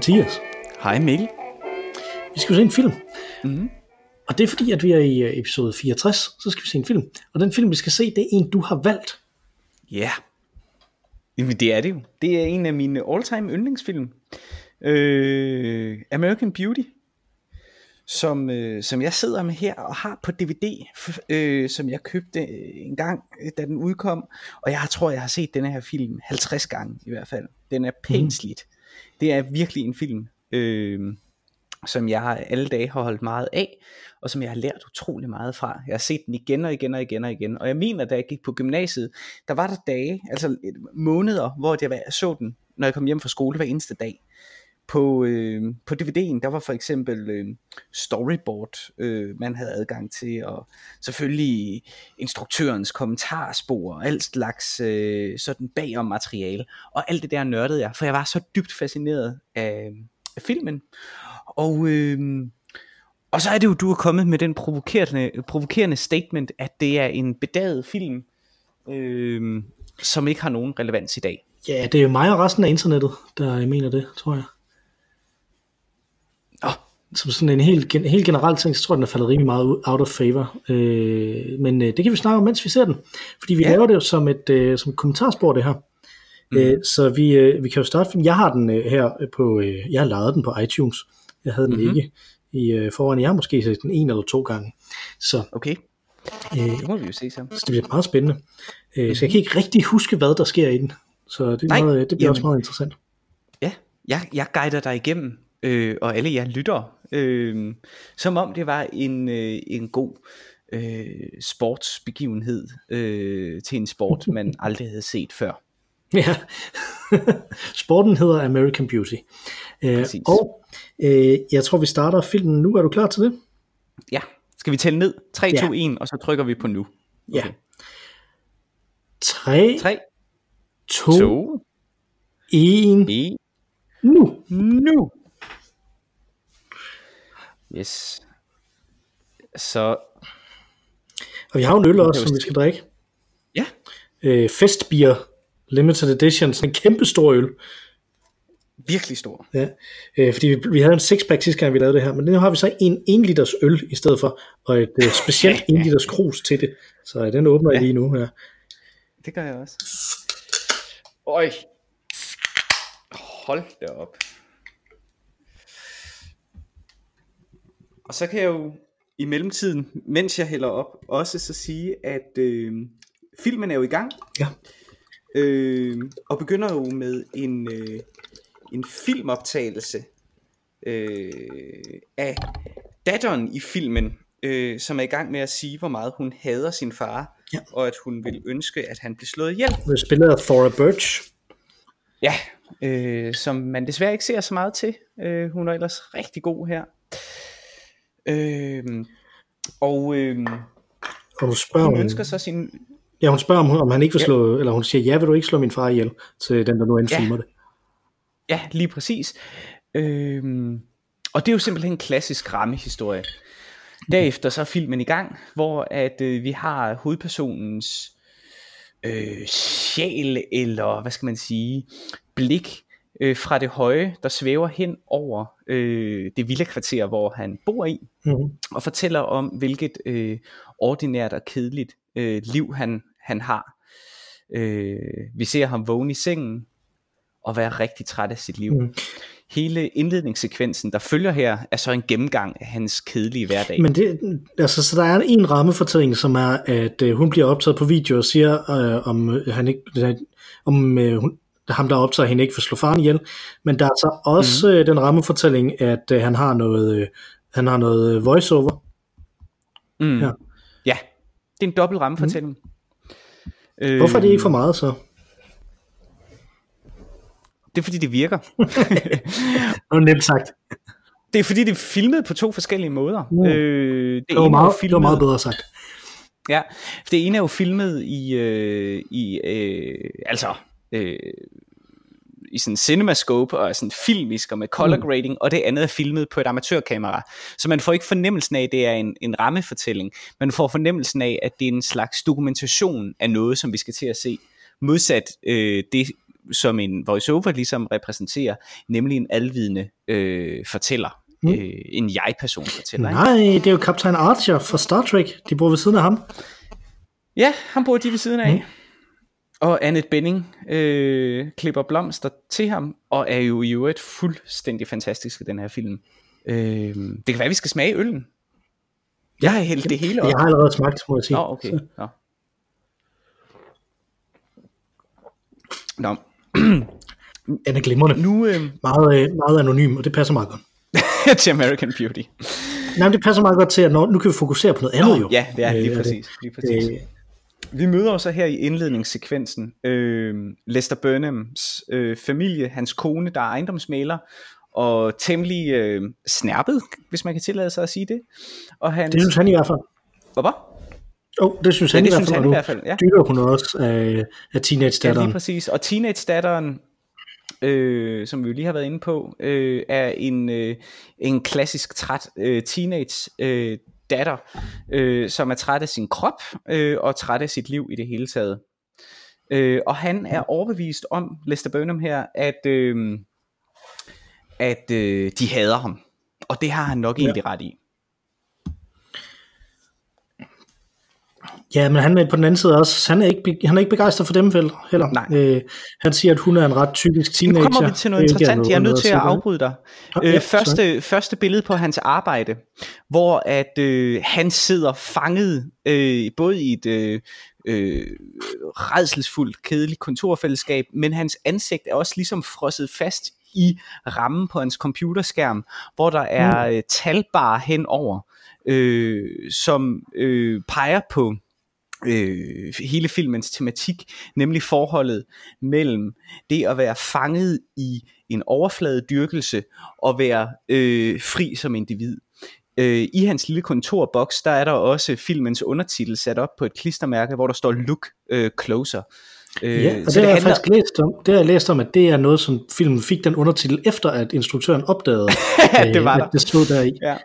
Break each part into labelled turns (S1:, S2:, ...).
S1: Hej Mathias.
S2: Hej Mikkel.
S1: Vi skal jo se en film.
S2: Mm-hmm.
S1: Og det er fordi, at vi er i øh, episode 64, så skal vi se en film. Og den film, vi skal se, det er en, du har valgt.
S2: Ja. Yeah. Jamen det er det jo. Det er en af mine all-time yndlingsfilm. Øh, American Beauty. Som, øh, som jeg sidder med her og har på DVD, øh, som jeg købte en gang, øh, da den udkom. Og jeg tror, jeg har set den her film 50 gange i hvert fald. Den er pænt mm. Det er virkelig en film, øh, som jeg alle dage har holdt meget af, og som jeg har lært utrolig meget fra. Jeg har set den igen og igen og igen og igen. Og jeg mener, da jeg gik på gymnasiet, der var der dage, altså måneder, hvor jeg så den, når jeg kom hjem fra skole hver eneste dag. På, øh, på DVD'en, der var for eksempel øh, storyboard, øh, man havde adgang til, og selvfølgelig instruktørens kommentarspor, og alt slags øh, sådan bagom materiale, og alt det der nørdede jeg, for jeg var så dybt fascineret af, af filmen. Og, øh, og så er det jo, du er kommet med den provokerende, provokerende statement, at det er en bedaget film, øh, som ikke har nogen relevans i dag.
S1: Ja, det er jo mig og resten af internettet, der mener det, tror jeg. Som sådan en helt, helt generelt ting, så tror jeg, den er faldet rimelig meget out of favor. Øh, men øh, det kan vi snakke om, mens vi ser den. Fordi vi ja. laver det jo som et, øh, som et kommentarspor, det her. Mm. Øh, så vi, øh, vi kan jo starte, jeg har den øh, her på, øh, jeg har lavet den på iTunes. Jeg havde den mm-hmm. ikke i øh, foran. Jeg har måske set den en eller to gange. Så,
S2: okay. Øh, det må vi jo se sammen.
S1: Så det bliver meget spændende. Øh, mm-hmm. Så jeg kan ikke rigtig huske, hvad der sker i den. Så det, er Nej, meget, det bliver jamen, også meget interessant.
S2: Ja, jeg, jeg guider dig igennem, øh, og alle jer lytter, øh, som om det var en, øh, en god øh, sportsbegivenhed øh, til en sport, man aldrig havde set før.
S1: Ja, sporten hedder American Beauty. Øh, og øh, jeg tror, vi starter filmen nu. Er du klar til det?
S2: Ja. Skal vi tælle ned? 3, ja. 2, 1, og så trykker vi på nu.
S1: Okay. Ja. 3,
S2: 3
S1: 2, 2 1,
S2: 1,
S1: nu.
S2: Nu. Yes. Så.
S1: Og vi har en øl også, som vi skal drikke.
S2: Ja.
S1: Øh, festbier limited edition, sådan en kæmpe stor øl.
S2: Virkelig stor.
S1: Ja, øh, fordi vi, vi havde en sixpack sidste gang, vi lavede det her, men nu har vi så en 1 liters øl i stedet for, og et øh, specielt 1 liters krus til det. Så øh, den åbner ja. jeg lige nu her.
S2: Det gør jeg også. Øj. Hold da op. Og så kan jeg jo i mellemtiden, mens jeg hælder op, også så sige, at øh, filmen er jo i gang.
S1: Ja.
S2: Øh, og begynder jo med en, øh, en filmoptagelse øh, af datteren i filmen, øh, som er i gang med at sige, hvor meget hun hader sin far,
S1: ja.
S2: og at hun vil ønske, at han bliver slået ihjel.
S1: Hun spiller af Thora Birch.
S2: Ja, øh, som man desværre ikke ser så meget til. Øh, hun er ellers rigtig god her. Øh, og øh,
S1: og du spørger
S2: hun ønsker så sin
S1: Ja, hun spørger, om, om han ikke vil slå, ja. eller hun siger, ja, vil du ikke slå min far ihjel, til den, der nu end
S2: ja.
S1: filmer det.
S2: Ja, lige præcis. Øhm, og det er jo simpelthen en klassisk rammehistorie. Derefter så er filmen i gang, hvor at øh, vi har hovedpersonens øh, sjæl, eller hvad skal man sige, blik øh, fra det høje, der svæver hen over øh, det vilde kvarter, hvor han bor i,
S1: mm-hmm.
S2: og fortæller om, hvilket øh, ordinært og kedeligt øh, liv han, han har. Øh, vi ser ham vågne i sengen og være rigtig træt af sit liv. Mm. Hele indledningssekvensen, der følger her, er så en gennemgang af hans kedelige hverdag.
S1: Men det, altså, så der er en rammefortælling, som er, at øh, hun bliver optaget på video og siger, øh, om øh, han ikke, om øh, hun, ham der optager hende ikke for slå faren ihjel, men der er så også mm. øh, den rammefortælling, at øh, han har noget, øh, han har noget øh, voiceover.
S2: Mm. Ja. ja, det er en dobbelt rammefortælling. Mm.
S1: Øh, Hvorfor er det ikke for meget så?
S2: Det er fordi det virker.
S1: det var nemt sagt.
S2: Det er fordi det er filmet på to forskellige måder.
S1: Mm.
S2: Øh, det,
S1: det, var meget, filmet, det var meget bedre sagt.
S2: Ja, det ene er jo filmet i, øh, i øh, altså øh, i sådan cinemascope og sådan filmisk og med color mm. grading, mm. og det andet er filmet på et amatørkamera. Så man får ikke fornemmelsen af, at det er en, en rammefortælling. Man får fornemmelsen af, at det er en slags dokumentation af noget, som vi skal til at se. Modsat øh, det som en voiceover ligesom repræsenterer, nemlig en alvidende øh, fortæller. Mm. Øh, en jeg-person fortæller.
S1: Nej, det er jo Captain Archer fra Star Trek. De bor ved siden af ham.
S2: Ja, han bor de ved siden af. Mm. Og Annette Benning øh, klipper blomster til ham, og er jo i øvrigt fuldstændig fantastisk i den her film. Øh, det kan være, at vi skal smage øllen. Jeg har hældt det hele op.
S1: Jeg har allerede smagt, må jeg sige.
S2: Nå, okay. Nå. Nå.
S1: Den er glimrende.
S2: Nu, øh...
S1: meget, øh, meget anonym, og det passer meget godt.
S2: til American Beauty.
S1: Nej, men det passer meget godt til, at når, nu kan vi fokusere på noget andet
S2: Nå,
S1: jo.
S2: Ja, det er lige
S1: Øh,
S2: præcis. Lige præcis.
S1: Øh,
S2: Vi møder så her i indledningssekvensen øh, Lester Burnhams øh, familie, hans kone, der er ejendomsmaler, og temmelig øh, snærpet, hvis man kan tillade sig at sige det. Og hans...
S1: det synes han i hvert fald.
S2: Hvorfor?
S1: Oh, det synes
S2: Ja,
S1: han
S2: det
S1: i hvert
S2: synes
S1: fald.
S2: han i hvert fald, ja.
S1: Hun også af, af
S2: Ja, lige
S1: teenage-datteren.
S2: præcis. Og teenage-datteren, øh, som vi jo lige har været inde på, øh, er en, øh, en klassisk træt øh, teenage øh, datter, øh, som er træt af sin krop øh, og træt af sit liv i det hele taget. Øh, og han er overbevist om, Lester Burnham her, at, øh, at øh, de hader ham. Og det har han nok egentlig ret i.
S1: Ja, men han er på den anden side også, han er ikke, han er ikke begejstret for dem vel, heller.
S2: Nej.
S1: Øh, han siger, at hun er en ret typisk
S2: Nu
S1: teenager.
S2: kommer vi til noget
S1: ikke
S2: interessant. Jeg er nødt til at afbryde dig.
S1: Nå, ja,
S2: Øh, første, første billede på hans arbejde, hvor at øh, han sidder fanget øh, både i et øh, øh, redselsfuldt, kedeligt kontorfællesskab, men hans ansigt er også ligesom frosset fast i rammen på hans computerskærm, hvor der er øh, talbar henover, øh, som øh, peger på øh, hele filmens tematik, nemlig forholdet mellem det at være fanget i en overfladedyrkelse og være øh, fri som individ. Øh, I hans lille kontorboks, der er der også filmens undertitel sat op på et klistermærke, hvor der står Look øh, Closer. Øh,
S1: Ja, og
S2: så
S1: det, har jeg
S2: handler-
S1: faktisk læst om. Det har jeg læst om, at det er noget, som filmen fik den undertitel, efter at instruktøren opdagede,
S2: Ja, det var
S1: øh, at det stod der i.
S2: Ja.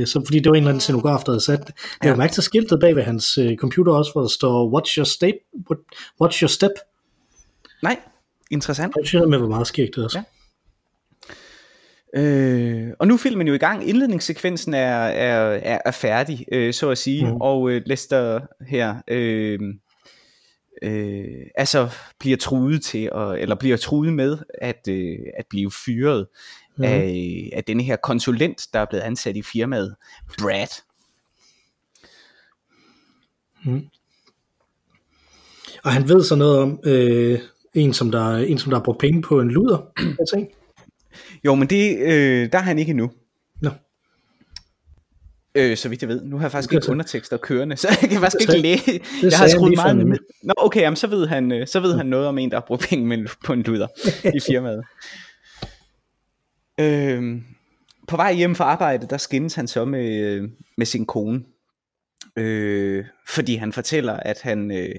S1: Øh, så, fordi det var en eller anden scenograf, der havde sat det. Jeg
S2: Ja.
S1: har mærket til skiltet bag ved hans øh, computer også, hvor der står, watch your, step, what, watch your step.
S2: Nej, interessant.
S1: Jeg synes med, hvor meget skægt det også.
S2: Ja. Øh, og nu er filmen jo i gang. Indledningssekvensen er, er, er, er færdig, øh, så at sige. Mm. Og øh, Lester her øh, øh, altså bliver truet til, at, eller bliver truet med at, øh, at blive fyret mm. af, af denne her konsulent, der er blevet ansat i firmaet, Brad.
S1: Og han ved så noget om øh, en, som der, en, som der har brugt penge på en luder. Jeg tænker.
S2: Jo, men det, øh, der er han ikke endnu. Øh, så vidt jeg ved. Nu har jeg faktisk
S1: Det
S2: ikke
S1: så-
S2: undertekster kørende, så jeg kan faktisk
S1: Det
S2: ikke læse. Jeg har skruet meget ned. Nå, okay, jamen, så ved han, øh, så ved han noget om en, der har brugt penge på en luder i firmaet. øh, på vej hjem fra arbejde, der skændes han så med, øh, med sin kone. Øh, fordi han fortæller, at han øh,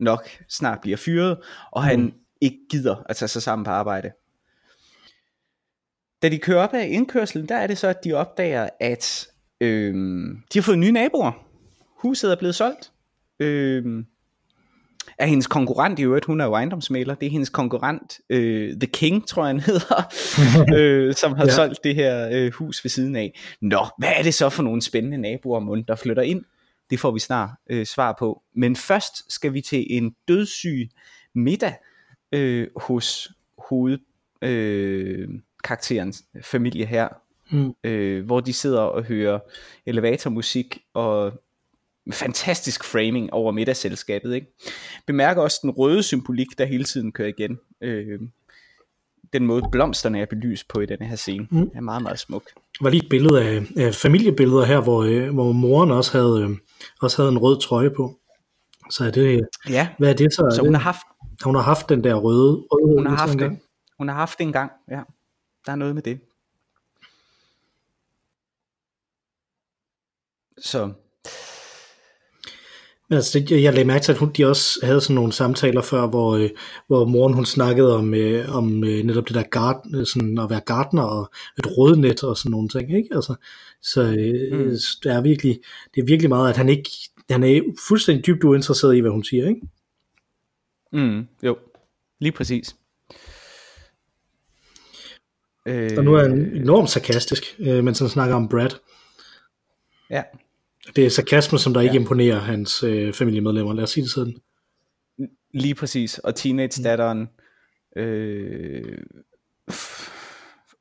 S2: nok snart bliver fyret, og han
S1: Mm.
S2: ikke gider at tage sig sammen på arbejde. Da de kører op ad indkørselen, der er det så, at de opdager, at øh, de har fået nye naboer. Huset er blevet solgt. Øh, af hendes konkurrent i øvrigt, hun er jo ejendomsmaler, det er hendes konkurrent, øh, The King, tror jeg han hedder, øh, som har
S1: Ja.
S2: solgt det her øh, hus ved siden af. Nå, hvad er det så for nogle spændende naboer, mund, der flytter ind? Det får vi snart øh, svar på. Men først skal vi til en dødssyg middag øh, hos hoved øh, familie her,
S1: Mm.
S2: øh, hvor de sidder og hører elevatormusik og fantastisk framing over middagsselskabet. Ikke? Bemærker også den røde symbolik, der hele tiden kører igen. Øh, den måde blomsterne er belyst på i denne her scene,
S1: Mm.
S2: er meget, meget smuk.
S1: Der var lige et billede af, af familiebilleder her, hvor, øh, hvor moren også havde, øh, også havde en rød trøje på. Så er det,
S2: Ja,
S1: hvad er det så? Er
S2: så
S1: det,
S2: hun har haft,
S1: hun har haft den der røde, røde
S2: hun har haft det.
S1: gang.
S2: Hun har haft det en gang, ja. Der er noget med det. Så
S1: Men altså, det, jeg lagde mærke til, at hun, de også havde sådan nogle samtaler før, hvor, øh, hvor moren hun snakkede om, øh, om øh, netop det der garden, sådan at være gartner og et rådnet og sådan nogle ting, ikke? Altså, så øh,
S2: Mm.
S1: mm. det er virkelig, det er virkelig meget, at han ikke, han er fuldstændig dybt uinteresseret i, hvad hun siger, ikke?
S2: Mm, jo, lige præcis.
S1: Øh, og nu er han enormt sarkastisk, øh, mens han snakker om Brad.
S2: Ja.
S1: Det er sarkasme, som der ikke ja. imponerer hans øh, familiemedlemmer, lad os sige det sådan.
S2: Lige præcis, og teenage-datteren øh,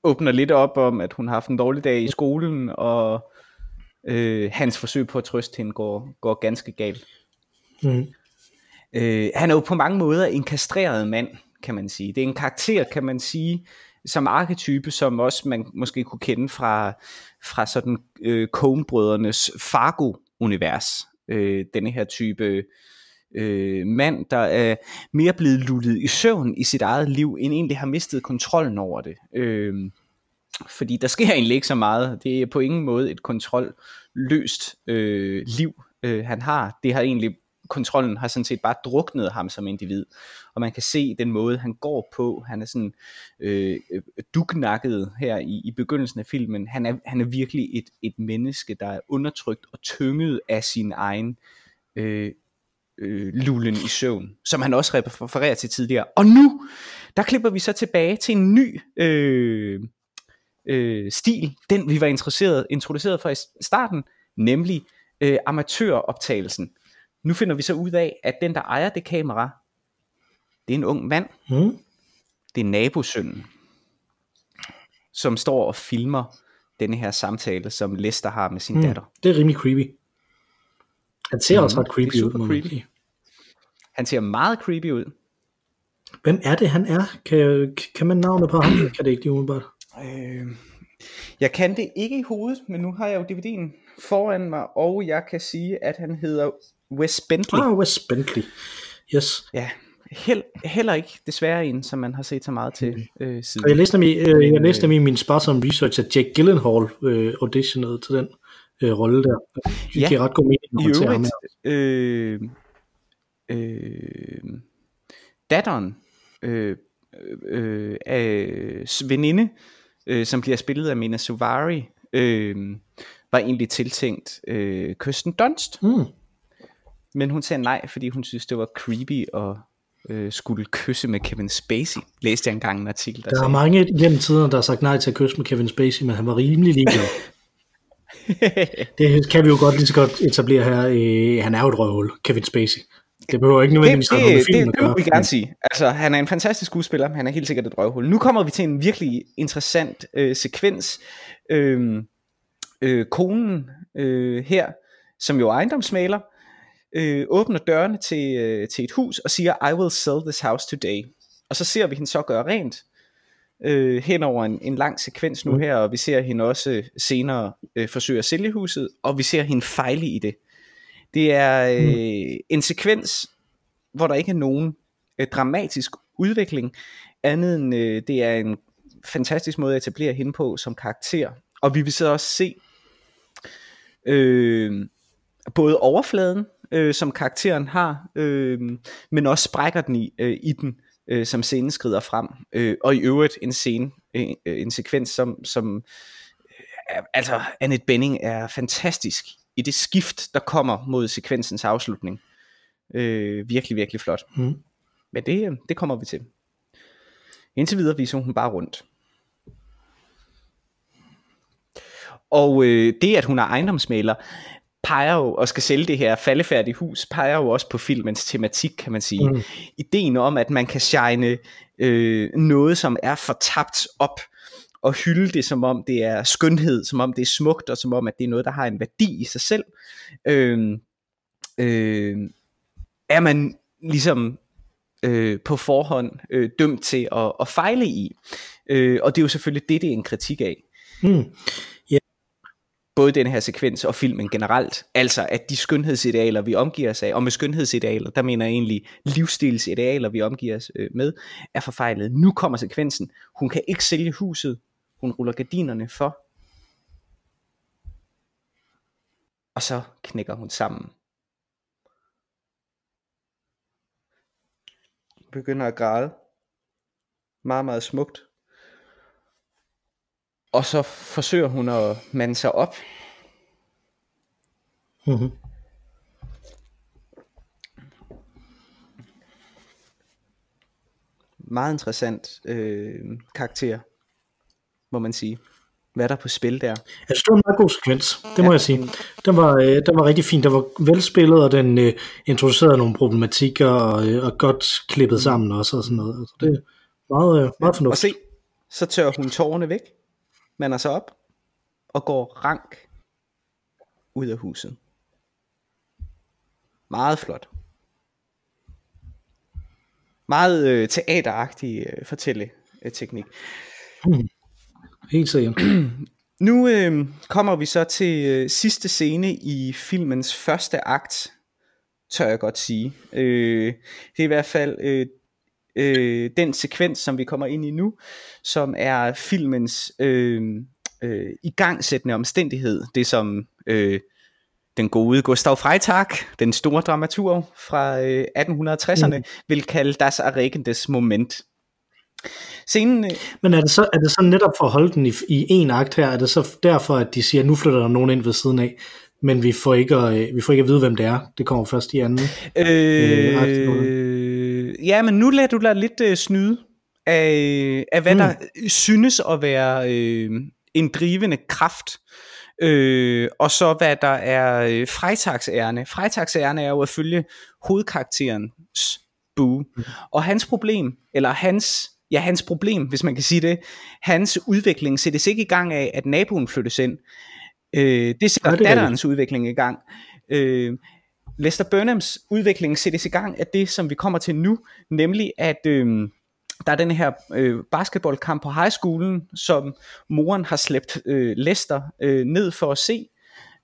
S2: åbner lidt op om, at hun har haft en dårlig dag i skolen, og øh, hans forsøg på at trøste hende går, går ganske galt. Mm. Øh, han er jo på mange måder en kastreret mand, kan man sige. Det er en karakter, kan man sige, som arketype, som også man måske kunne kende fra, fra sådan øh, Coen-brødrenes Fargo-univers. Øh, denne her type øh, mand, der er mere blevet lullet i søvn i sit eget liv, end egentlig har mistet kontrollen over det. Øh, fordi der sker egentlig ikke så meget. Det er på ingen måde et kontrolløst øh, liv, øh, han har. Det har egentlig kontrollen har sådan set bare druknet ham som individ. Og man kan se den måde, han går på. Han er sådan øh, øh dugnakket her i, i begyndelsen af filmen. Han er, han er virkelig et, et menneske, der er undertrykt og tynget af sin egen øh, øh, lulen i søvn, som han også refererer til tidligere. Og nu, der klipper vi så tilbage til en ny øh, øh, stil, den vi var interesseret, introduceret for i starten, nemlig øh, amatøroptagelsen. Nu finder vi så ud af, at den, der ejer det kamera, det er en ung mand. Mm. Det er nabosønnen, som står og filmer denne her samtale, som Lester har med sin mm. datter.
S1: Det er rimelig creepy. Han ser mm, også ret creepy ud.
S2: Creepy. Han ser meget creepy ud.
S1: Hvem er det, han er? Kan, kan man navnet på ham? Kan det ikke lige umiddelbart? Øh,
S2: jeg kan det ikke i hovedet, men nu har jeg jo DVD'en foran mig, og jeg kan sige, at han hedder Wes Bentley.
S1: Ah, Wes Bentley. Yes.
S2: Ja, Held, heller ikke desværre en, som man har set så meget til øh, siden.
S1: Jeg læste nemlig, øh, jeg læste nemlig i min sparsomme research, at Jack Gyllenhaal øh, auditionede til den øh, rolle der. Det ja, giver ret god mening, ser ham
S2: øh, øh, datteren øh, øh, af veninde, øh, som bliver spillet af Mina Suvari, øh, var egentlig tiltænkt øh, Kirsten Dunst. Mm. Men hun sagde nej, fordi hun synes, det var creepy og øh, skulle kysse med Kevin Spacey. Læste jeg engang en artikel,
S1: der Der sagde. er mange gennem tiden, der har sagt nej til at kysse med Kevin Spacey, men han var rimelig ligeglad. det kan vi jo godt lige så godt etablere her. Øh, han er jo et røvhul, Kevin Spacey. Det behøver ikke nødvendigvis
S2: det, det, det, det, det vil vi gerne sige. Altså, han er en fantastisk skuespiller, han er helt sikkert et røvhul. Nu kommer vi til en virkelig interessant øh, sekvens. Øh, øh, konen øh, her, som jo er ejendomsmaler, øh, åbner dørene til, øh, til et hus og siger, I will sell this house today. Og så ser vi hende så gøre rent øh, hen over en, en lang sekvens nu mm. her, og vi ser hende også senere øh, forsøge at sælge huset, og vi ser hende fejle i det. Det er øh, mm. en sekvens, hvor der ikke er nogen øh, dramatisk udvikling, andet end øh, det er en fantastisk måde at etablere hende på som karakter. Og vi vil så også se øh, både overfladen, øh, som karakteren har, øh, men også sprækker den i, øh, i den, øh, som scenen skrider frem. Øh, og i øvrigt en scene, øh, en sekvens, som, som øh, altså Annette Benning er fantastisk i det skift, der kommer mod sekvensens afslutning. Øh, virkelig, virkelig flot. Mm. Men det, øh, det kommer vi til. Indtil videre viser hun bare rundt. Og øh, det, at hun er ejendomsmaler, peger jo og skal sælge det her faldefærdige hus, peger jo også på filmens tematik, kan man sige. Mm. Ideen om, at man kan shine øh, noget, som er fortabt op, og hylde det, som om det er skønhed, som om det er smukt, og som om, at det er noget, der har en værdi i sig selv, øh, øh, er man ligesom øh, på forhånd øh, dømt til at, at fejle i. Øh, og det er jo selvfølgelig det, det er en kritik af. Mm både den her sekvens og filmen generelt, altså at de skønhedsidealer, vi omgiver os af, og med skønhedsidealer, der mener jeg egentlig livsstilsidealer, vi omgiver os øh, med, er forfejlet. Nu kommer sekvensen. Hun kan ikke sælge huset. Hun ruller gardinerne for. Og så knækker hun sammen. Begynder at græde. Meget, meget smukt. Og så forsøger hun at mande sig op. Mm-hmm. Meget interessant øh, karakter. må man sige. Hvad der er på spil der.
S1: Jeg synes, det var en meget god sekvens, det må ja. jeg sige. Den var, øh, den var rigtig fin, den var velspillet, og den øh, introducerede nogle problematikker, og, øh, og godt klippet sammen også, og sådan noget. Altså, det er meget, øh, meget fornuftigt.
S2: Og se, så tør hun tårerne væk, er så op, og går rank ud af huset. Meget flot. Meget øh, teateragtig øh, fortælleteknik.
S1: Hmm. Helt sikkert.
S2: nu øh, kommer vi så til øh, sidste scene i filmens første akt, tør jeg godt sige. Øh, det er i hvert fald øh, øh, den sekvens, som vi kommer ind i nu, som er filmens øh, øh, igangsættende omstændighed. Det som øh, den gode Gustav Freitag, den store dramaturg fra øh, 1860'erne, mm. vil kalde Das Erregendes Moment.
S1: Scenen, øh, Men er det, så, er det så netop for at holde den i, i en akt her, er det så derfor, at de siger, at nu flytter der nogen ind ved siden af, men vi får ikke at, øh, vi får ikke at vide, hvem det er. Det kommer først i anden.
S2: Øh, øh, ja, men nu lader du dig lidt øh, snyde af, af hvad mm. der synes at være øh, en drivende kraft. Øh, og så hvad der er øh, Freitagsærne. Freitagsærne er jo at følge hovedkarakterens bue. Mm. Og hans problem, eller hans ja, hans problem, hvis man kan sige det, hans udvikling sættes ikke i gang af, at naboen flyttes ind. Øh, det sætter ja, det datterens udvikling i gang. Øh, Lester Burnhams udvikling sættes i gang af det, som vi kommer til nu, nemlig at øh, der er den her øh, basketballkamp på high schoolen, som moren har slæbt øh, Lester øh, ned for at se,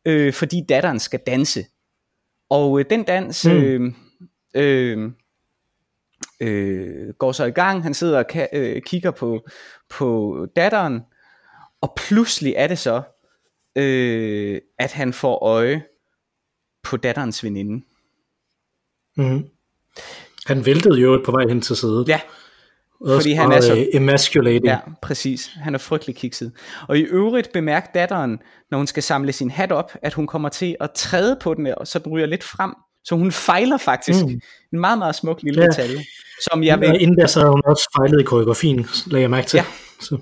S2: øh, fordi datteren skal danse. Og øh, den dans... Mm. Øh, øh, øh, går så i gang, han sidder og ka- øh, kigger på, på datteren, og pludselig er det så, øh, at han får øje på datterens veninde.
S1: Mm. Han væltede jo på vej hen til sædet.
S2: Ja, fordi han er så...
S1: Øh, emasculating.
S2: Ja, præcis. Han er frygtelig kikset. Og i øvrigt bemærk datteren, når hun skal samle sin hat op, at hun kommer til at træde på den, så den ryger lidt frem. Så hun fejler faktisk. Mm. En meget, meget smuk lille ja. detalje.
S1: Som jeg vil... Ja, inden der så hun også fejlet i koreografien, lagde jeg mærke til. Ja. Så.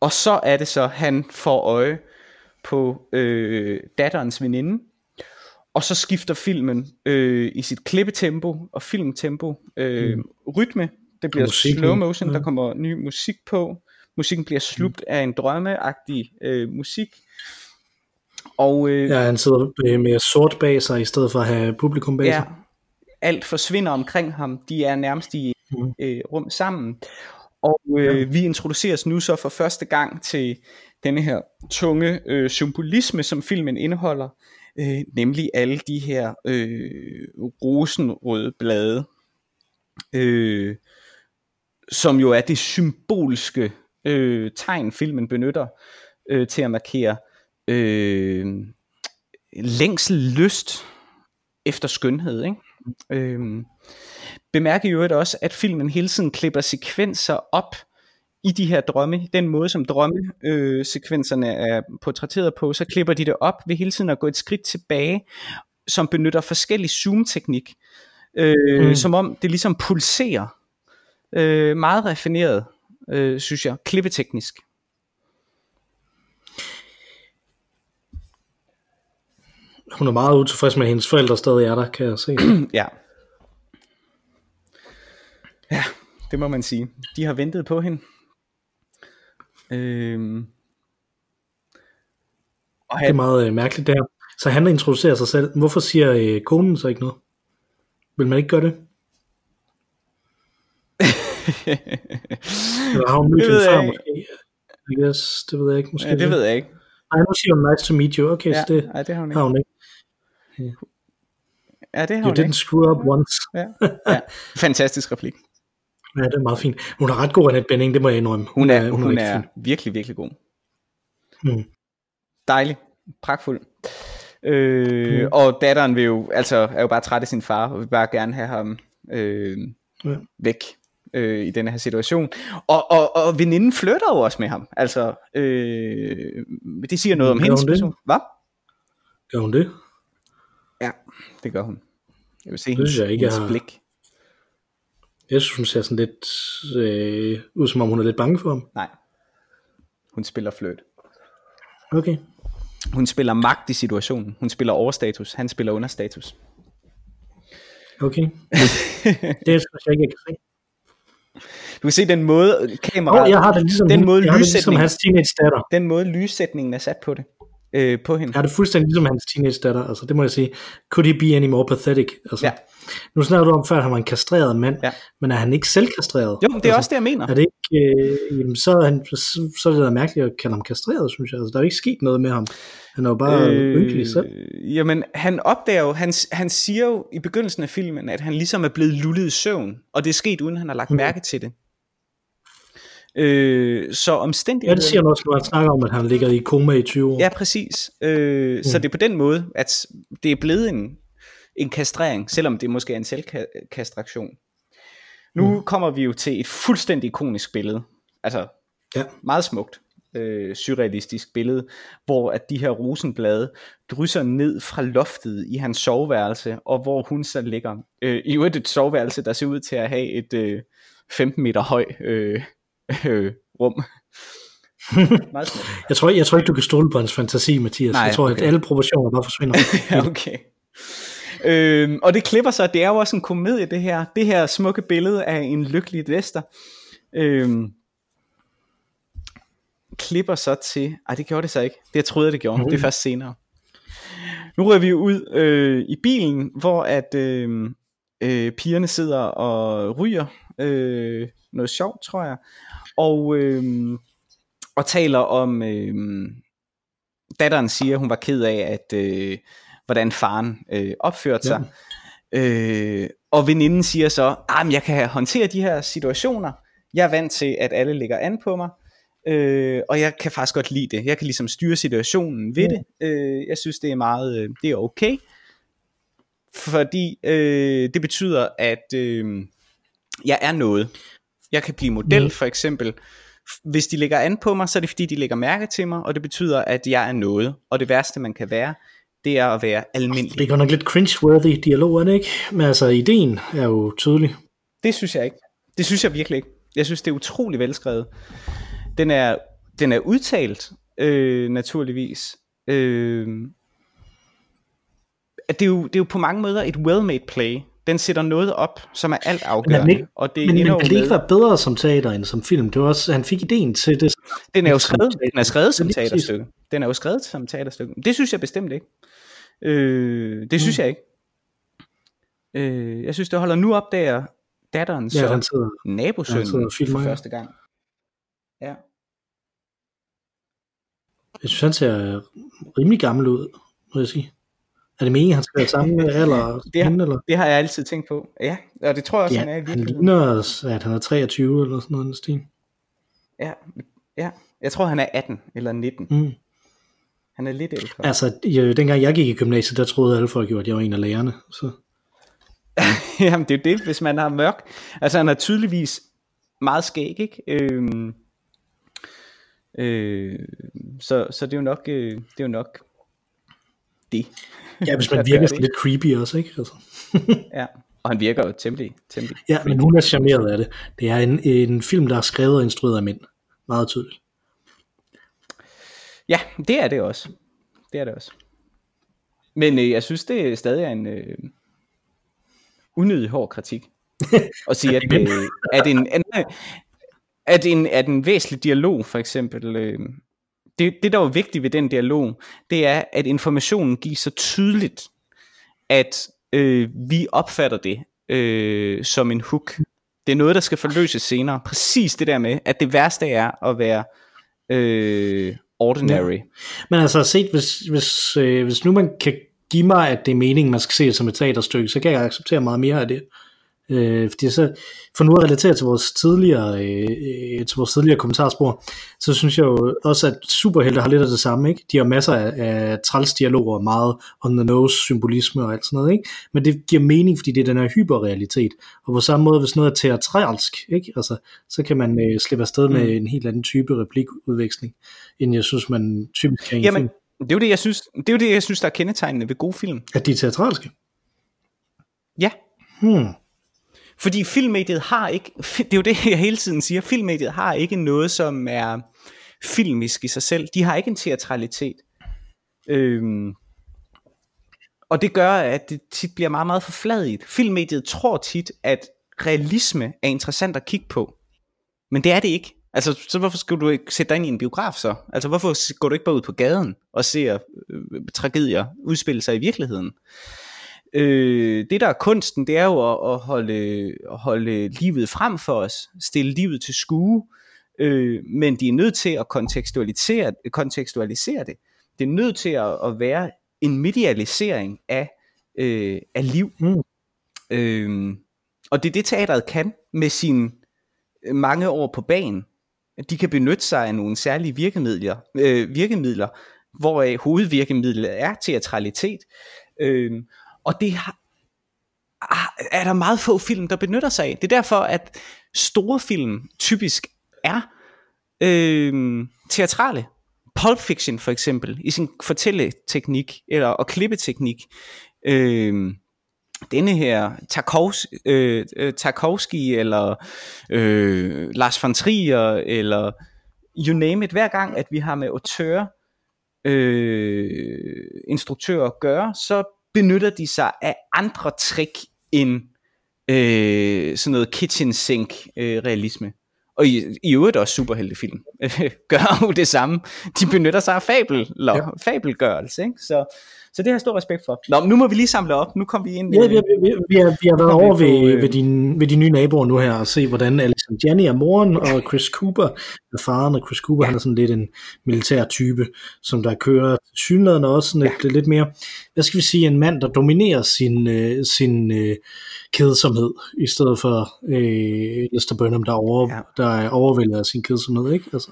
S2: Og så er det så, han får øje på øh, datterens veninde. Og så skifter filmen øh, i sit klippetempo og filmtempo øh, mm. rytme. Det bliver musik, slow motion, ja. der kommer ny musik på. Musikken bliver slugt mm. af en drømmeagtig øh, musik.
S1: Og, øh, ja, han sidder med sort bag sig, i stedet for at have publikum bag ja, sig.
S2: alt forsvinder omkring ham. De er nærmest i mm. øh, rum sammen. Og øh, ja. vi introduceres nu så for første gang til denne her tunge øh, symbolisme, som filmen indeholder. Øh, nemlig alle de her øh, rosenrøde blade. Øh, som jo er det symbolske øh, tegn, filmen benytter øh, til at markere øh, længsel, lyst efter skønhed. Ikke? Øh, bemærker øvrigt også, at filmen hele tiden klipper sekvenser op i de her drømme, den måde som drømmesekvenserne øh, er portrætteret på, så klipper de det op ved hele tiden at gå et skridt tilbage, som benytter forskellig zoom-teknik, øh, mm. som om det ligesom pulserer. Øh, meget raffineret, øh, synes jeg, klippeteknisk.
S1: Hun er meget utilfreds med, at hendes forældre stadig er der, kan jeg se.
S2: ja. Ja, det må man sige. De har ventet på hende. Øhm.
S1: Og han... Det er meget øh, mærkeligt der. Så han introducerer sig selv. Hvorfor siger øh, konen så ikke noget? Vil man ikke gøre det? Eller har hun mødt hende før måske? I guess, det ved jeg ikke. Måske
S2: ja, det ved jeg ikke.
S1: Nej, nu siger hun nice to meet you. Okay, ja, så det,
S2: nej, det har hun ikke.
S1: Har hun ikke.
S2: Ja, det har
S1: you
S2: hun
S1: didn't ikke. screw up once.
S2: ja, ja. Fantastisk replik.
S1: Ja, det er meget fint. Hun er ret god, Annette Benning, det må jeg indrømme.
S2: Hun er, hun, hun er, er virkelig, virkelig god. Hmm. Dejlig. Pragtfuld. Øh, hmm. Og datteren vil jo, altså, er jo bare træt af sin far, og vil bare gerne have ham øh, ja. væk øh, i denne her situation. Og, og, og veninden flytter jo også med ham. Altså, øh, det siger noget om hendes person. Hvad?
S1: Gør hun det?
S2: Ja, det gør hun. Jeg vil se det hendes, jeg ikke, hendes har... blik.
S1: Jeg synes, hun ser sådan lidt øh, ud, som om hun er lidt bange for ham.
S2: Nej. Hun spiller fløjt.
S1: Okay.
S2: Hun spiller magt i situationen. Hun spiller overstatus. Han spiller understatus.
S1: Okay. det er synes jeg ikke, jeg kan se.
S2: Du kan se den måde kameraet,
S1: oh, jeg har det ligesom,
S2: den måde
S1: jeg har det ligesom
S2: lyssætningen,
S1: hans teenage datter.
S2: den måde lyssætningen er sat på det, øh, på hende.
S1: Har det fuldstændig ligesom hans teenage datter. Altså, det må jeg sige. Could he be any more pathetic? Altså,
S2: Ja.
S1: Nu snakker du om før, at han var en kastreret mand.
S2: Ja.
S1: Men er han ikke selv kastreret?
S2: Jo, men det er også det, jeg mener.
S1: Er det ikke, øh, jamen, så, er han, så, så er det da mærkeligt at kalde ham kastreret, synes jeg. Altså, der er jo ikke sket noget med ham. Han er jo bare øh, ynkelig selv.
S2: Jamen, han opdager jo, han, han siger jo i begyndelsen af filmen, at han ligesom er blevet lullet i søvn, og det er sket, uden han har lagt
S1: Mm.
S2: mærke til det. Øh, så
S1: Ja,
S2: omstændigheden...
S1: det siger han også, når han snakker om, at han ligger i koma i 20 år.
S2: Ja, præcis. Øh, mm. Så det er på den måde, at det er blevet en, en kastrering, selvom det måske er en selvkastration. Nu mm. kommer vi jo til et fuldstændig ikonisk billede. Altså,
S1: Ja.
S2: meget smukt, øh, surrealistisk billede, hvor at de her rosenblade drysser ned fra loftet i hans soveværelse, og hvor hun så ligger. Øh, I øvrigt et soveværelse, der ser ud til at have et øh, 15 meter høj øh, øh, rum.
S1: Jeg, tror, jeg tror ikke, du kan stole på hans fantasi, Mathias.
S2: Nej,
S1: jeg tror,
S2: okay.
S1: at alle proportioner bare forsvinder.
S2: ja, okay. Øhm, og det klipper sig, det er jo også en komedie det her, det her smukke billede af en lykkelig Lester, øhm, klipper så til, ej det gjorde det så ikke, det jeg troede det gjorde, mm. det er først senere. Nu rører vi jo ud øh, i bilen, hvor at øh, øh, pigerne sidder og ryger øh, noget sjovt, tror jeg, og, øh, og taler om, øh, datteren siger, hun var ked af, at øh, hvordan faren øh, opførte sig. Øh, og veninden siger så, at jeg kan håndtere de her situationer. Jeg er vant til, at alle ligger an på mig. Øh, og jeg kan faktisk godt lide det. Jeg kan ligesom styre situationen ved
S1: Ja.
S2: det. Øh, jeg synes, det er meget, øh, det er okay. Fordi øh, det betyder, at øh, jeg er noget. Jeg kan blive model,
S1: Mm.
S2: for eksempel. Hvis de lægger an på mig, så er det fordi, de lægger mærke til mig, og det betyder, at jeg er noget. Og det værste, man kan være, det er at være almindelig.
S1: Det er godt nok lidt cringe-worthy dialog, er det ikke? Men altså, ideen er jo tydelig.
S2: Det synes jeg ikke. Det synes jeg virkelig ikke. Jeg synes, det er utrolig velskrevet. Den er, den er udtalt, øh, naturligvis. Øh, at det, er jo, det er jo på mange måder et well-made play. Den sætter noget op, som er alt afgørende.
S1: ikke-
S2: og det
S1: Men, men vil det ikke være bedre som teater end som film? Det var også, han fik ideen til det.
S2: Den er jo
S1: som
S2: skrevet, den er skrevet som teaterstykke. Den er jo skrevet som teaterstykke. Det synes jeg bestemt ikke. Øh, det synes
S1: Mm.
S2: jeg ikke. Øh, jeg synes, det holder nu opdager datteren
S1: Ja, og filmer,
S2: for første gang. Ja.
S1: jeg synes, han ser rimelig gammel ud, må jeg sige. Er det meningen, han skal være samme alder som
S2: Det har-
S1: eller?
S2: Det har jeg altid tænkt på. Ja, og det tror jeg også,
S1: Ja,
S2: han er i
S1: han
S2: virkeligheden.
S1: ligner, at han er 23 eller sådan noget stil.
S2: Ja, ja, jeg tror, han er 18 eller 19.
S1: Mm.
S2: Han er lidt ældre.
S1: Altså, jeg, dengang jeg gik i gymnasiet, der troede alle folk jo, at jeg var en af lærerne. Så.
S2: Jamen, det er jo det, hvis man har mørk. Altså, han er tydeligvis meget skæg, ikke? Øhm, øh, så, så det er jo nok, øh, det er jo nok det.
S1: Ja, hvis man virker sådan lidt creepy også, ikke? Altså.
S2: Ja, og han virker jo temmelig, temmelig.
S1: Ja, men hun er charmeret af det. Det er en, en film, der er skrevet og instrueret af mænd. Meget tydeligt.
S2: Ja, det er det også. Det er det også. Men øh, jeg synes, det stadig er en øh, unødig hård kritik. At sige, at, øh, at, en, at, at, en, at en væsentlig dialog, for eksempel, øh, det, det der er vigtigt ved den dialog, det er, at informationen gives så tydeligt, at øh, vi opfatter det øh, som en hook. Det er noget, der skal forløses senere. Præcis det der med, at det værste er at være øh, ordinary.
S1: Men altså set, hvis, hvis, øh, hvis nu man kan give mig, at det er meningen, man skal se det som et teaterstykke, så kan jeg acceptere meget mere af det. Øh, fordi så, for nu at relatere til vores tidligere, øh, til vores tidligere kommentarspor, så synes jeg jo også, at superhelte har lidt af det samme, ikke? De har masser af, af træls dialoger, meget on the nose symbolisme og alt sådan noget, ikke? Men det giver mening, fordi det er den her hyperrealitet. Og på samme måde, hvis noget er teatralsk, ikke? Altså, så kan man øh, slippe afsted med
S2: Mm.
S1: en helt anden type replikudveksling, end jeg synes, man typisk kan i en
S2: Jamen,
S1: film.
S2: det er jo det, jeg synes, det er jo det, jeg synes, der er kendetegnende ved gode film.
S1: At de er teatralske?
S2: Ja,
S1: Hmm.
S2: Fordi filmmediet har ikke, det er jo det, jeg hele tiden siger, filmmediet har ikke noget, som er filmisk i sig selv. De har ikke en teatralitet. Øhm, og det gør, at det tit bliver meget, meget forfladigt. Filmmediet tror tit, at realisme er interessant at kigge på. Men det er det ikke. Altså, så hvorfor skulle du ikke sætte dig ind i en biograf så? Altså, hvorfor går du ikke bare ud på gaden og ser øh, tragedier udspille sig i virkeligheden? Øh, det der er kunsten, det er jo at, at, holde, at holde livet frem for os, stille livet til skue, øh, men de er nødt til at kontekstualisere, kontekstualisere det. Det er nødt til at, at være en medialisering af, øh, af liv. Mm. Øh, og det er det teateret kan med sine mange år på banen. De kan benytte sig af nogle særlige virkemidler, øh, virkemidler hvor hovedvirkemidlet er teatralitet. Øh, og det har, ah, er der meget få film, der benytter sig af. Det er derfor, at store film typisk er øh, teatrale. Pulp Fiction for eksempel, i sin fortælleteknik eller, og klippeteknik. Øh, denne her Tarkovs, øh, øh Tarkovsky eller øh, Lars von Trier eller you name it, hver gang at vi har med auteur, øh, instruktører at gøre, så benytter de sig af andre trick end øh, sådan noget kitchen sink øh, realisme. Og i, i øvrigt også superheltefilm gør jo det samme. De benytter sig af fabel, ja. fabelgørelse. Ikke? Så, så det har jeg stor respekt for. Nå, nu må vi lige samle op. Nu kommer vi ind.
S1: Ja, vi, vi, vi, vi, har, vi har været over ved, øh... ved, din, ved de nye naboer nu her, og se hvordan Alison Jenny er moren, og Chris Cooper er faren, og Chris Cooper ja. han er sådan lidt en militær type, som der kører synligheden også sådan ja. lidt, lidt mere, hvad skal vi sige, en mand, der dominerer sin, øh, sin øh, kedsomhed, i stedet for øh, Lester Burnham, der, over, ja. der er overvældet af sin kedsomhed, ikke? Altså.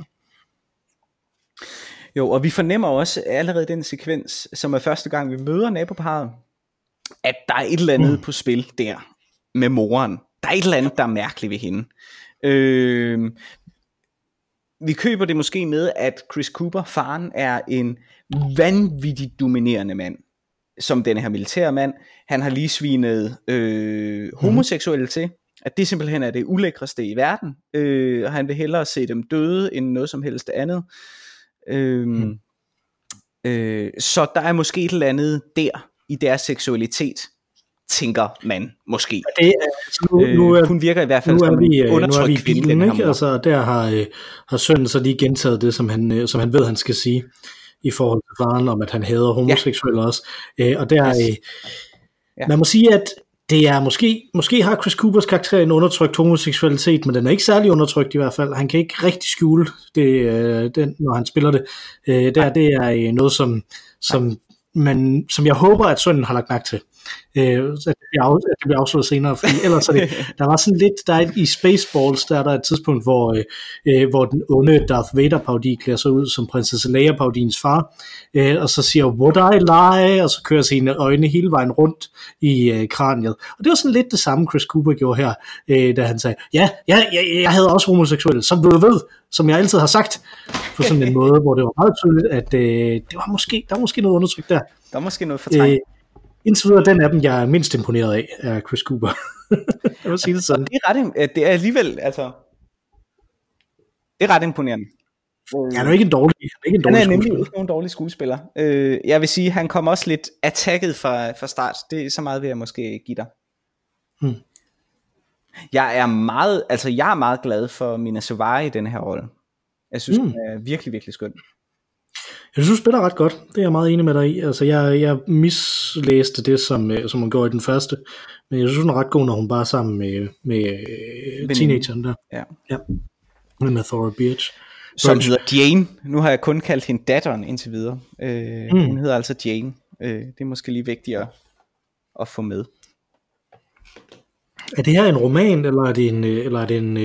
S2: Jo, og vi fornemmer også allerede den sekvens, som er første gang, vi møder naboparet, at der er et eller andet mm. på spil der med moren. Der er et eller andet, der er mærkeligt ved hende. Øh, vi køber det måske med, at Chris Cooper, faren, er en vanvittigt dominerende mand som den her militære mand. Han har lige svinet øh, mhm. homoseksuelle mm. til, at det simpelthen er det ulækreste i verden, øh, og han vil hellere se dem døde end noget som helst andet. Øh, mm. øh, så der er måske et eller andet der i deres seksualitet, tænker man måske. Det nu, nu er, øh, hun virker i hvert fald nu er vi, undertrykt nu er vi kvinde. Bilen, ikke?
S1: Altså, der har, øh, har sønnen så lige gentaget det, som han, øh, som han ved, han skal sige i forhold til faren, om at han hader homoseksuelle ja. også. Øh, og der, yes. øh, ja. man må sige, at det er måske, måske har Chris Coopers karakter en undertrykt homoseksualitet, men den er ikke særlig undertrykt i hvert fald. Han kan ikke rigtig skjule det, øh, den, når han spiller det. Øh, der, det er øh, noget, som, som, man, som jeg håber, at sønnen har lagt mærke til øh, at, det bliver af, at det bliver afslået senere, fordi ellers er det, der var sådan lidt, der er i Spaceballs, der er der et tidspunkt, hvor, øh, øh hvor den onde Darth Vader parodi klæder sig ud som prinsesse Leia parodiens far, øh, og så siger, would I lie, og så kører sine øjne hele vejen rundt i øh, kraniet. Og det var sådan lidt det samme, Chris Cooper gjorde her, øh, da han sagde, ja, ja jeg, jeg havde også homoseksuel, som du ved, som jeg altid har sagt, på sådan en måde, hvor det var meget tydeligt, at øh, det var måske, der var måske noget undertryk der.
S2: Der var måske noget fortrængt. Øh,
S1: indtil videre den af dem, jeg er mindst imponeret af, er Chris Cooper. jeg vil sige det sådan.
S2: Det er, ret, det er alligevel, altså, det er ret imponerende.
S1: Han er jo ikke en dårlig, han er ikke en dårlig
S2: han er nemlig ikke nogen dårlig skuespiller. Øh, jeg vil sige, han kom også lidt attacket fra, fra start. Det er så meget, vil jeg måske give dig. Hmm. Jeg er meget, altså jeg er meget glad for Mina Suvari i denne her rolle. Jeg synes, hmm. hun er virkelig, virkelig skøn.
S1: Jeg synes, du spiller ret godt. Det er jeg meget enig med dig i. Altså, jeg, jeg mislæste det, som, øh, som hun gjorde i den første. Men jeg synes, hun er ret god, når hun bare er sammen med, med øh, teenageren der. Ja. ja. Med Thora Birch.
S2: Som hedder Jane. Nu har jeg kun kaldt hende datteren indtil videre. Øh, mm. Hun hedder altså Jane. Øh, det er måske lige vigtigt at, at få med.
S1: Er det her en roman, eller er det en, øh, eller er det en,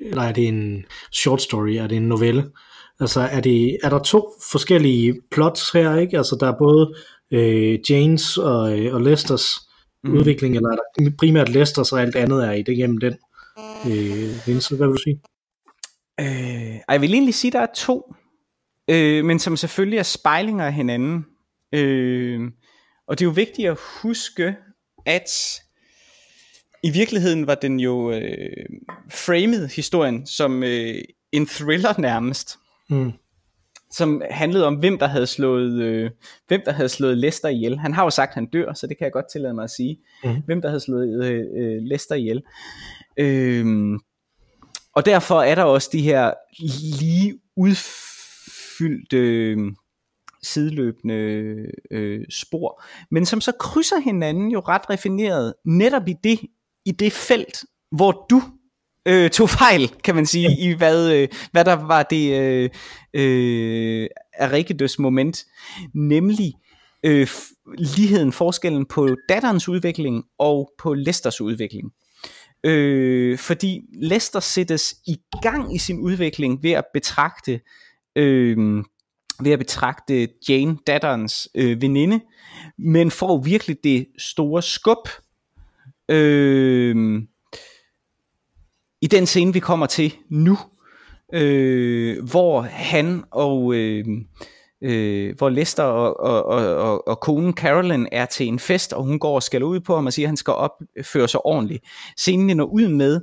S1: eller er det en short story? Er det en novelle? Altså er, det, er der to forskellige plots her, ikke? Altså der er både øh, Janes og, øh, og Lesters mm. udvikling, eller er der primært Lesters og alt andet er i det gennem den? Øh, Vince, hvad vil du sige?
S2: Øh, jeg vil egentlig sige, at der er to, øh, men som selvfølgelig er spejlinger af hinanden. Øh, og det er jo vigtigt at huske, at i virkeligheden var den jo øh, framed historien som øh, en thriller nærmest.
S1: Mm.
S2: Som handlede om, hvem der havde slået, øh, hvem der havde slået Lester ihjel. Han har jo sagt, at han dør, så det kan jeg godt tillade mig at sige.
S1: Mm.
S2: Hvem der havde slået øh, øh, Lester ihjel. Øh, og derfor er der også de her lige udfyldte øh, sideløbende øh, spor, men som så krydser hinanden jo ret raffineret, netop i det, i det felt, hvor du øh, tog fejl, kan man sige, i hvad, øh, hvad der var det øh, øh, Arikides moment, nemlig øh, ligheden, forskellen på datterens udvikling og på Lesters udvikling. Øh, fordi Lester sættes i gang i sin udvikling ved at betragte øh, ved at betragte Jane, datterens øh, veninde, men får virkelig det store skub øh, i den scene, vi kommer til nu, øh, hvor han og øh, øh, hvor Lester og, og, og, og, og konen Carolyn er til en fest, og hun går og skal ud på ham og siger, at han skal opføre sig ordentligt. Scenen ender ud med,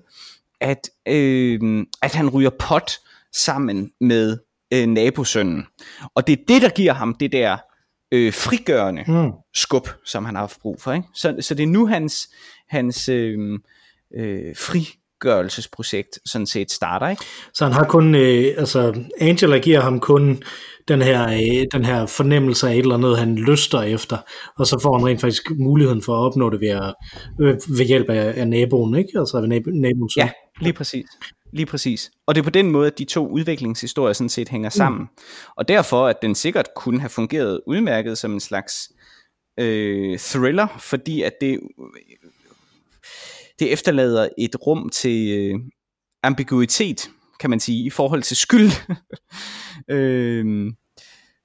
S2: at, øh, at han ryger pot sammen med øh, nabosønnen. Og det er det, der giver ham det der øh, frigørende
S1: Mm.
S2: skub, som han har haft brug for. Ikke? Så, så det er nu hans, hans øh, øh, frigørelsesprojekt sådan set starter. Ikke?
S1: Så han har kun, øh, altså Angela giver ham kun den her, øh, den her fornemmelse af et eller andet, han lyster efter, og så får han rent faktisk muligheden for at opnå det ved, at, øh, ved hjælp af, af naboen, ikke? Altså ved nab- naboens søn.
S2: Ja, lige præcis. Lige præcis. Og det er på den måde, at de to udviklingshistorier sådan set hænger sammen. Mm. Og derfor, at den sikkert kunne have fungeret udmærket som en slags øh, thriller, fordi at det, det efterlader et rum til øh, ambiguitet, kan man sige, i forhold til skyld. øh,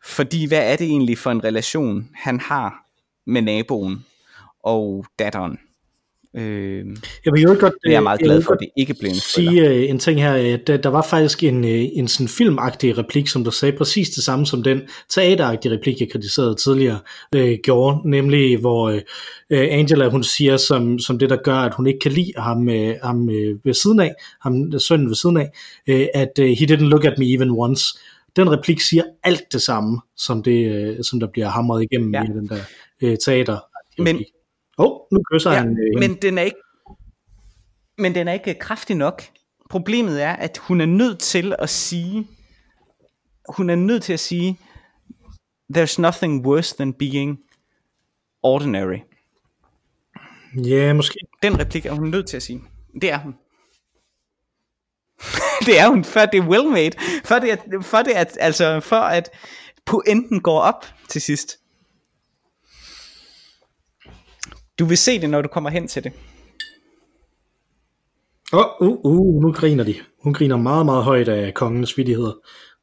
S2: fordi hvad er det egentlig for en relation, han har med naboen og datteren? Øh,
S1: Jeg vil jo godt,
S2: jeg er meget
S1: jeg
S2: glad
S1: vil
S2: for, at det ikke blev en thriller.
S1: sige øh, en ting her. øh, Der, der var faktisk en, øh, en sådan filmagtig replik, som der sagde præcis det samme som den teateragtige replik, jeg kritiserede tidligere, øh, gjorde, nemlig hvor øh, øh, Angela, hun siger, som, som det der gør, at hun ikke kan lide ham, øh, ham øh, ved siden af, ham sønnen ved siden af, øh, at øh, he didn't look at me even once. Den replik siger alt det samme, som det, øh, som der bliver hamret igennem
S2: ja.
S1: i den der øh, teater.
S2: Men-
S1: Åh, oh, nu kysser
S2: Ja,
S1: han. Øh,
S2: men den er ikke men den er ikke kraftig nok. Problemet er, at hun er nødt til at sige, hun er nødt til at sige, there's nothing worse than being ordinary.
S1: Ja, måske.
S2: Den replik er hun nødt til at sige. Det er hun. det er hun, før det er well made. For det, er, for det er, altså, for at pointen går op til sidst. Du vil se det, når du kommer hen til det.
S1: Åh, oh, uh, uh, nu griner de. Hun griner meget, meget højt af kongens vidigheder.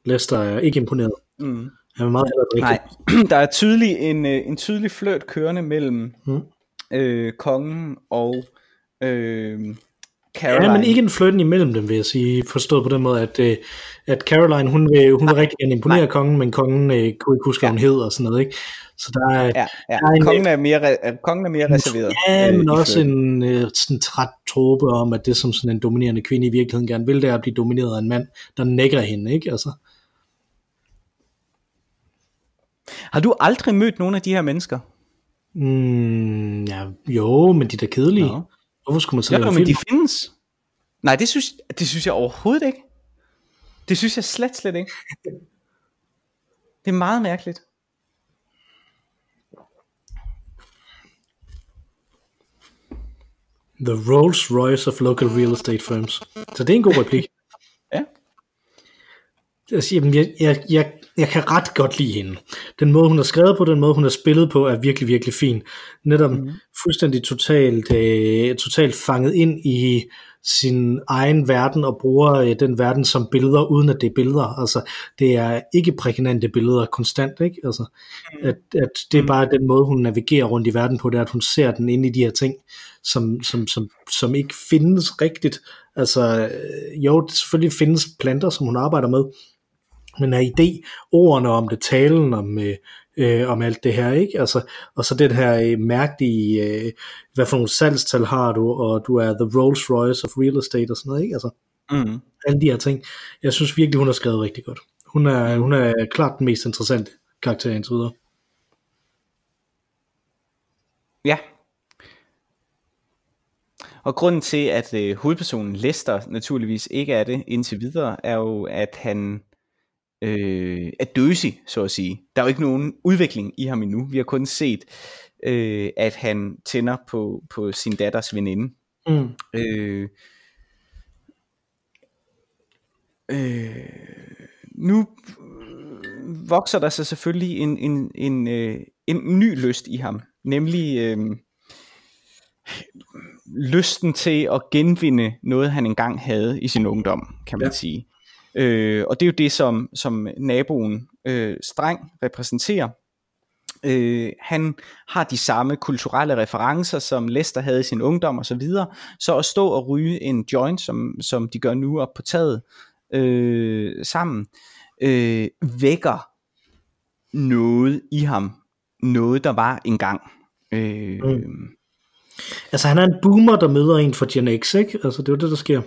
S1: Lester er ikke imponeret.
S2: Mm.
S1: Han er meget
S2: Nej, der er tydelig en, øh, en tydelig fløjt kørende mellem
S1: Mm.
S2: øh, kongen og øh, Caroline.
S1: Ja, men ikke en flirten imellem dem, vil jeg sige. Forstået på den måde, at, øh, at Caroline, hun vil, hun vil rigtig gerne imponere
S2: nej.
S1: kongen, men kongen øh, kunne ikke huske, hvad hun hed og sådan noget. Ikke? Så der er,
S2: Ja, ja.
S1: Der er en-
S2: Kongen, er mere, re- kongen er mere reserveret.
S1: ja,
S2: øh,
S1: men også en øh, sådan træt trope om, at det som sådan en dominerende kvinde i virkeligheden gerne vil, det er at blive domineret af en mand, der nækker hende. Ikke? Altså,
S2: Har du aldrig mødt nogen af de her mennesker?
S1: mm, ja, jo, men de er da kedelige.
S2: Nå.
S1: Hvorfor skulle man så
S2: Ja,
S1: lave
S2: men
S1: film?
S2: de findes. Nej, det synes, det synes jeg overhovedet ikke. Det synes jeg slet, slet ikke. Det er meget mærkeligt.
S1: The Rolls Royce of local real estate firms. Så det er en god replik.
S2: Ja.
S1: Altså, jamen, jeg, jeg, jeg, jeg kan ret godt lide hende. Den måde, hun har skrevet på, den måde, hun har spillet på, er virkelig, virkelig fin. Netop mm. fuldstændig totalt, øh, totalt fanget ind i sin egen verden og bruger øh, den verden som billeder, uden at det er billeder. Altså, det er ikke prægnante billeder konstant, ikke? Altså, at, at det er bare den måde, hun navigerer rundt i verden på, det er, at hun ser den inde i de her ting, som, som, som, som ikke findes rigtigt. Altså, øh, jo, selvfølgelig findes planter, som hun arbejder med, men af idé, ordene om det, talen om, øh, øh, om alt det her, ikke? Altså, og så den her øh, mærkelige, øh, hvad for nogle salgstal har du, og du er the Rolls Royce of real estate og sådan noget, ikke? Altså,
S2: Mm.
S1: alle de her ting. Jeg synes virkelig, hun har skrevet rigtig godt. Hun er, hun er klart den mest interessante karakter indtil videre.
S2: Ja. Og grunden til, at øh, hovedpersonen Lester naturligvis ikke er det indtil videre, er jo, at han øh, er døsig, så at sige. Der er jo ikke nogen udvikling i ham endnu. Vi har kun set, øh, at han tænder på, på sin datters veninde.
S1: Mm.
S2: Øh, øh, nu vokser der så selvfølgelig en, en, en, øh, en ny lyst i ham, nemlig øh, lysten til at genvinde noget, han engang havde i sin ungdom, kan man
S1: ja.
S2: sige. Øh, og det er jo det, som, som naboen øh, Streng repræsenterer. Øh, han har de samme kulturelle referencer, som Lester havde i sin ungdom og så videre. Så at stå og ryge en joint, som, som de gør nu op på taget øh, sammen, øh, vækker noget i ham. Noget, der var engang. Øh,
S1: Mm. Altså han er en boomer, der møder en fra Gen X, ikke? Altså det er jo det, der sker.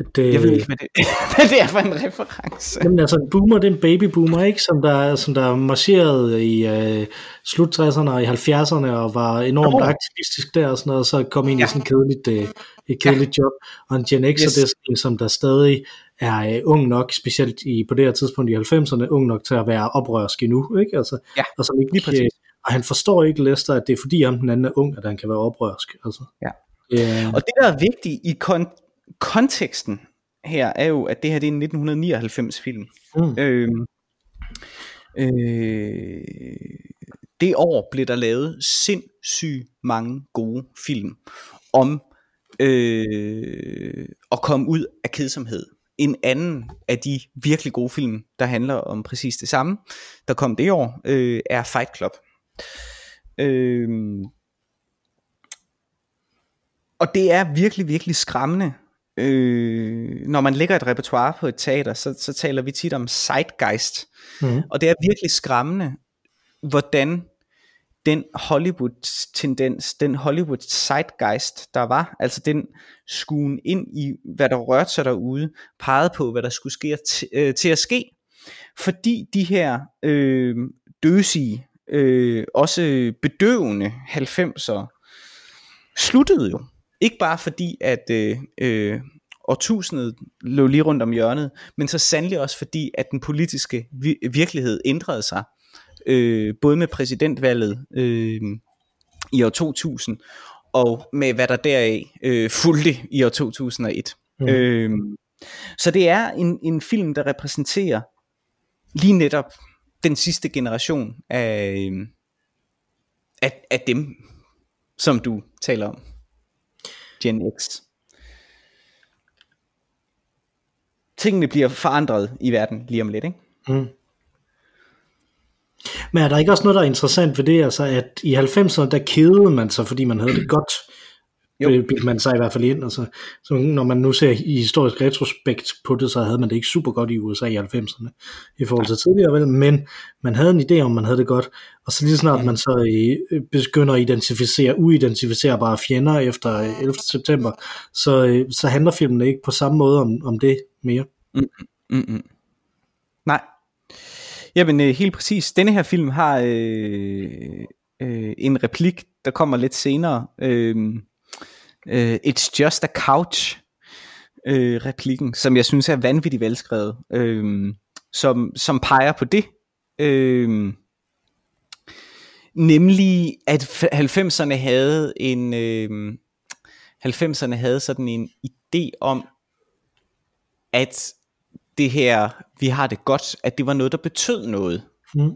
S1: At, øh,
S2: Jeg ved ikke, hvad det, hvad det er for en reference.
S1: Jamen altså en boomer, det er en baby boomer, ikke? Som der, som der marcherede i øh, slut 60'erne og i 70'erne og var enormt
S2: Nå.
S1: aktivistisk der og sådan noget, og så kom ind ja. I sådan et kedeligt, øh, et kedeligt ja. job. Og en Gen X, yes. Det er sådan som der stadig er øh, ung nok, specielt i, på det her tidspunkt i 90'erne, ung nok til at være oprørsk endnu, ikke? Altså,
S2: Ja,
S1: og, som
S2: lige
S1: ikke,
S2: præcis.
S1: øh, og han forstår ikke, Lester, at det er fordi ham den anden er ung, at han kan være oprørsk. Altså.
S2: Ja.
S1: Øh,
S2: Og det, der er vigtigt i kon- konteksten her, er jo, at det her det er en 1999 film.
S1: mm,
S2: Øh, øh, det år blev der lavet sindssygt mange gode film om øh, at komme ud af kedsomhed. En anden af de virkelig gode film, der handler om præcis det samme, der kom det år, øh, er Fight Club. Øh, og det er virkelig, virkelig skræmmende. Øh, når man lægger et repertoire på et teater, så, så taler vi tit om zeitgeist.
S1: mm,
S2: Og det er virkelig skræmmende, hvordan den Hollywood-tendens, den Hollywood-zeitgeist, der var, altså den skuen ind i, hvad der rørte sig derude, pegede på, hvad der skulle ske øh, til at ske. Fordi de her øh, døsige, øh, også bedøvende 90'er, sluttede jo. Ikke bare fordi, at øh, øh, årtusindet lå lige rundt om hjørnet, men så sandelig også fordi, at den politiske vi- virkelighed ændrede sig. Øh, både med præsidentvalget øh, i år 2000, og med hvad der deraf øh, fulgte i år 2001.
S1: Mm.
S2: Øh, så det er en, en film, der repræsenterer lige netop den sidste generation af, øh, af, af dem, som du taler om. Gen X. Tingene bliver forandret i verden lige om lidt, ikke?
S1: Mm. Men er der ikke også noget, der er interessant ved det, altså at i 90'erne, der kedede man sig, fordi man havde det godt,
S2: jo.
S1: bildte man sig i hvert fald ind. Altså, så når man nu ser i historisk retrospekt på det, så havde man det ikke super godt i USA i 90'erne, i forhold til tidligere, vel? men man havde en idé om, man havde det godt, og så lige snart man så øh, begynder at identificere uidentificerbare fjender efter øh, 11. september, så, øh, så handler filmen ikke på samme måde om, om det mere.
S2: Mm-mm. Nej. Jamen øh, helt præcis. Denne her film har øh, øh, en replik, der kommer lidt senere. Øh, øh, It's just a couch. Øh, replikken, som jeg synes er vanvittigt velskrevet. Øh, som, som peger på det. Øh, nemlig at 90'erne havde en øh, 90'erne havde sådan en idé om at det her, vi har det godt, at det var noget, der betød noget.
S1: Mm.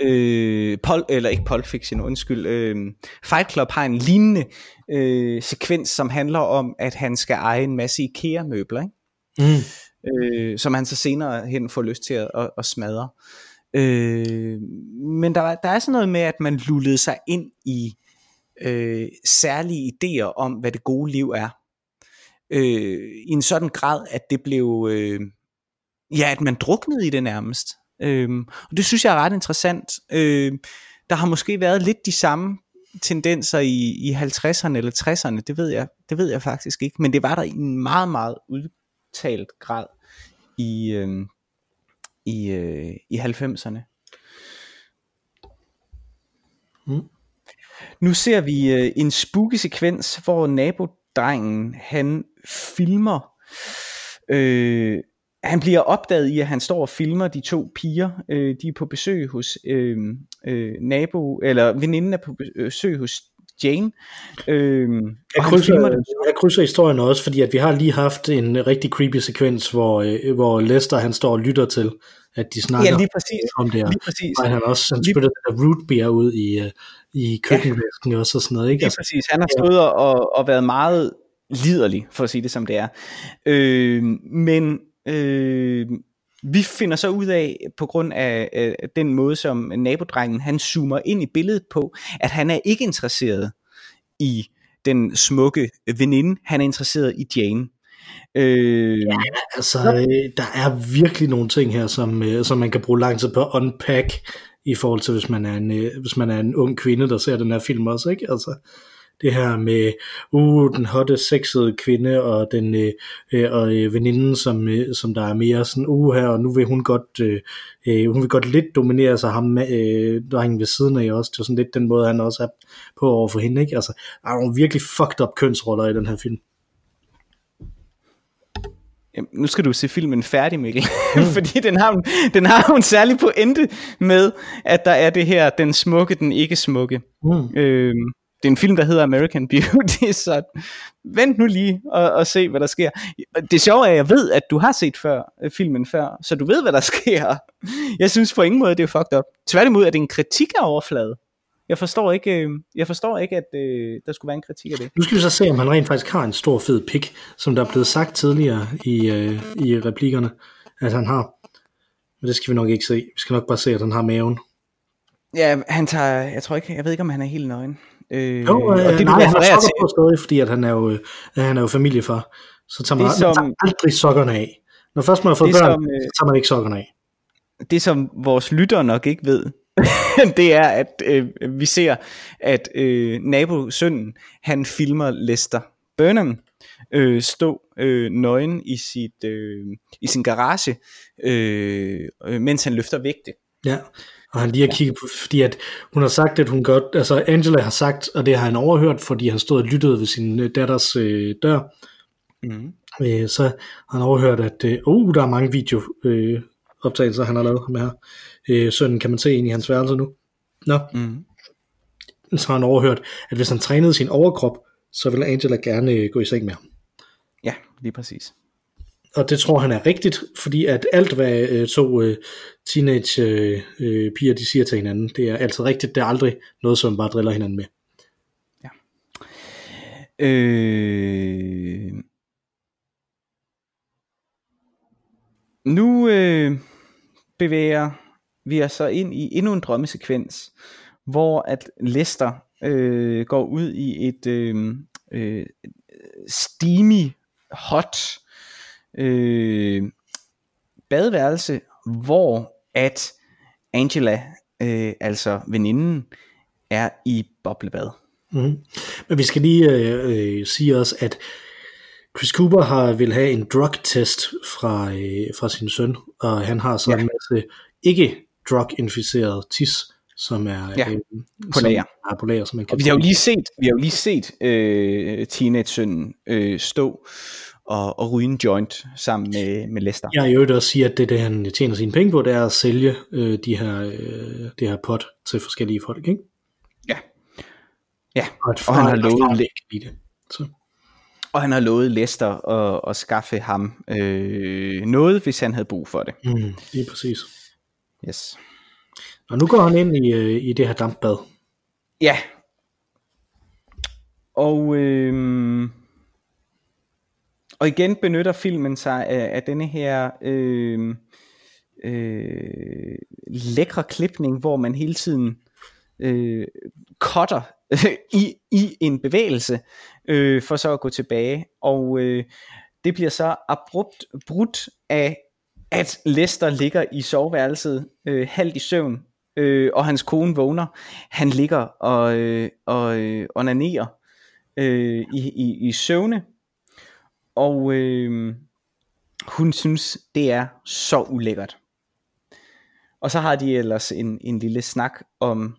S2: Øh, Pol, eller ikke Pulp Fiction, undskyld. Øh, Fight Club har en lignende øh, sekvens, som handler om, at han skal eje en masse IKEA-møbler, ikke?
S1: Mm.
S2: øh, som han så senere hen får lyst til at, at, at smadre. Øh, men der, der er sådan noget med, at man lullede sig ind i øh, særlige idéer om, hvad det gode liv er. Øh, I en sådan grad, at det blev, øh, ja, at man druknede i det nærmest. Øhm, og det synes jeg er ret interessant. Øhm, der har måske været lidt de samme tendenser i, i 50'erne eller 60'erne, det ved, jeg, det ved jeg faktisk ikke, men det var der i en meget, meget udtalt grad i, øhm, i, øh, i 90'erne. Mm. Nu ser vi øh, en spooky sekvens, hvor nabodrengen, han filmer, øh, han bliver opdaget i, at han står og filmer de to piger, øh, de er på besøg hos øh, øh, nabo, eller veninden er på besøg hos Jane.
S1: Øh, jeg, krydser, jeg krydser historien også, fordi at vi har lige haft en rigtig creepy sekvens, hvor, øh, hvor Lester han står og lytter til, at de snakker
S2: ja, lige præcis.
S1: om det her.
S2: Lige præcis.
S1: Og han også han spytter der root beer ud i, øh, i køkkenvæsken ja. også og sådan noget. Ikke?
S2: Lige altså, præcis. Han har stået og, og været meget liderlig, for at sige det som det er. Øh, men øh, vi finder så ud af, på grund af øh, den måde, som nabodrengen han zoomer ind i billedet på, at han er ikke interesseret i den smukke veninde, han er interesseret i Jane.
S1: Øh, ja, altså, øh, der er virkelig nogle ting her, som, øh, som man kan bruge lang tid på at unpack, i forhold til, hvis man er en, øh, hvis man er en ung kvinde, der ser den her film også, ikke? Altså, det her med uh, den hotte sexede kvinde og den øh, øh, og øh, veninden som øh, som der er mere sådan uh her og nu vil hun godt øh, øh, hun vil godt lidt dominere sig ham øh, drengen ved siden af også det er sådan lidt den måde han også er på over for hende ikke altså der er nogle virkelig fucked up kønsroller i den her film
S2: Jamen, nu skal du se filmen færdig, Mikkel. Mm. Fordi den har, den har en særlig pointe med, at der er det her, den smukke, den ikke smukke. Mm. Øhm, det er en film, der hedder American Beauty, så vent nu lige og, og se, hvad der sker. Det sjove er, at jeg ved, at du har set før, øh, filmen før, så du ved, hvad der sker. Jeg synes på ingen måde, det er fucked up. Tværtimod er det en kritik af overflade. Jeg forstår ikke, øh, jeg forstår ikke at øh, der skulle være en kritik af det.
S1: Nu skal vi så se, om han rent faktisk har en stor fed pik, som der er blevet sagt tidligere i, øh, i replikkerne, at han har. Men det skal vi nok ikke se. Vi skal nok bare se, at han har maven.
S2: Ja, han tager, jeg tror ikke, jeg ved ikke, om han er helt nøgen.
S1: Øh, jo, øh, og det, nej, han har sokker på stadig, fordi at han er jo, øh, han er jo familiefar. Så tager man, som, man tager aldrig sokkerne af. Når først man har fået børn, som, øh, så tager man ikke sokkerne af.
S2: Det som vores lyttere nok ikke ved, det er, at øh, vi ser, at øh, nabosønnen, han filmer Lester Burnham øh, stå øh, nøgen i, sit, øh, i sin garage, øh, mens han løfter vægte.
S1: Ja, og han lige har kigget på, fordi at hun har sagt, at hun godt, altså Angela har sagt, og det har han overhørt, fordi han stod og lyttede ved sin øh, datters øh, dør, mm. øh, så har han overhørt, at øh, uh, der er mange video øh, optagelser, han har lavet med her. Øh, sønnen kan man se ind i hans værelse nu. Nå. Mm. Så har han overhørt, at hvis han trænede sin overkrop, så ville Angela gerne øh, gå i seng med ham.
S2: Ja, lige præcis
S1: og det tror han er rigtigt, fordi at alt hvad øh, to øh, teenage øh, øh, piger de siger til hinanden, det er altid rigtigt, det er aldrig noget, som bare driller hinanden med. Ja.
S2: Øh... Nu øh, bevæger vi os så ind i endnu en drømmesekvens, hvor at Lester øh, går ud i et øh, øh, steamy, hot øh, badeværelse, hvor at Angela, øh, altså veninden, er i boblebad.
S1: Mm. Men vi skal lige øh, øh, sige også, at Chris Cooper har vil have en drug test fra, øh, fra sin søn, og han har så ja. en masse ikke drug inficeret tis, som er
S2: ja, øh, på lager.
S1: Som er på lager, som man kan
S2: vi har jo lige set, vi har jo lige set øh, teenage-sønnen øh, stå og, og ryge en joint sammen med, med Lester.
S1: Jeg vil også sige, at det, det han tjener sine penge på, det er at sælge øh, de her, øh, det her pot til forskellige folk, ikke?
S2: Ja. Ja,
S1: og, og han har lovet i det. Så.
S2: Og han har lovet Lester at, at skaffe ham øh, noget, hvis han havde brug for det.
S1: Mm, lige præcis.
S2: Yes.
S1: Og nu går han ind i, øh, i det her dampbad.
S2: Ja. Og øh, og igen benytter filmen sig af, af denne her øh, øh, lækre klipning, hvor man hele tiden øh, cutter i, i en bevægelse, øh, for så at gå tilbage. Og øh, det bliver så abrupt brudt af at Lester ligger i soveværelset, øh, halvt i søvn, øh, og hans kone vågner. Han ligger og, øh, og øh, onanerer øh, i, i, i søvne, og øh, hun synes, det er så ulækkert. Og så har de ellers en, en lille snak om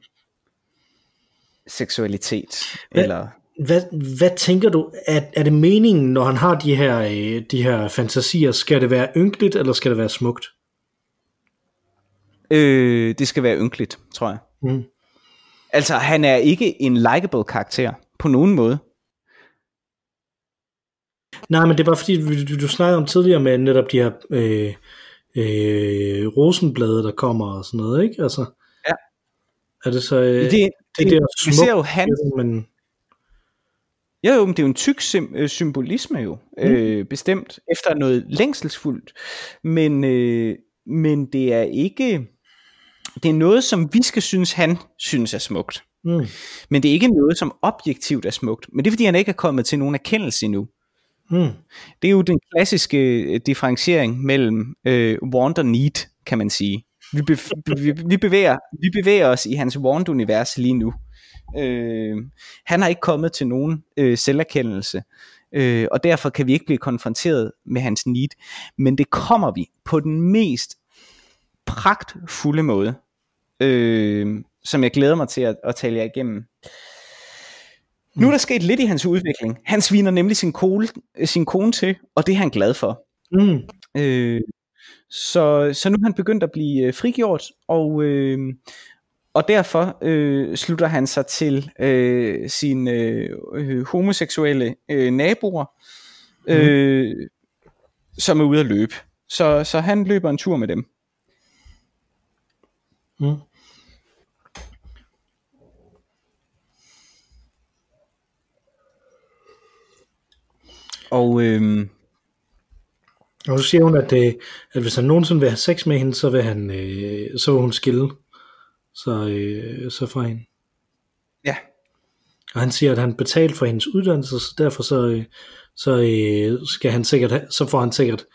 S2: seksualitet.
S1: Hvad,
S2: eller
S1: hvad, hvad tænker du, er, er det meningen, når han har de her, øh, de her fantasier, skal det være ynkeligt, eller skal det være smukt?
S2: øh, det skal være ynkeligt, tror jeg.
S1: Mm.
S2: Altså, han er ikke en likable karakter på nogen måde.
S1: Nej, men det er bare fordi, du, du, snakkede om tidligere med netop de her øh, øh, rosenblade, der kommer og sådan noget, ikke? Altså,
S2: Ja.
S1: Er det så... Øh,
S2: Det,
S1: det,
S2: det,
S1: der
S2: vi ser jo
S1: smukt,
S2: han,
S1: men...
S2: Ja, jo, men det er jo en tyk sim- øh, symbolisme jo, mm. øh, bestemt, efter noget længselsfuldt. Men, øh, men det er ikke, det er noget, som vi skal synes, han synes er smukt.
S1: Mm.
S2: Men det er ikke noget, som objektivt er smukt. Men det er, fordi han ikke er kommet til nogen erkendelse endnu.
S1: Mm.
S2: Det er jo den klassiske øh, differentiering mellem øh, want og need, kan man sige. Vi, bev- vi, vi, bevæger, vi bevæger os i hans want-univers lige nu. Øh, han har ikke kommet til nogen øh, selverkendelse, øh, og derfor kan vi ikke blive konfronteret med hans need. Men det kommer vi på den mest pragtfulde måde, øh, som jeg glæder mig til at, at tale jer igennem. Nu er der sket lidt i hans udvikling. Han sviner nemlig sin kone, sin kone til, og det er han glad for.
S1: Mm.
S2: Øh, så, så nu er han begyndt at blive øh, frigjort, og, øh, og derfor øh, slutter han sig til øh, sine øh, homoseksuelle øh, naboer, øh, som er ude at løbe. Så, så han løber en tur med dem.
S1: Mm.
S2: Og øh,
S1: Og så siger hun, at, øh, at hvis han nogensinde vil have sex med hende, så vil, han, øh, så vil hun skille så, øh, så fra hende.
S2: ja,
S1: Og han siger, at han betalt for hendes uddannelse, så derfor så, øh, så, øh, skal han sikkert, ha- så får han sikkert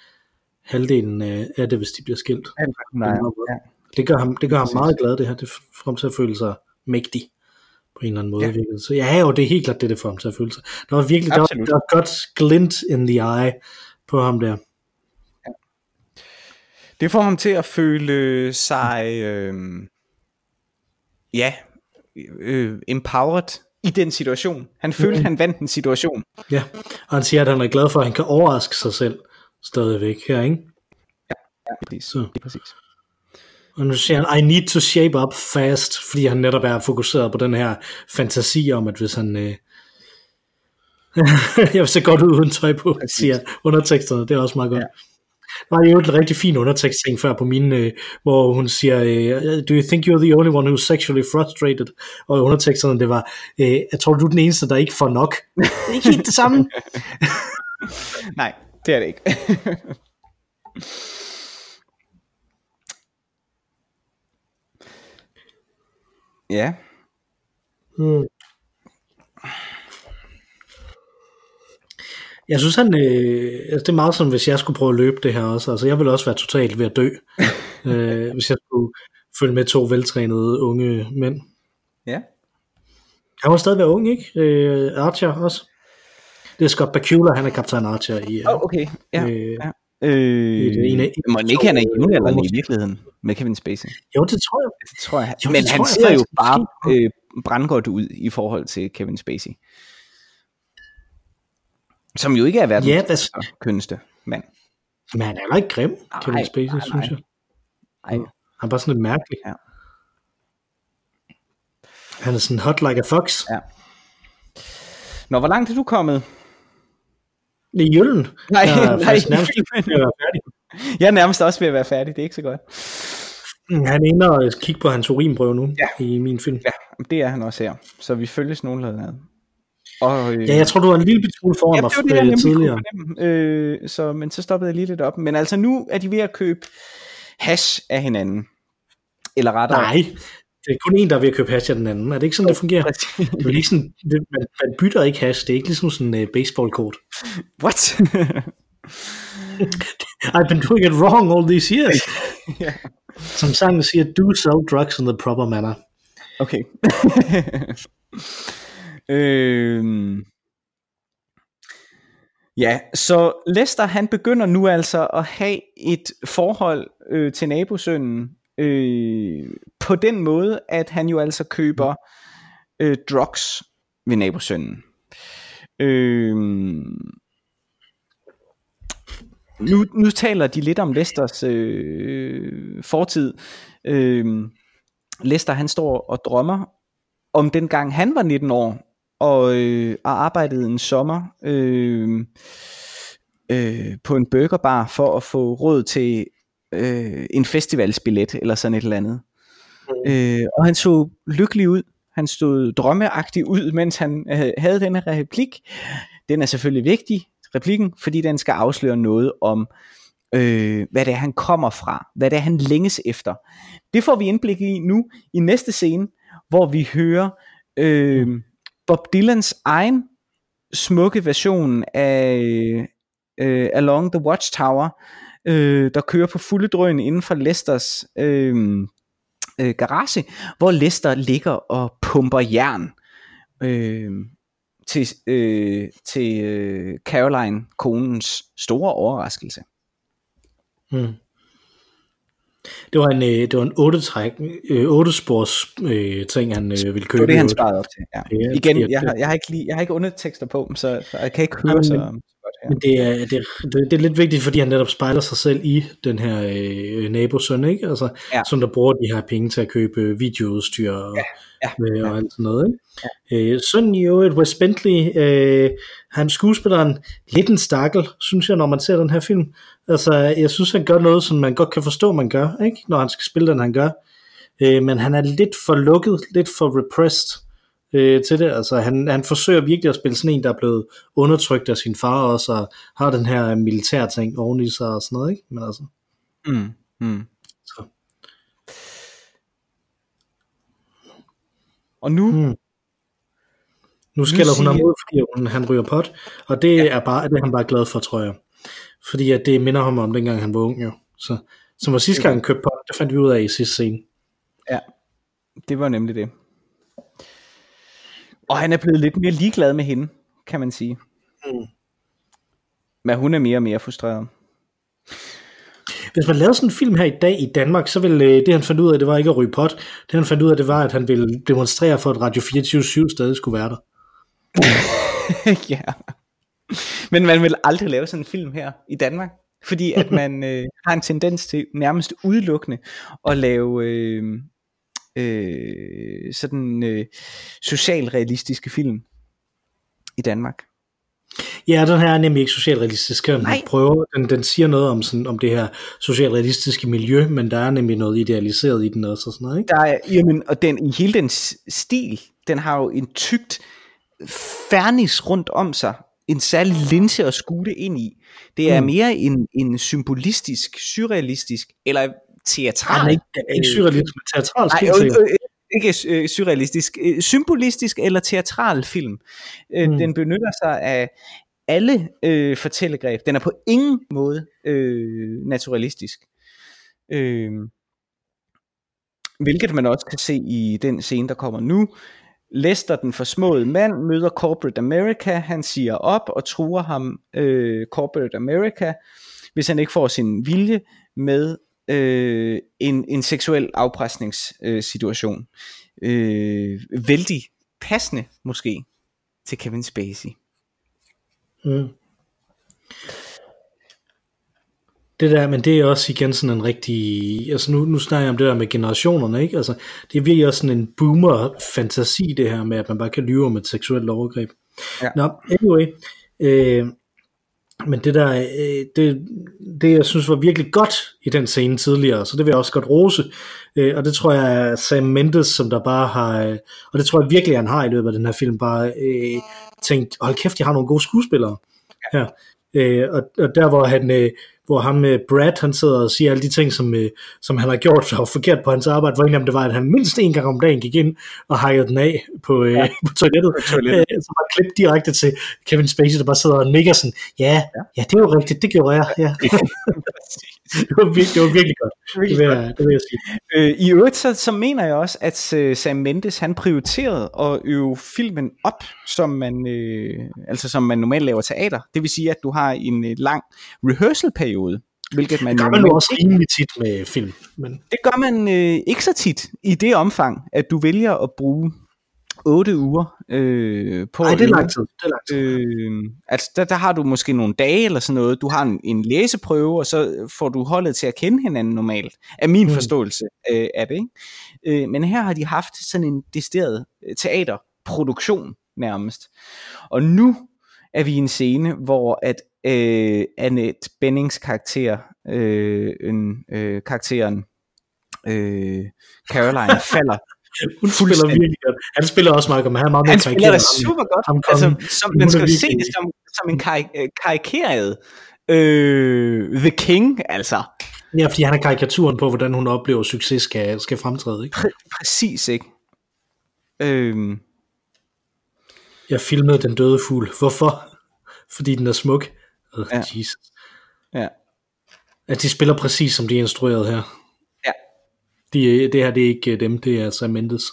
S1: halvdelen af, det, hvis de bliver skilt.
S2: han, nej, ja.
S1: Det gør ham, det gør ham meget glad, det her. Det får ham til at føle sig mægtig på en eller anden måde.
S2: Ja.
S1: Ja. Så ja, jo, det er helt klart det, det får ham til at føle sig. Der var virkelig der var,
S2: Absolut.
S1: der var et godt glint in the eye på ham der.
S2: Det får ham til at føle sig, øh, ja, øh, empowered i den situation. Han følte,
S1: Mhm.
S2: han vandt en situation.
S1: Ja, og han siger, at han er glad for, at han kan overraske sig selv stadigvæk her, ikke?
S2: Ja, præcis.
S1: Så.
S2: Lige præcis.
S1: Og nu siger han, I need to shape up fast, fordi han netop er fokuseret på den her fantasi om, at hvis han... Øh... jeg vil se godt ud uden tøj på,
S2: Præcis.
S1: siger underteksterne, det er også meget godt.
S2: Ja.
S1: Der er jo en rigtig fin undertekstting før på mine, øh, hvor hun siger, øh, do you think you're the only one who's sexually frustrated? Og underteksterne, det var, øh, jeg tror du er den eneste, der ikke får nok. Det er ikke helt det samme.
S2: Nej, det er det ikke. Ja,
S1: Mm. Jeg synes, han, øh, altså det er meget sådan, hvis jeg skulle prøve at løbe det her også. Altså, jeg ville også være totalt ved at dø, øh, hvis jeg skulle følge med to veltrænede unge mænd.
S2: ja.
S1: Han var stadig være ung, ikke? Øh, Archer også. Det er Scott Bakula, han er kaptajn Archer i... Øh,
S2: Oh, okay. Ja,
S1: øh,
S2: ja. Øh,
S1: det er en af-
S2: må ikke han er jævnaldrende i virkeligheden med Kevin Spacey?
S1: Jo, det tror jeg.
S2: Det tror jeg.
S1: Jo,
S2: Men
S1: tror
S2: han
S1: jeg
S2: ser jo
S1: faktisk
S2: bare øh, brandgodt ud i forhold til Kevin Spacey. Som jo ikke er verdens
S1: Ja, hvad-
S2: kønneste mand.
S1: Men han er heller ikke grim, Kevin
S2: Nej,
S1: Spacey,
S2: nej,
S1: synes jeg.
S2: Ej.
S1: Han er bare sådan lidt mærkelig.
S2: Ja.
S1: Han er sådan hot like a fox.
S2: Ja. Nå, hvor langt er du kommet?
S1: I jøllen.
S2: Nej,
S1: jeg er
S2: nej.
S1: nærmest at være færdig.
S2: Jeg er nærmest også ved at være færdig, det er ikke så godt.
S1: Mm, Han er inde og kigge på hans urinprøve nu
S2: Ja.
S1: i min film.
S2: Ja, det er han også her. Så vi følges nogenlunde ad. Og, øh,
S1: Ja, jeg tror, du var en lille smule foran
S2: Ja,
S1: mig
S2: det var det, jeg
S1: øh, tidligere.
S2: Øh, så, men så stoppede jeg lige lidt op. Men altså nu er de ved at købe hash af hinanden. Eller rettere.
S1: Nej, det er kun en, der er ved at købe hash af den anden. Er det ikke sådan, det fungerer? Det er sådan, det, man, man bytter ikke hash. Det er ikke ligesom sådan en uh, baseballkort.
S2: What?
S1: I've been doing it wrong all these years. yeah. Som sangen siger, do sell drugs in the proper manner.
S2: Okay. øhm. Ja, så Lester han begynder nu altså at have et forhold øh, til nabosønnen øh, på den måde, at han jo altså køber øh, drugs ved nabosønnen. Øh, nu, nu taler de lidt om Lesters øh, fortid. Øh, Lester han står og drømmer om den gang han var 19 år og, øh, og arbejdede en sommer øh, øh, på en burgerbar for at få råd til øh, en festivalsbillet eller sådan et eller andet. Mm. Øh, og han så lykkelig ud. Han stod drømmeagtig ud, mens han øh, havde denne replik. Den er selvfølgelig vigtig, replikken, fordi den skal afsløre noget om, øh, hvad det er, han kommer fra, hvad det er, han længes efter. Det får vi indblik i nu i næste scene, hvor vi hører øh, Bob Dylans egen smukke version af øh, Along the Watchtower, øh, der kører på fulde drøn inden for Lesters øh, øh, garage, hvor Lester ligger og pumper jern øh, til, øh, til øh, Caroline, konens store overraskelse.
S1: Hmm. Det var en, øh, det var en 8 træk, 8 øh, spors øh, ting, han øh, ville købe.
S2: Det var det, han sparede op til. Ja. Ja, Igen, jeg har, jeg, har ikke lige, jeg har ikke undertekster på dem, så jeg kan ikke høre så.
S1: Men det er, det, er, det er lidt vigtigt, fordi han netop spejler sig selv i den her øh, nabosøn, ikke? Altså, ja. som der bruger de her penge til at købe videoudstyr og, ja. Ja. Øh, og alt sådan noget, ikke? Ja. Øh, sønnen i øvrigt, Wes Bentley, øh, han skuespilleren, lidt en stakkel, synes jeg, når man ser den her film. Altså, jeg synes, han gør noget, som man godt kan forstå, man gør, ikke? Når han skal spille den, han gør. Øh, men han er lidt for lukket, lidt for repressed øh, til det. Altså, han, han forsøger virkelig at spille sådan en, der er blevet undertrykt af sin far også, og har den her militær ting oven i sig og sådan noget, ikke? Men altså...
S2: Mm, mm. Så. Og nu... Mm.
S1: Nu skælder hun ham ud, fordi hun, han ryger pot, og det ja. er bare det er han bare glad for, tror jeg. Fordi at det minder ham om dengang han var ung, jo. Så, som var sidste gang han købte pot, det fandt vi ud af i sidste scene.
S2: Ja, det var nemlig det. Og han er blevet lidt mere ligeglad med hende, kan man sige. Mm. Men hun er mere og mere frustreret.
S1: Hvis man lavede sådan en film her i dag i Danmark, så ville øh, det han fandt ud af, det var ikke at ryge pot. Det han fandt ud af, det var, at han ville demonstrere for, at Radio 24 stadig skulle være der.
S2: ja. Men man vil aldrig lave sådan en film her i Danmark. Fordi at man øh, har en tendens til nærmest udelukkende at lave øh, øh, sådan øh, socialrealistiske film i Danmark.
S1: Ja, den her er nemlig ikke socialrealistisk. Den prøver, den, den siger noget om, sådan, om det her socialrealistiske miljø, men der er nemlig noget idealiseret i den også. Og sådan noget, ikke?
S2: Der er, jamen, og den, i hele den stil, den har jo en tykt fernis rundt om sig, en særlig linse at skue ind i. Det er mm. mere en, en symbolistisk, surrealistisk, eller teatral.
S1: Han er ikke, ikke surrealistisk, men teatral.
S2: Nej, øh, øh, ikke øh, surrealistisk. Øh, symbolistisk eller teatral film. Øh, mm. Den benytter sig af alle øh, fortællegreb. Den er på ingen måde øh, naturalistisk. Øh, hvilket man også kan se i den scene, der kommer nu. Lester, den forsmåede mand, møder Corporate America. Han siger op og truer ham, øh, Corporate America, hvis han ikke får sin vilje med øh, en, en seksuel afpresningssituation. Øh, vældig passende måske til Kevin Spacey. Mm.
S1: Det der, men det er også igen sådan en rigtig, altså nu, nu snakker jeg om det der med generationerne, ikke? Altså, det er virkelig også sådan en boomer-fantasi, det her med, at man bare kan lyve om et seksuelt overgreb. Ja. Nå, anyway, øh, men det der, øh, det, det jeg synes var virkelig godt i den scene tidligere, så det vil jeg også godt rose, øh, og det tror jeg er Sam Mendes, som der bare har, øh, og det tror jeg virkelig han har i løbet af den her film, bare øh, tænkt, hold kæft, jeg har nogle gode skuespillere her. Øh, og, og der hvor han, øh, hvor ham med Brad, han sidder og siger alle de ting, som, øh, som han har gjort så forkert på hans arbejde, hvor en af dem det var, at han mindst en gang om dagen gik ind og hakkede den af på, øh, ja. på toilettet, på toilettet. Øh, så var klip direkte til Kevin Spacey, der bare sidder og nikker sådan, ja, ja, ja det er jo rigtigt, det gjorde jeg, ja. det, var virkelig, det var virkelig godt, det, vil jeg, det vil jeg sige.
S2: Øh, I øvrigt så, så mener jeg også, at Sam Mendes, han prioriterede at øve filmen op, som man, øh, altså som man normalt laver teater. Det vil sige, at du har en øh, lang rehearsal-periode, hvilket man...
S1: Det gør man jo også rimelig tit med film. Men...
S2: Det gør man øh, ikke så tit i det omfang, at du vælger at bruge 8 uger øh, på
S1: Nej, det er lang tid. Det er lang tid.
S2: Øh, altså der, der har du måske nogle dage eller sådan noget. Du har en, en læseprøve, og så får du holdet til at kende hinanden normalt. Er min mm. forståelse øh, af det. Ikke? Øh, men her har de haft sådan en desteret øh, teaterproduktion nærmest. Og nu er vi i en scene, hvor at øh, Annette Bennings karakter, øh, en, øh, karakteren øh, Caroline falder
S1: hun spiller virkelig godt. Han spiller også meget godt, men han er meget mere
S2: Han spiller det super godt. Ham, altså, som, man skal se det som, som en karik- karikeret øh, The King, altså.
S1: Ja, fordi han er karikaturen på, hvordan hun oplever succes skal, skal fremtræde, ikke?
S2: Præ- præcis, ikke? Øh,
S1: jeg filmede Den Døde Fugl. Hvorfor? Fordi den er smuk. Oh, ja. Jesus.
S2: Ja.
S1: At de spiller præcis som de er instrueret her.
S2: Ja.
S1: De, det her det er ikke dem, det er Sam Mendes.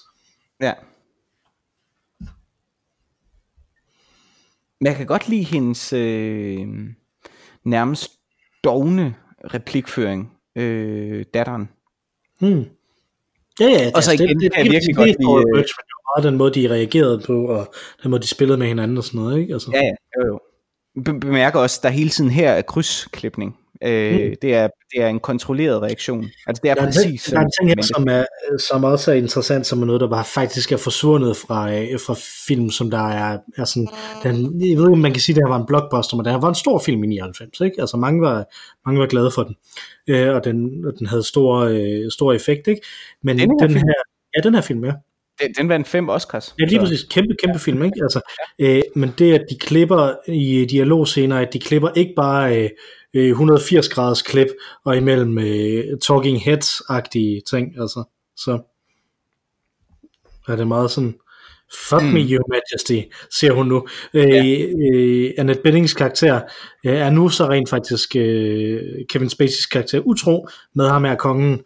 S2: Ja. Men jeg kan godt lide hendes øh, nærmest dogne replikføring, øh, datteren.
S1: Hmm. Ja, ja,
S2: og så igen, det, det, kan jeg virkelig godt lide.
S1: Øh, den måde, de reagerede på, og den måde, de spillede med hinanden og sådan noget, ikke? Altså.
S2: Ja, ja, jo, jo. Bemærker også, der hele tiden her er krydsklipning. Øh, mm. det, er, det er en kontrolleret reaktion. Altså det er,
S1: der er
S2: præcis
S1: Der er en ting her, som, er, som også er interessant, som er noget, der bare faktisk er forsvundet fra, øh, fra film, som der er, er sådan, den, jeg ved ikke, om man kan sige, at det her var en blockbuster, men det her var en stor film i 99, ikke? Altså mange var, mange var glade for den, øh, og, den, og den havde stor, øh, stor effekt, ikke? Men den, den her, ja, den her film, ja.
S2: Den, den vandt fem Oscars.
S1: Ja, lige præcis. Kæmpe, kæmpe film, ikke? Altså, øh, men det, at de klipper i dialogscener, at de klipper ikke bare øh, 180 øh, graders klip, og imellem øh, talking heads-agtige ting, altså, så er det meget sådan, fuck mm. me your majesty, siger hun nu. Øh, ja. øh, Annette Bennings karakter øh, er nu så rent faktisk øh, Kevin Spacey's karakter utro med ham her kongen,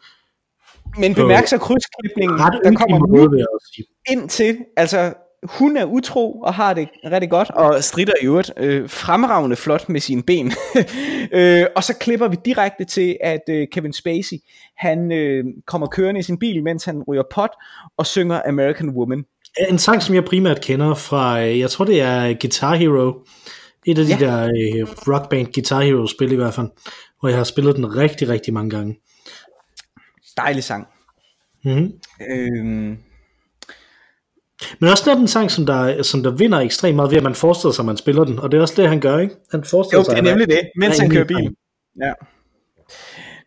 S2: men bemærk så krydsklipningen, der kommer måde, nu ind til, altså hun er utro og har det rigtig godt, og strider i øvrigt øh, fremragende flot med sine ben. øh, og så klipper vi direkte til, at øh, Kevin Spacey, han øh, kommer kørende i sin bil, mens han ryger pot og synger American Woman.
S1: En sang, som jeg primært kender fra, øh, jeg tror det er Guitar Hero, et af de ja. der øh, rockband Guitar Hero spil i hvert fald, hvor jeg har spillet den rigtig, rigtig mange gange.
S2: Dejlig sang.
S1: Mm-hmm. Øhm. Men også den sang, som der, som der vinder ekstremt meget ved, at man forestiller sig, at man spiller den. Og det er også det, han gør, ikke? Han forestiller
S2: jo, sig, det er nemlig det, mens han kører bil. Ja.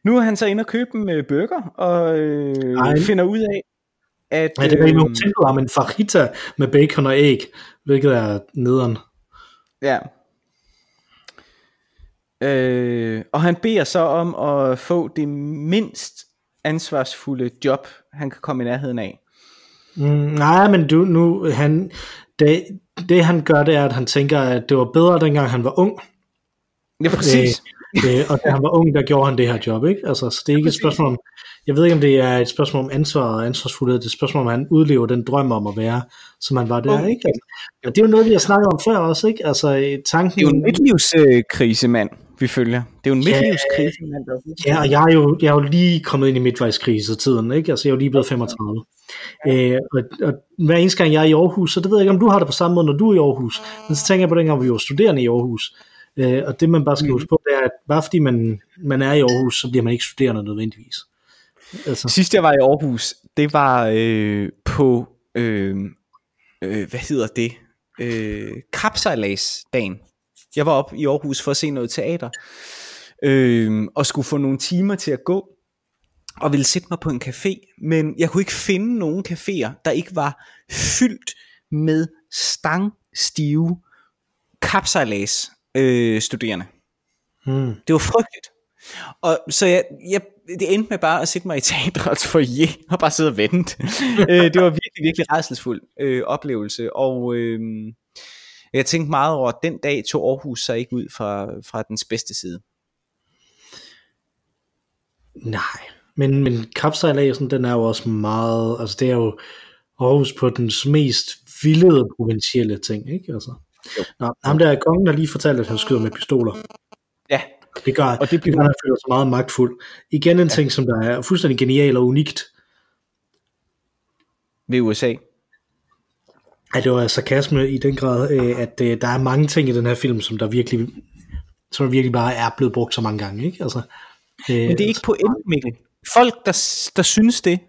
S2: Nu er han så inde og købe med burger, og øh, finder ud af, at...
S1: Ja, det er nogen tilbud om en fajita med bacon og æg, hvilket er nederen.
S2: Ja. Øh, og han beder så om at få det mindst ansvarsfulde job, han kan komme i nærheden af.
S1: Mm, nej, men du, nu, han, det, det han gør, det er, at han tænker, at det var bedre, dengang han var ung.
S2: Ja, præcis.
S1: Det, det, og da han var ung, der gjorde han det her job, ikke? Altså, så det er ikke et spørgsmål om, jeg ved ikke, om det er et spørgsmål om ansvar og ansvarsfuldhed, det er et spørgsmål om, at han udlever den drøm om at være, som han var der, okay. ikke? Altså, og det er jo noget, vi har snakket om før også, ikke? Altså, tanken...
S2: Det er jo en midtlivskrise, mand vi følger. Det er jo en midtlivskrise.
S1: Ja, ja, og jeg er, jo, jeg er jo lige kommet ind i midtvejskrise-tiden, ikke? Altså, jeg er jo lige blevet 35. Ja. Øh, og, og hver eneste gang jeg er i Aarhus, så det ved jeg ikke, om du har det på samme måde, når du er i Aarhus. Men så tænker jeg på den gang, vi var studerende i Aarhus. Øh, og det man bare skal mm. huske på, det er, at bare fordi man, man er i Aarhus, så bliver man ikke studerende nødvendigvis.
S2: Altså. Sidst jeg var i Aarhus, det var øh, på, øh, øh, hvad hedder det, øh, dagen jeg var op i Aarhus for at se noget teater, øh, og skulle få nogle timer til at gå, og ville sætte mig på en café, men jeg kunne ikke finde nogen caféer, der ikke var fyldt med stangstive kapsejlads øh, studerende.
S1: Hmm.
S2: Det var frygteligt. Og så jeg, jeg, det endte med bare at sætte mig i teatrets foyer og bare sidde og vente. øh, det var virkelig, virkelig redselsfuld øh, oplevelse, og øh, jeg tænkte meget over, at den dag tog Aarhus sig ikke ud fra, fra dens bedste side.
S1: Nej, men, men kapsejladsen, den er jo også meget, altså det er jo Aarhus på den mest vildede provincielle ting, ikke? Altså. Jo. Nå, ham der er kongen, der lige fortalte, at han skyder med pistoler.
S2: Ja.
S1: Det gør, og det, at han føler sig meget magtfuld. Igen en ja. ting, som der er fuldstændig genial og unikt.
S2: Ved USA.
S1: Ja, det var sarkasme i den grad, øh, at øh, der er mange ting i den her film, som der virkelig, som virkelig bare er blevet brugt så mange gange, ikke? Altså,
S2: øh, Men det er ikke pointen, Mikkel. Folk, der, der synes det,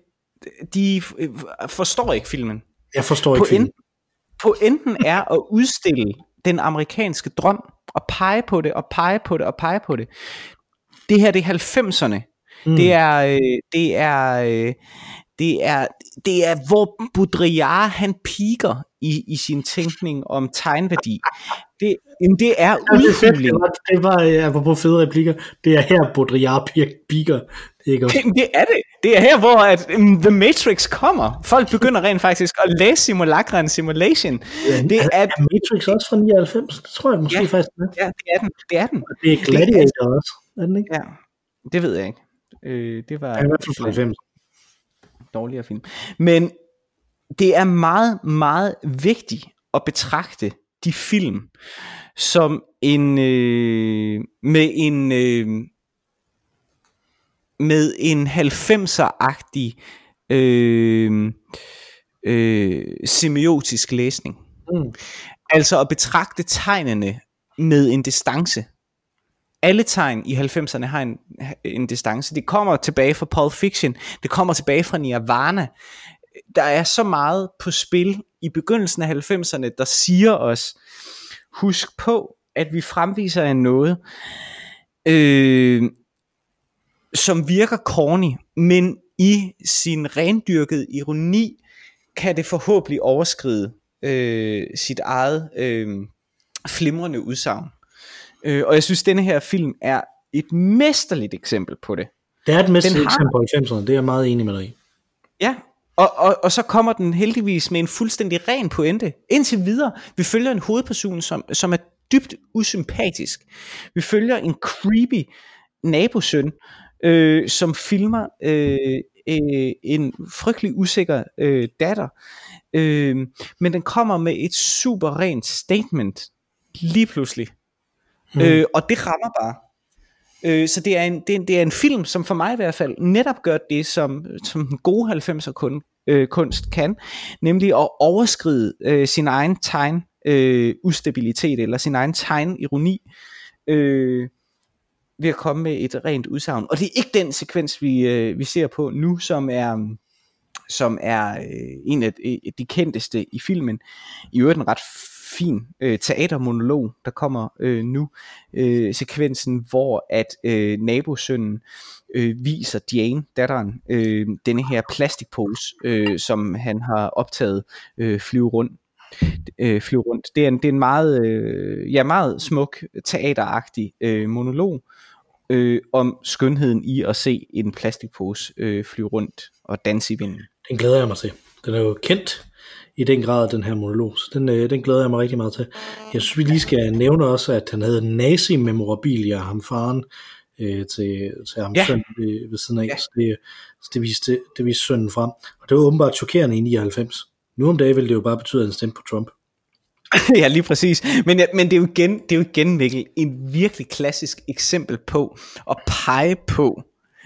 S2: de forstår ikke filmen.
S1: Jeg forstår ikke filmen.
S2: Pointen er at udstille den amerikanske drøm, og pege på det, og pege på det, og pege på det. Det her, det er 90'erne. Mm. Det er, det er, det er, det er, hvor Baudrillard han piker i, i sin tænkning om tegnværdi. Det, jamen det er udfylling.
S1: Det var, det var ja, på fede replikker. Det er her Baudrillard piker.
S2: Det, er, det, det er det. Det er her, hvor at, um, The Matrix kommer. Folk begynder rent faktisk at læse simulacren simulation.
S1: Ja, det er, er Matrix også fra 99? Det tror jeg måske
S2: ja,
S1: faktisk.
S2: Er. Ja, det er den. Det er den.
S1: Og det er Gladiator det er, også. Er den ikke?
S2: Ja, det ved jeg ikke. Øh, det var...
S1: Ja, i hvert fald fra 90
S2: dårligere film. Men det er meget, meget vigtigt at betragte de film som en øh, med en øh, med en 90'er-agtig øh, øh, semiotisk læsning. Mm. Altså at betragte tegnene med en distance alle tegn i 90'erne har en, en distance. Det kommer tilbage fra Pulp Fiction, det kommer tilbage fra Nirvana. Der er så meget på spil i begyndelsen af 90'erne, der siger os, husk på, at vi fremviser af noget, øh, som virker corny, men i sin rendyrkede ironi, kan det forhåbentlig overskride øh, sit eget øh, flimrende udsagn. Øh, og jeg synes, denne her film er et mesterligt eksempel på det.
S1: Det er et mesterligt har... eksempel på 90'erne, det er jeg meget enig med dig i.
S2: Ja, og, og, og så kommer den heldigvis med en fuldstændig ren pointe. Indtil videre, vi følger en hovedperson, som, som er dybt usympatisk. Vi følger en creepy nabosøn, øh, som filmer øh, øh, en frygtelig usikker øh, datter. Øh, men den kommer med et super rent statement lige pludselig. Hmm. Øh, og det rammer bare. Øh, så det er, en, det, er en, det er en film, som for mig i hvert fald netop gør det, som, som den gode 90'er kun, øh, kunst kan, nemlig at overskride øh, sin egen tegn øh, ustabilitet, eller sin egen tegn ironi, øh, ved at komme med et rent udsagn. Og det er ikke den sekvens, vi, øh, vi ser på nu, som er som er øh, en af øh, de kendteste i filmen. I øvrigt en ret fin øh, teatermonolog, der kommer øh, nu. Øh, sekvensen, hvor at øh, nabosønnen øh, viser Jane, datteren, øh, denne her plastikpose, øh, som han har optaget øh, flyve rundt øh, flyve rundt. Det er en, det er en meget, øh, ja, meget smuk teateragtig øh, monolog øh, om skønheden i at se en plastikpose øh, flyve rundt og danse i vinden.
S1: Den glæder jeg mig til. Den er jo kendt i den grad, den her monolog. Så den, øh, den glæder jeg mig rigtig meget til. Jeg synes, vi lige skal nævne også, at han havde nazi-memorabilia, ham faren, øh, til, til ham ja. søn ved, ved siden af. Ja. Så det, så det, viste, det viste sønnen frem. Og det var åbenbart chokerende i 99. Nu om dagen ville det jo bare betyde, at han stemte på Trump.
S2: ja, lige præcis. Men, men det, er jo igen, det er jo igen, Mikkel, en virkelig klassisk eksempel på at pege på,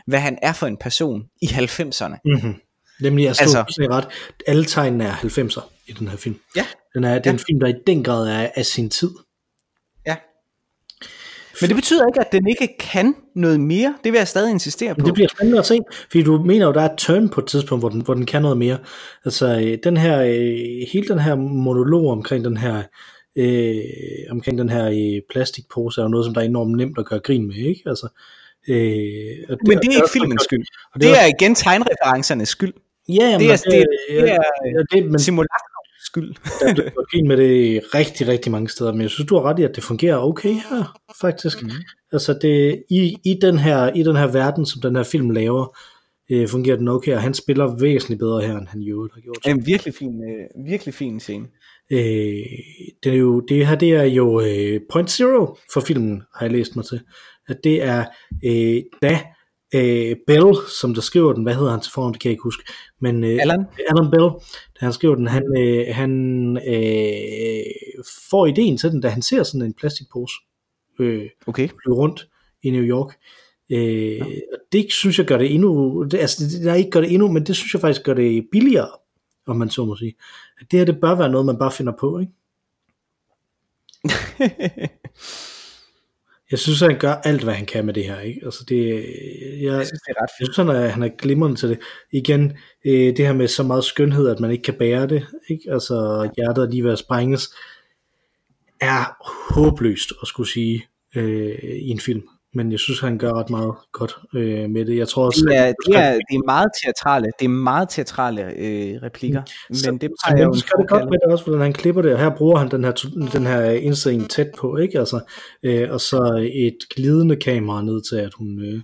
S2: hvad han er for en person i 90'erne.
S1: Mm-hmm. Nemlig, jeg stod altså, ret. Alle tegnene er 90'er i den her film.
S2: Ja.
S1: Den er, det er ja. en film, der i den grad er af sin tid.
S2: Ja. Men det betyder ikke, at den ikke kan noget mere. Det vil jeg stadig insistere på.
S1: Det bliver spændende at se, fordi du mener jo, der er et turn på et tidspunkt, hvor den, hvor den kan noget mere. Altså, øh, den her, øh, hele den her monolog omkring den her, øh, omkring den her øh, plastikpose, er jo noget, som der er enormt nemt at gøre grin med, ikke? Altså,
S2: Øh, og det, Men det er ikke filmens skyld. Og det, det er igen tegnreferencernes skyld.
S1: Ja, jamen,
S2: det er, det, det, det er,
S1: det, men,
S2: skyld.
S1: der bliver grin med det rigtig, rigtig mange steder, men jeg synes, du har ret i, at det fungerer okay her, faktisk. Mm. Altså, det, i, i, den her, i den her verden, som den her film laver, øh, fungerer den okay, og han spiller væsentligt bedre her, end han jo har gjort.
S2: En virkelig fin, øh, virkelig fin scene.
S1: Øh, det, er jo, det her det er jo øh, Point Zero for filmen, har jeg læst mig til. At det er øh, da øh, Bell, som der skriver den, hvad hedder han til forhånd, det kan jeg ikke huske, men øh,
S2: Alan?
S1: Alan Bell, da han skriver den, han, øh, han øh, får ideen til den, da han ser sådan en plastikpose øh,
S2: Okay.
S1: flyve rundt i New York. Øh, ja. og det synes jeg gør det endnu, det, altså det, der ikke gør det endnu, men det synes jeg faktisk gør det billigere, om man så må sige. At det her, det bør være noget, man bare finder på, ikke? Jeg synes, at han gør alt, hvad han kan med det her. Ikke? Altså det, jeg,
S2: Jeg synes, det er ret
S1: jeg
S2: fedt.
S1: synes, han er, han er glimrende til det. Igen, øh, det her med så meget skønhed, at man ikke kan bære det. Ikke? Altså hjertet er lige ved at sprænges, er håbløst at skulle sige øh, i en film. Men jeg synes, han gør ret meget godt øh, med det. Jeg tror også,
S2: Det er,
S1: at-
S2: det, er, det er meget teatrale, det er meget teatrale øh, replikker,
S1: Så-
S2: men det
S1: så
S2: jeg jo
S1: gør det godt med det også, hvordan han klipper det, og her bruger han den her, den her indstilling tæt på, ikke? Altså, øh, og så et glidende kamera ned til, at hun, øh,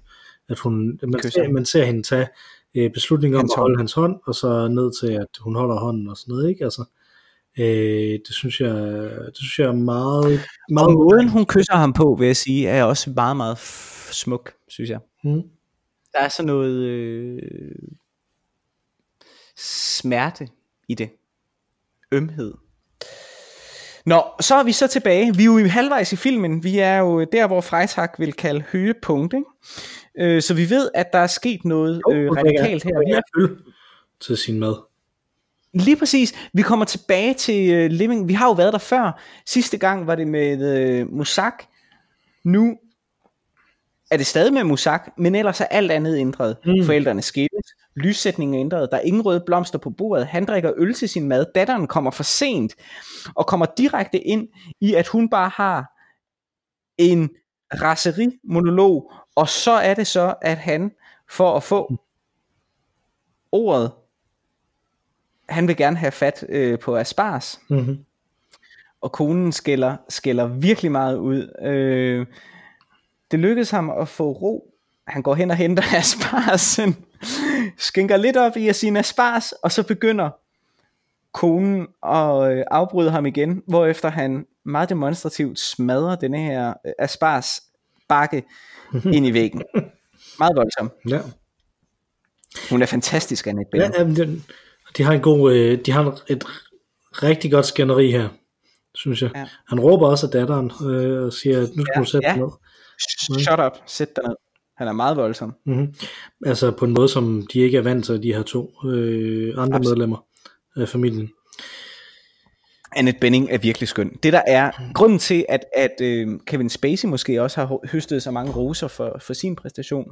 S1: at hun man, ser, man ser hende tage øh, beslutning om
S2: Hans
S1: at holde
S2: hånd.
S1: hans hånd, og så ned til, at hun holder hånden og sådan noget, ikke? Altså, øh, det synes jeg, det synes jeg er meget, meget
S2: Og måden hun kysser ham på, vil jeg sige, er også meget, meget smuk, synes jeg.
S1: Mm.
S2: Der er sådan noget øh, smerte i det. Ømhed. Nå, så er vi så tilbage. Vi er jo halvvejs i filmen. Vi er jo der, hvor Freitag vil kalde højepunkt. Ikke? Øh, så vi ved, at der er sket noget øh, radikalt her. Vi er
S1: øl til sin mad.
S2: Lige præcis. Vi kommer tilbage til uh, Living. Vi har jo været der før. Sidste gang var det med uh, Musak. Nu er det stadig med Musak, men ellers er alt andet ændret.
S1: Mm.
S2: Mm. Forældrene skilles. Lyssætningen er ændret. Der er ingen røde blomster på bordet. Han drikker øl til sin mad. Datteren kommer for sent og kommer direkte ind i, at hun bare har en raseri-monolog. Og så er det så, at han for at få ordet han vil gerne have fat øh, på Aspars,
S1: Mm-hmm.
S2: og konen skælder, skælder virkelig meget ud. Øh, det lykkedes ham at få ro. Han går hen og henter Asparsen, skænker lidt op i at sin Aspars, og så begynder konen at øh, afbryde ham igen, hvorefter han meget demonstrativt smadrer denne her øh, Aspars bakke ind i væggen. Meget voldsom.
S1: Ja.
S2: Hun er fantastisk, Annette
S1: Ja,
S2: Bening.
S1: jamen, den, de har en god, øh, de har et rigtig godt skænderi her, synes jeg.
S2: Ja.
S1: Han råber også af datteren øh, og siger, at nu skal
S2: Ja,
S1: du sætte
S2: ja.
S1: dig ned.
S2: Shut up, sæt dig ned. Han er meget voldsom.
S1: Mm-hmm. Altså på en måde, som de ikke er vant til, de her to øh, andre
S2: Absolut.
S1: medlemmer af familien.
S2: Annette Bening er virkelig skøn. Det der er grunden til, at, at øh, Kevin Spacey måske også har høstet så mange roser for, for sin præstation,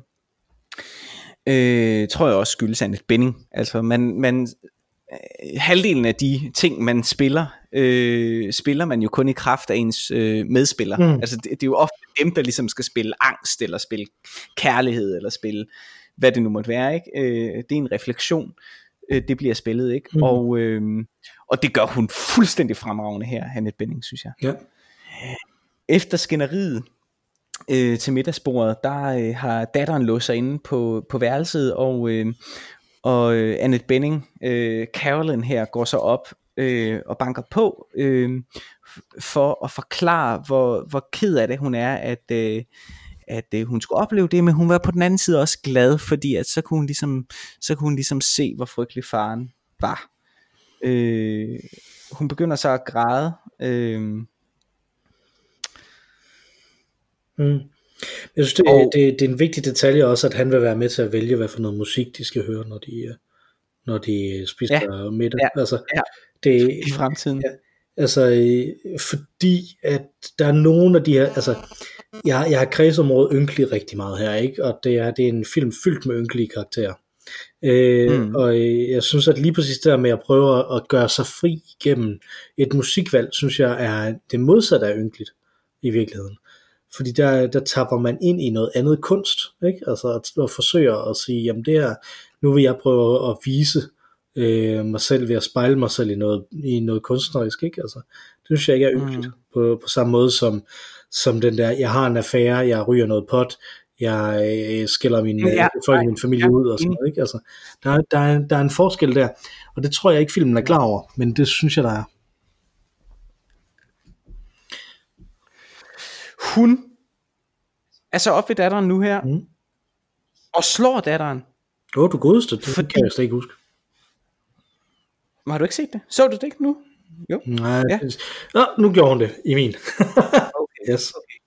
S2: øh, tror jeg også skyldes Annette Bening. Altså man, man øh, halvdelen af de ting, man spiller, øh, spiller man jo kun i kraft af ens øh, medspiller.
S1: Mm.
S2: Altså det, det er jo ofte dem, der ligesom skal spille angst, eller spille kærlighed, eller spille hvad det nu måtte være. Ikke? Øh, det er en refleksion, øh, det bliver spillet. ikke
S1: Mm.
S2: og, øh, og det gør hun fuldstændig fremragende her, Annette Bening, synes jeg.
S1: Ja.
S2: Efter skænderiet øh, til middagsbordet, der øh, har datteren låst sig inde på, på værelset, og, øh, og øh, Annette Benning, øh, Carolyn her, går så op øh, og banker på, øh, for at forklare, hvor, hvor ked af det hun er, at, øh, at øh, hun skulle opleve det, men hun var på den anden side også glad, fordi at så kunne hun ligesom, så kunne hun ligesom se, hvor frygtelig faren var. Øh, hun begynder så at græde, øh,
S1: Mm. Jeg synes, det,
S2: Og-
S1: det, det er en vigtig detalje også, at han vil være med til at vælge, hvad for noget musik de skal høre, når de, øh, når de spiser ja. middag.
S2: Ja.
S1: Altså,
S2: Ja.
S1: det,
S2: i fremtiden.
S1: Ja. Altså, øh, fordi at der er nogen af de her, altså, jeg, jeg har kredset om ordet ynkelig rigtig meget her, ikke? Og det er, det er en film fyldt med ynkelige karakterer. Øh,
S2: Mm.
S1: Og øh, jeg synes, at lige præcis det der med at prøve at, at gøre sig fri gennem et musikvalg, synes jeg er det modsatte af ynkeligt i virkeligheden. Fordi der, der tapper man ind i noget andet kunst, ikke? Altså at, at forsøge at sige, jamen det her, nu vil jeg prøve at vise øh, mig selv ved at spejle mig selv i noget, i noget kunstnerisk, ikke? Altså, det synes jeg ikke er ynkeligt, mm. på, på samme måde som, som den der, jeg har en affære, jeg ryger noget pot, jeg øh, skiller min, ja, øh, folk i min familie ja, ud og sådan noget, ikke? Altså, der, der, er, der er en forskel der, og det tror jeg ikke filmen er klar over, men det synes jeg, der er.
S2: Hun er så op ved datteren nu her, mm. og slår datteren.
S1: Åh, oh, du godeste, det Fordi... kan jeg slet ikke huske.
S2: Har du ikke set det? Så du det ikke nu? Jo.
S1: Nej, ja. Nå, nu gjorde hun det i min. okay, yes. okay.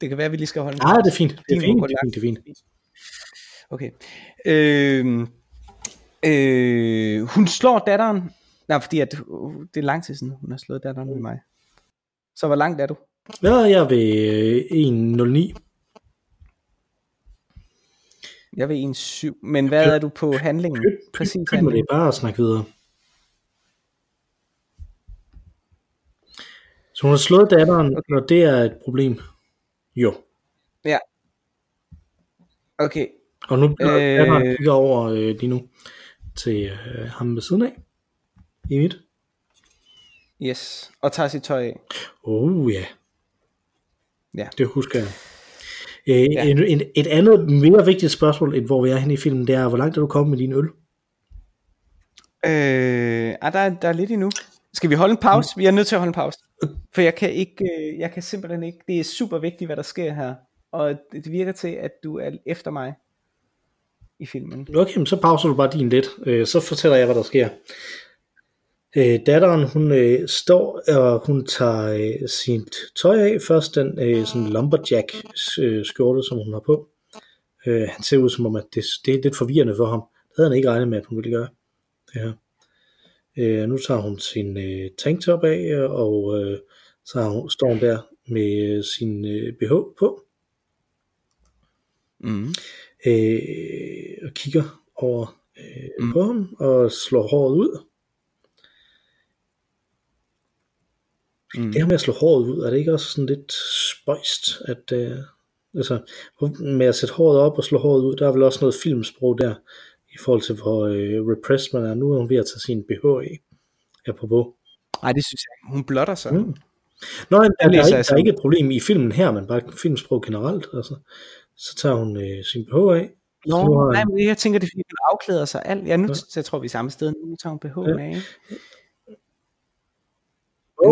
S2: Det kan være, at vi lige skal holde
S1: Nej, det er fint. Det er fint, det er fint, det er fint.
S2: Okay. Øh, øh, hun slår datteren. Nej, fordi at, uh, det er lang tid siden, hun har slået datteren med mig. Så hvor langt er du?
S1: Ja, jeg er ved 1.09.
S2: Jeg er ved 1.7. Men hvad er du på handlingen?
S1: Præcis handlingen. Det bare at snakke videre. Så hun har slået datteren, okay. og det er et problem. Jo.
S2: Ja. Okay.
S1: Og nu bliver øh... datteren kigger over øh, lige nu til øh, ham ved siden af. I mit.
S2: Yes. Og tager sit tøj af.
S1: Oh ja. Ja. Det husker jeg. Øh, ja. en, en, et andet mere vigtigt spørgsmål, end hvor vi er henne i filmen, det er, hvor langt er du kommet med din øl?
S2: Øh, ah, der, er, der er lidt endnu. Skal vi holde en pause? Vi er nødt til at holde en pause. For jeg kan ikke, øh, jeg kan simpelthen ikke, det er super vigtigt, hvad der sker her. Og det virker til, at du er efter mig i filmen.
S1: Okay, så pauser du bare din lidt. Øh, så fortæller jeg, hvad der sker. Øh, datteren, hun øh, står, og hun tager øh, sit tøj af. Først den øh, sådan lumberjack øh, skjorte, som hun har på. Øh, han ser ud som om, at det, det er lidt forvirrende for ham. Det havde han ikke regnet med, at hun ville gøre. Det her. Øh, nu tager hun sin øh, tanktop af, og øh, så hun, står hun der med sin øh, BH på. Mm. Øh, og kigger over øh, mm. på ham, og slår håret ud. Mm. Det her med at slå håret ud, er det ikke også sådan lidt spøjst, at øh, altså, med at sætte håret op og slå håret ud, der er vel også noget filmsprog der, i forhold til hvor øh, repressed man er. Nu er hun ved at tage sin BH af, apropos.
S2: Nej, det synes jeg Hun blotter sig. Mm.
S1: Nå, der, der, er, ikke, der er ikke et problem i filmen her, men bare filmsprog generelt. Altså. Så tager hun øh, sin BH af.
S2: Nå, har... nej, men jeg tænker, det er fordi, hun afklæder sig alt. Ja, nu ja. jeg tror vi er samme sted. Nu tager hun BH ja. af.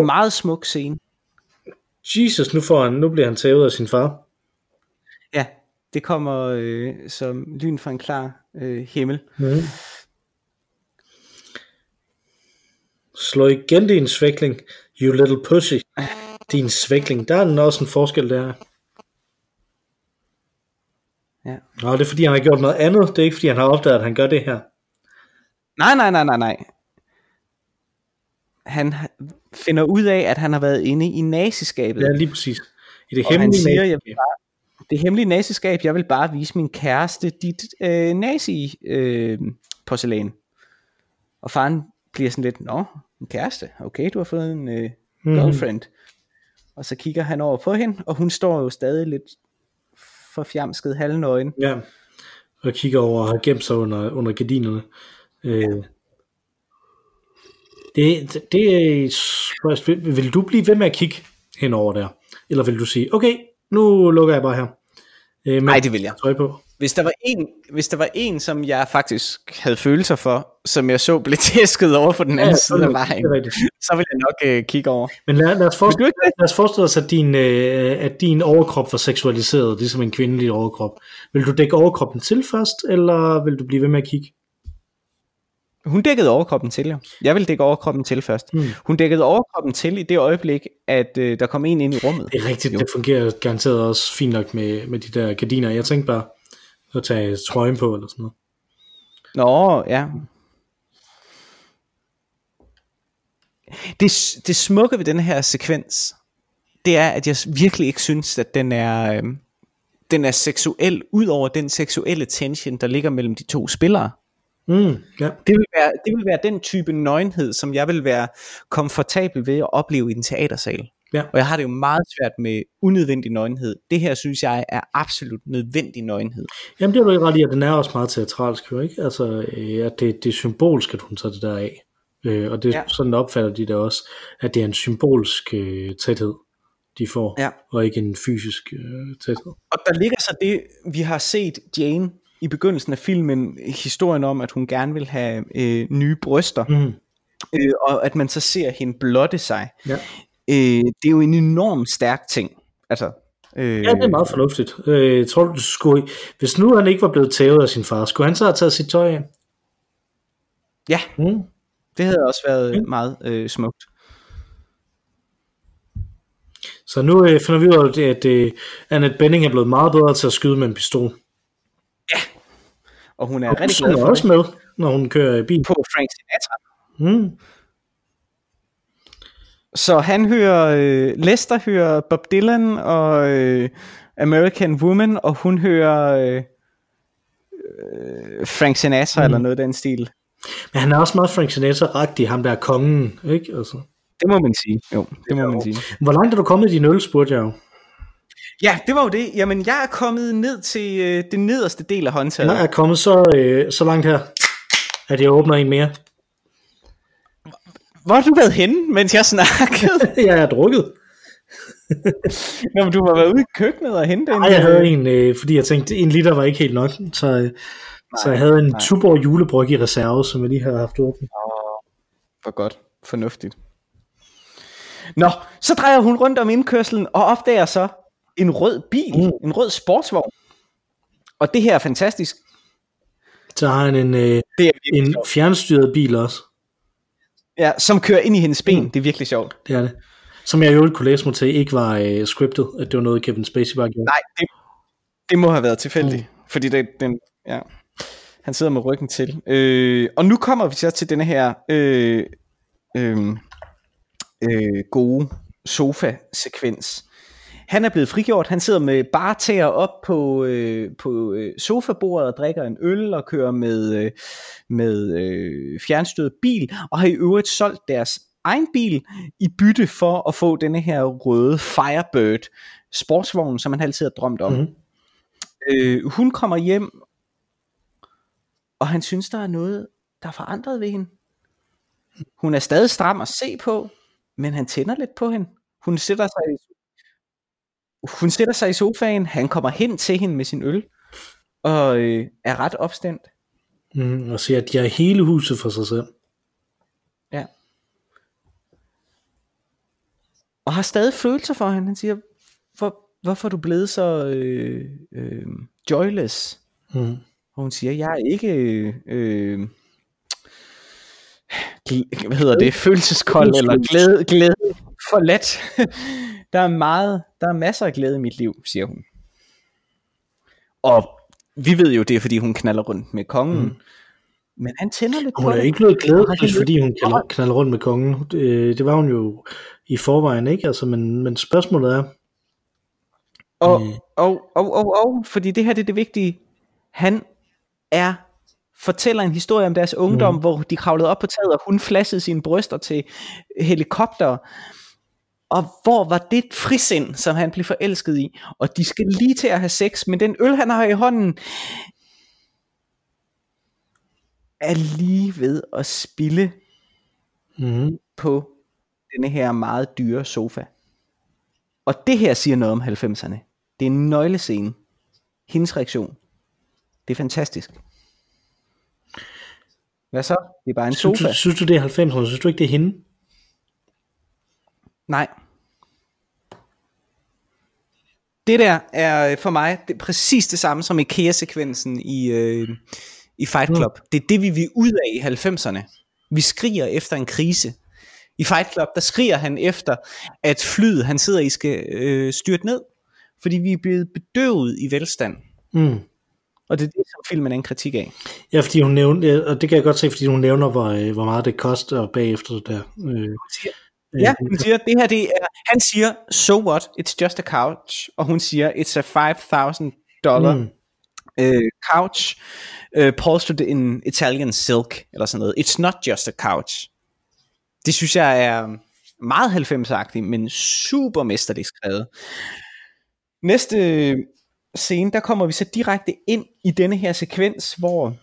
S2: En meget smuk scene.
S1: Jesus, nu, får han, nu bliver han taget af sin far.
S2: Ja, det kommer øh, som lyn fra en klar øh, himmel. Mm.
S1: Slå igen din svækling, you little pussy. Din svækling, der er også en forskel der. Ja. Nå, det er fordi han har gjort noget andet, det er ikke fordi han har opdaget, at han gør det her.
S2: Nej, nej, nej, nej, nej. Han finder ud af, at han har været inde i naziskabet.
S1: Ja, lige præcis.
S2: I det og hemmelige siger, jeg vil bare, det hemmelige naziskab, jeg vil bare vise min kæreste dit øh, nazi øh, porcelæn. Og faren bliver sådan lidt, nå, en kæreste, okay, du har fået en øh, mm. girlfriend. Og så kigger han over på hende, og hun står jo stadig lidt forfjamsket halvnøgen.
S1: Ja, og kigger over og har gemt sig under, under gardinerne. Øh, ja. Det, det er vil, vil du blive ved med at kigge henover der? Eller vil du sige, okay, nu lukker jeg bare her?
S2: Øh, Nej, det vil jeg. Tøj på. Hvis der, var en, hvis der var en, som jeg faktisk havde følelser for, som jeg så blev tæsket over på den anden ja, side af vejen, så vil jeg nok øh, kigge over.
S1: Men lad, lad, os forestille, lad os forestille os, at din, øh, at din overkrop var seksualiseret, ligesom en kvindelig overkrop. Vil du dække overkroppen til først, eller vil du blive ved med at kigge?
S2: Hun dækkede overkroppen til, jo. Jeg vil dække overkroppen til først. Mm. Hun dækkede overkroppen til i det øjeblik, at øh, der kom en ind i rummet.
S1: Det er rigtigt, jo. det fungerer garanteret også fint nok med, med de der gardiner. Jeg tænkte bare at tage trøjen på eller sådan noget.
S2: Nå, ja. Det, det smukke ved den her sekvens, det er, at jeg virkelig ikke synes, at den er, øh, den er seksuel, ud over den seksuelle tension, der ligger mellem de to spillere. Mm, ja. det, vil være, det vil være den type nøgenhed, som jeg vil være komfortabel ved at opleve i en teatersal.
S1: Ja.
S2: Og jeg har det jo meget svært med unødvendig nøgenhed. Det her synes jeg er absolut nødvendig nøgenhed.
S1: Jamen det er du ikke ret i, at den er også meget teatralsk jo, ikke? Altså, øh, at det, det er symbolsk, at hun tager det der af. Øh, og det
S2: Ja.
S1: ja. sådan opfatter de det også, at det er en symbolsk øh, tæthed, de får,
S2: Ja.
S1: og ikke en fysisk øh, tæthed.
S2: Og der ligger så det, vi har set Jane i begyndelsen af filmen, historien om, at hun gerne vil have øh, nye bryster,
S1: Mm.
S2: øh, og at man så ser hende blotte sig.
S1: Ja.
S2: Øh, det er jo en enorm stærk ting. Altså, øh,
S1: ja, det er meget fornuftigt. Øh, jeg tror du skulle, hvis nu han ikke var blevet tævet af sin far, skulle han så have taget sit tøj af?
S2: Ja,
S1: Mm.
S2: det havde også været
S1: Mm.
S2: meget øh, smukt.
S1: Så nu øh, finder vi ud af, at, at øh, Annette Benning er blevet meget bedre til at skyde med en pistol.
S2: Og hun er
S1: Og
S2: rigtig glad for
S1: også med, når hun kører i bil.
S2: på Frank Sinatra.
S1: Mm.
S2: Så han hører, øh, Lester hører Bob Dylan og øh, American Woman, og hun hører øh, øh, Frank Sinatra mm. eller noget af den stil.
S1: Men han er også meget Frank Sinatra-agtig, ham der er kongen, ikke? Altså.
S2: Det må man sige. Jo, det må man sige.
S1: Hvor langt er du kommet i din øl, spurgte jeg jo.
S2: Ja, det var jo det. Jamen, jeg er kommet ned til øh, det nederste del af håndtaget.
S1: Jeg er kommet så, øh, så langt her, at jeg åbner en mere.
S2: Hvor har du været henne, mens jeg snakkede?
S1: jeg er drukket.
S2: Nå, men du har været ude i køkkenet og hentet en...
S1: Nej, jeg havde en, øh, fordi jeg tænkte, en liter var ikke helt nok. Så, øh, så jeg havde en
S2: nej.
S1: Tuborg julebryg i reserve, som jeg lige har haft åbent.
S2: For godt. Fornuftigt. Nå, så drejer hun rundt om indkørselen og opdager så en rød bil. Mm. En rød sportsvogn. Og det her er fantastisk.
S1: Så har han en, øh,
S2: Det er
S1: en fjernstyret bil også.
S2: Ja, som kører ind i hendes ben.
S1: Mm.
S2: Det er virkelig sjovt.
S1: Det er det. Som jeg jo kunne læse mig til, ikke var øh, scriptet, at det var noget, Kevin Spacey bare gjorde.
S2: Nej, det, det må have været tilfældigt. Mm. Fordi det, den, ja, han sidder med ryggen til. Øh, og nu kommer vi så til denne her øh, øh, øh, gode sofa-sekvens. Han er blevet frigjort. Han sidder med bare tæer op på, øh, på øh, sofabordet og drikker en øl og kører med, øh, med øh, fjernstødet bil, og har i øvrigt solgt deres egen bil i bytte for at få denne her røde Firebird sportsvogn, som han altid har drømt om.
S1: Mhm.
S2: Øh, hun kommer hjem, og han synes, der er noget, der er forandret ved hende. Hun er stadig stram at se på, men han tænder lidt på hende. Hun sætter sig i, hun sætter sig i sofaen, han kommer hen til hende med sin øl, og øh, er ret opstemt.
S1: Mm, og siger, at de har hele huset for sig selv.
S2: Ja. Og har stadig følelser for hende. Han siger, Hvor, hvorfor er du blevet så øh, øh, joyless?
S1: Mm.
S2: Og hun siger, jeg er ikke, øh, gl- hvad hedder det, følelseskold eller glæde, glæde forladt. Der er meget, der er masser af glæde i mit liv, siger hun. Og vi ved jo, det er fordi hun knaller rundt med kongen. Mm. Men han tænder lidt
S1: Hun er ikke blevet glædesløs, fordi hun knalder rundt med kongen. Det, det var hun jo i forvejen, ikke? Altså, men, men spørgsmålet er,
S2: Og,
S1: Øh.
S2: og, og, og, og, fordi det her det er det vigtige. Han er fortæller en historie om deres ungdom, mm. hvor de kravlede op på taget, og hun flassede sine bryster til helikopter. Og hvor var det et frisind, som han blev forelsket i? Og de skal lige til at have sex, men den øl, han har i hånden, er lige ved at spille
S1: mm,
S2: på denne her meget dyre sofa. Og det her siger noget om 90'erne. Det er en nøglescene. Hendes reaktion. Det er fantastisk. Hvad så? Det er bare en
S1: synes,
S2: sofa.
S1: du, synes du, det er 90'erne? Synes du ikke, det er hende?
S2: Nej. Det der er øh, for mig det er præcis det samme som IKEA-sekvensen i, øh, i Fight Club. Mm. Det er det, vi vil ud af i 90'erne. Vi skriger efter en krise. I Fight Club, der skriger han efter, at flyet, han sidder i, skal øh, styrte ned. Fordi vi er blevet bedøvet i velstand.
S1: Mm.
S2: Og det er det, som filmen er en kritik af.
S1: Ja, fordi hun nævner, og det kan jeg godt se, fordi hun nævner, hvor, øh, hvor meget det koster bagefter det der. Øh,
S2: Ja, hun siger, det her det er, han siger, so what, it's just a couch, og hun siger, it's a 5.000 dollar
S1: Mm.
S2: uh, couch, uh, upholstered in Italian silk, eller sådan noget. It's not just a couch. Det synes jeg er, Meget 90'agtig, men super mesterligt skrevet. Næste scene, der kommer vi så direkte ind i denne her sekvens, hvor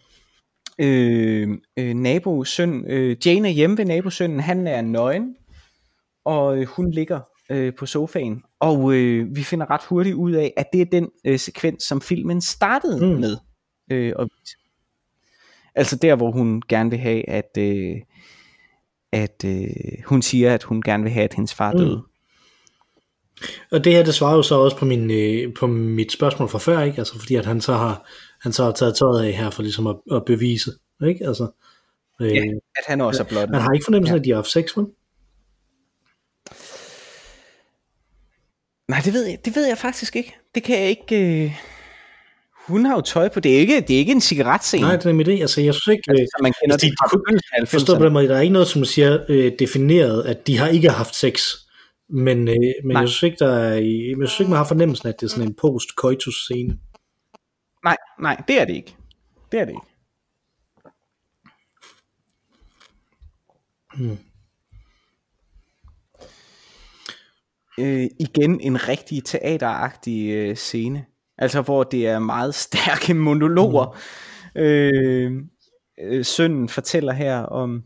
S2: øh, øh, nabosøn, øh, Jane er hjemme ved nabosønnen, han er nøgen, og øh, hun ligger øh, på sofaen, og øh, vi finder ret hurtigt ud af, at det er den øh, sekvens, som filmen startede mm. med. Øh, og, altså der, hvor hun gerne vil have, at, øh, at øh, hun siger, at hun gerne vil have, at hendes far døde. Mm.
S1: Og det her, det svarer jo så også på, min, øh, på mit spørgsmål fra før, ikke? Altså fordi at han så har, han så har taget tøjet af her for ligesom at, at bevise, ikke? Altså,
S2: øh, ja, at han også er blot.
S1: Man har ikke fornemmelsen, ja. at de har haft sex, med?
S2: Nej, det ved jeg, det ved jeg faktisk ikke. Det kan jeg ikke... Øh... Hun har jo tøj på. Det er ikke, det er ikke en cigaretscene.
S1: Nej, det er min idé. Altså, jeg synes ikke... Altså, man kender altså, det fra Forstår på den måde, der er ikke noget, som siger øh, defineret, at de har ikke haft sex. Men, øh, men jeg synes ikke, der er, jeg synes ikke, man har fornemmelsen, at det er sådan en post-coitus scene.
S2: Nej, nej, det er det ikke. Det er det ikke. Hmm. Øh, igen en rigtig teateragtig øh, scene. Altså hvor det er meget stærke monologer. Mm. Øh, øh, sønnen fortæller her om...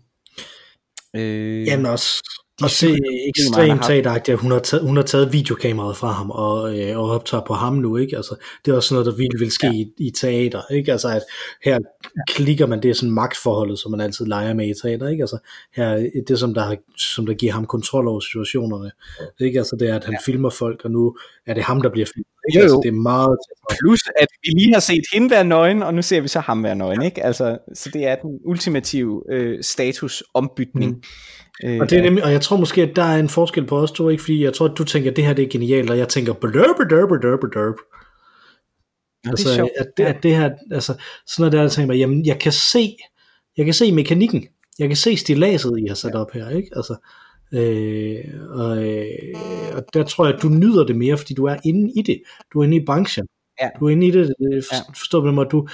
S1: Øh, Jamen også og se ekstremt teateragtigt, at hun har, taget, hun har taget videokameraet fra ham og, øh, og optager på ham nu, ikke? Altså, det er også noget, der virkelig vil ske ja. i, i teater, ikke? Altså, at her klikker man, det er sådan magtforholdet, som man altid leger med i teater, ikke? Altså, her, det som der, som der giver ham kontrol over situationerne, ikke? Altså, det er, at han ja. filmer folk, og nu er det ham, der bliver filmet, ikke? Jo, jo. Altså, det er meget...
S2: Plus, at vi lige har set hende være nøgen, og nu ser vi så ham være nøgen, ikke? Altså, så det er den ultimative øh, statusombytning. Mm
S1: Øh, og, det er nemlig, og jeg tror måske, at der er en forskel på os to, ikke? fordi jeg tror, at du tænker, at det her det er genialt, og jeg tænker, blurb, blurb, blurb. Ja, altså, det er at, det, at det her, altså, sådan noget der, jeg tænker, jamen, jeg kan se, jeg kan se mekanikken, jeg kan se stilaset, I har sat op her, ikke? Altså, øh, og, øh, og der tror jeg, at du nyder det mere, fordi du er inde i det, du er inde i branchen, ja. du er inde i det, forstår du mig, du,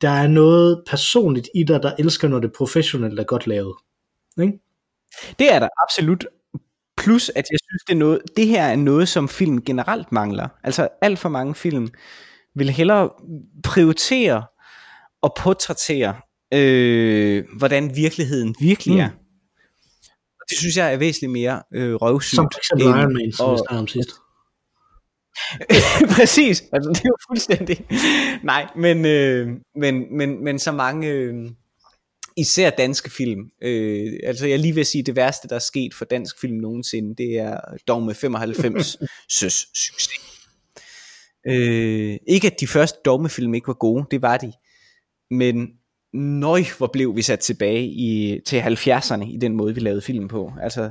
S1: der er noget personligt i dig, der elsker, når det professionelt er godt lavet, ikke?
S2: Det er der absolut. Plus at jeg synes, det, er noget, det her er noget, som film generelt mangler. Altså alt for mange film vil hellere prioritere og portrættere, øh, hvordan virkeligheden virkelig er. Mm. Det synes jeg er væsentligt mere øh, røvsygt.
S1: Som for eksempel Iron Man, som vi snakkede om sidst.
S2: Præcis, altså det er jo fuldstændig. Nej, men, øh, men, men, men så mange... Øh, især danske film. Øh, altså jeg lige vil sige, det værste, der er sket for dansk film nogensinde, det er Dogme 95 søs succes. Øh, ikke at de første dogmefilm ikke var gode, det var de. Men nøj, hvor blev vi sat tilbage i, til 70'erne i den måde, vi lavede film på. Altså,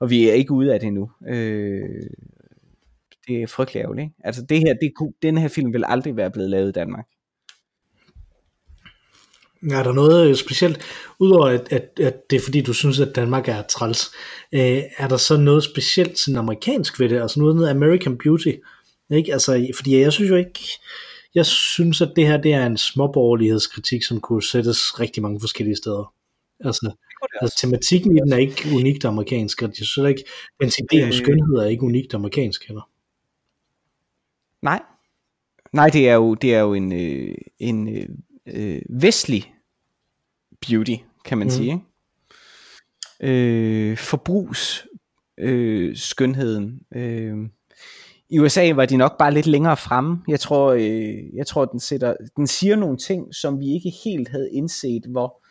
S2: og vi er ikke ude af det endnu. Øh, det er frygtelig ærgerligt. Altså det her, det, den her film vil aldrig være blevet lavet i Danmark.
S1: Er der noget øh, specielt, udover at, at, at det er fordi, du synes, at Danmark er træls, øh, er der så noget specielt sådan amerikansk ved det, altså noget American Beauty? Ikke? Altså, fordi jeg synes jo ikke, jeg synes, at det her det er en småborgerlighedskritik, som kunne sættes rigtig mange forskellige steder. Altså, altså tematikken i den er ikke unikt amerikansk, og jeg synes ikke, den idé om øh. skønhed er ikke unikt amerikansk heller.
S2: Nej. Nej, det er jo, det er jo en, øh, en øh, vestlig beauty, kan man mm. sige. Ikke? Øh, forbrugs øh, skønheden. Øh, I USA var de nok bare lidt længere fremme. Jeg tror, øh, jeg tror den, sætter, den siger nogle ting, som vi ikke helt havde indset, hvor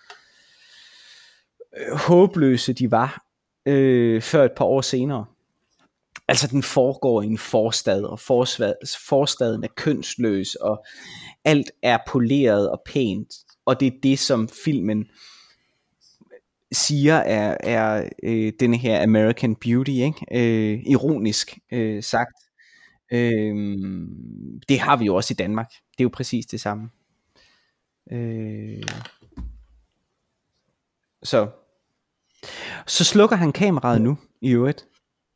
S2: øh, håbløse de var øh, før et par år senere. Altså den foregår i en forstad, og forstaden er kønsløs, og alt er poleret og pænt, og det er det, som filmen siger er, er øh, denne her American Beauty, ikke? Øh, ironisk øh, sagt. Øh, det har vi jo også i Danmark. Det er jo præcis det samme. Øh, så så slukker han kameraet nu i øvrigt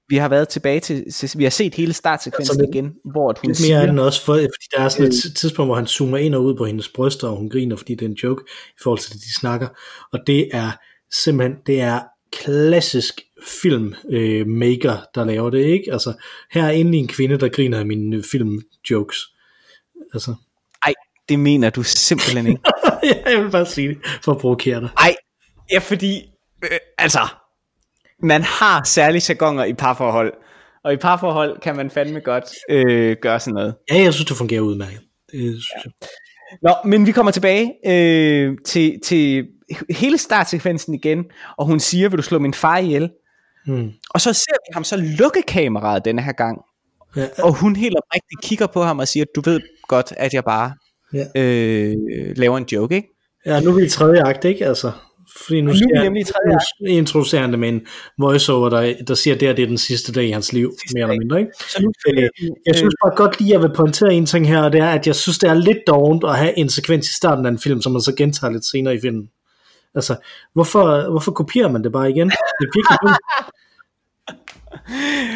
S2: vi har været tilbage til, vi har set hele startsekvensen altså, igen, hvor hun
S1: lidt mere siger, end også, for, fordi der er sådan et øh, tidspunkt, hvor han zoomer ind og ud på hendes bryster, og hun griner, fordi det er en joke, i forhold til det, de snakker, og det er simpelthen, det er klassisk filmmaker, øh, der laver det, ikke? Altså, her er endelig en kvinde, der griner af mine filmjokes. Altså.
S2: Ej, det mener du simpelthen ikke.
S1: jeg vil bare sige det, for at provokere dig.
S2: Ej, ja, fordi, øh, altså, man har særlige jargoner i parforhold, og i parforhold kan man fandme godt øh, gøre sådan noget.
S1: Ja, jeg synes, det fungerer udmærket. Det synes jeg.
S2: Nå, men vi kommer tilbage øh, til, til hele startsekvensen igen, og hun siger, vil du slå min far ihjel? Hmm. Og så ser vi ham så lukke kameraet denne her gang, ja. og hun helt oprigtigt kigger på ham og siger, du ved godt, at jeg bare ja. øh, laver en joke, ikke?
S1: Ja, nu er vi i tredje akt, ikke? Altså, fordi nu, skal jeg, nu introducerer han det med en voiceover, der, der siger, at det, her, det er den sidste dag i hans liv, sidste mere eller mindre. Ikke? Så nu, øh, jeg synes bare godt lige, at jeg vil pointere en ting her, og det er, at jeg synes, det er lidt dovent at have en sekvens i starten af en film, som man så gentager lidt senere i filmen. Altså, hvorfor, hvorfor kopierer man det bare igen? Det er virkelig dumt.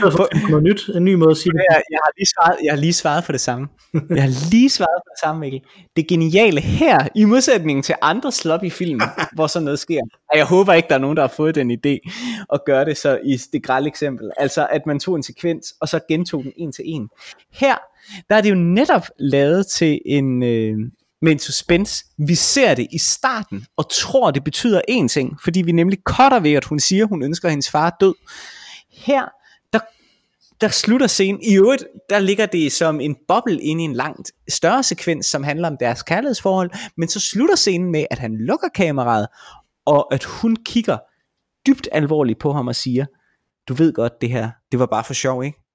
S1: For, noget nyt, en ny måde at sige det.
S2: Jeg, jeg, har lige svaret, jeg har lige svaret for det samme. Jeg har lige svaret for det samme, Mikkel. Det geniale her, i modsætning til andre sloppy film, hvor sådan noget sker. Og jeg håber ikke, der er nogen, der har fået den idé at gøre det så i det grælde eksempel. Altså, at man tog en sekvens, og så gentog den en til en. Her, der er det jo netop lavet til en, øh, med en suspense. Vi ser det i starten, og tror, det betyder én ting, fordi vi nemlig cutter ved, at hun siger, hun ønsker, hendes far død. Her, der, der slutter scenen. I øvrigt, der ligger det som en boble ind i en langt større sekvens, som handler om deres kærlighedsforhold, men så slutter scenen med, at han lukker kameraet, og at hun kigger dybt alvorligt på ham og siger, du ved godt det her, det var bare for sjov, ikke?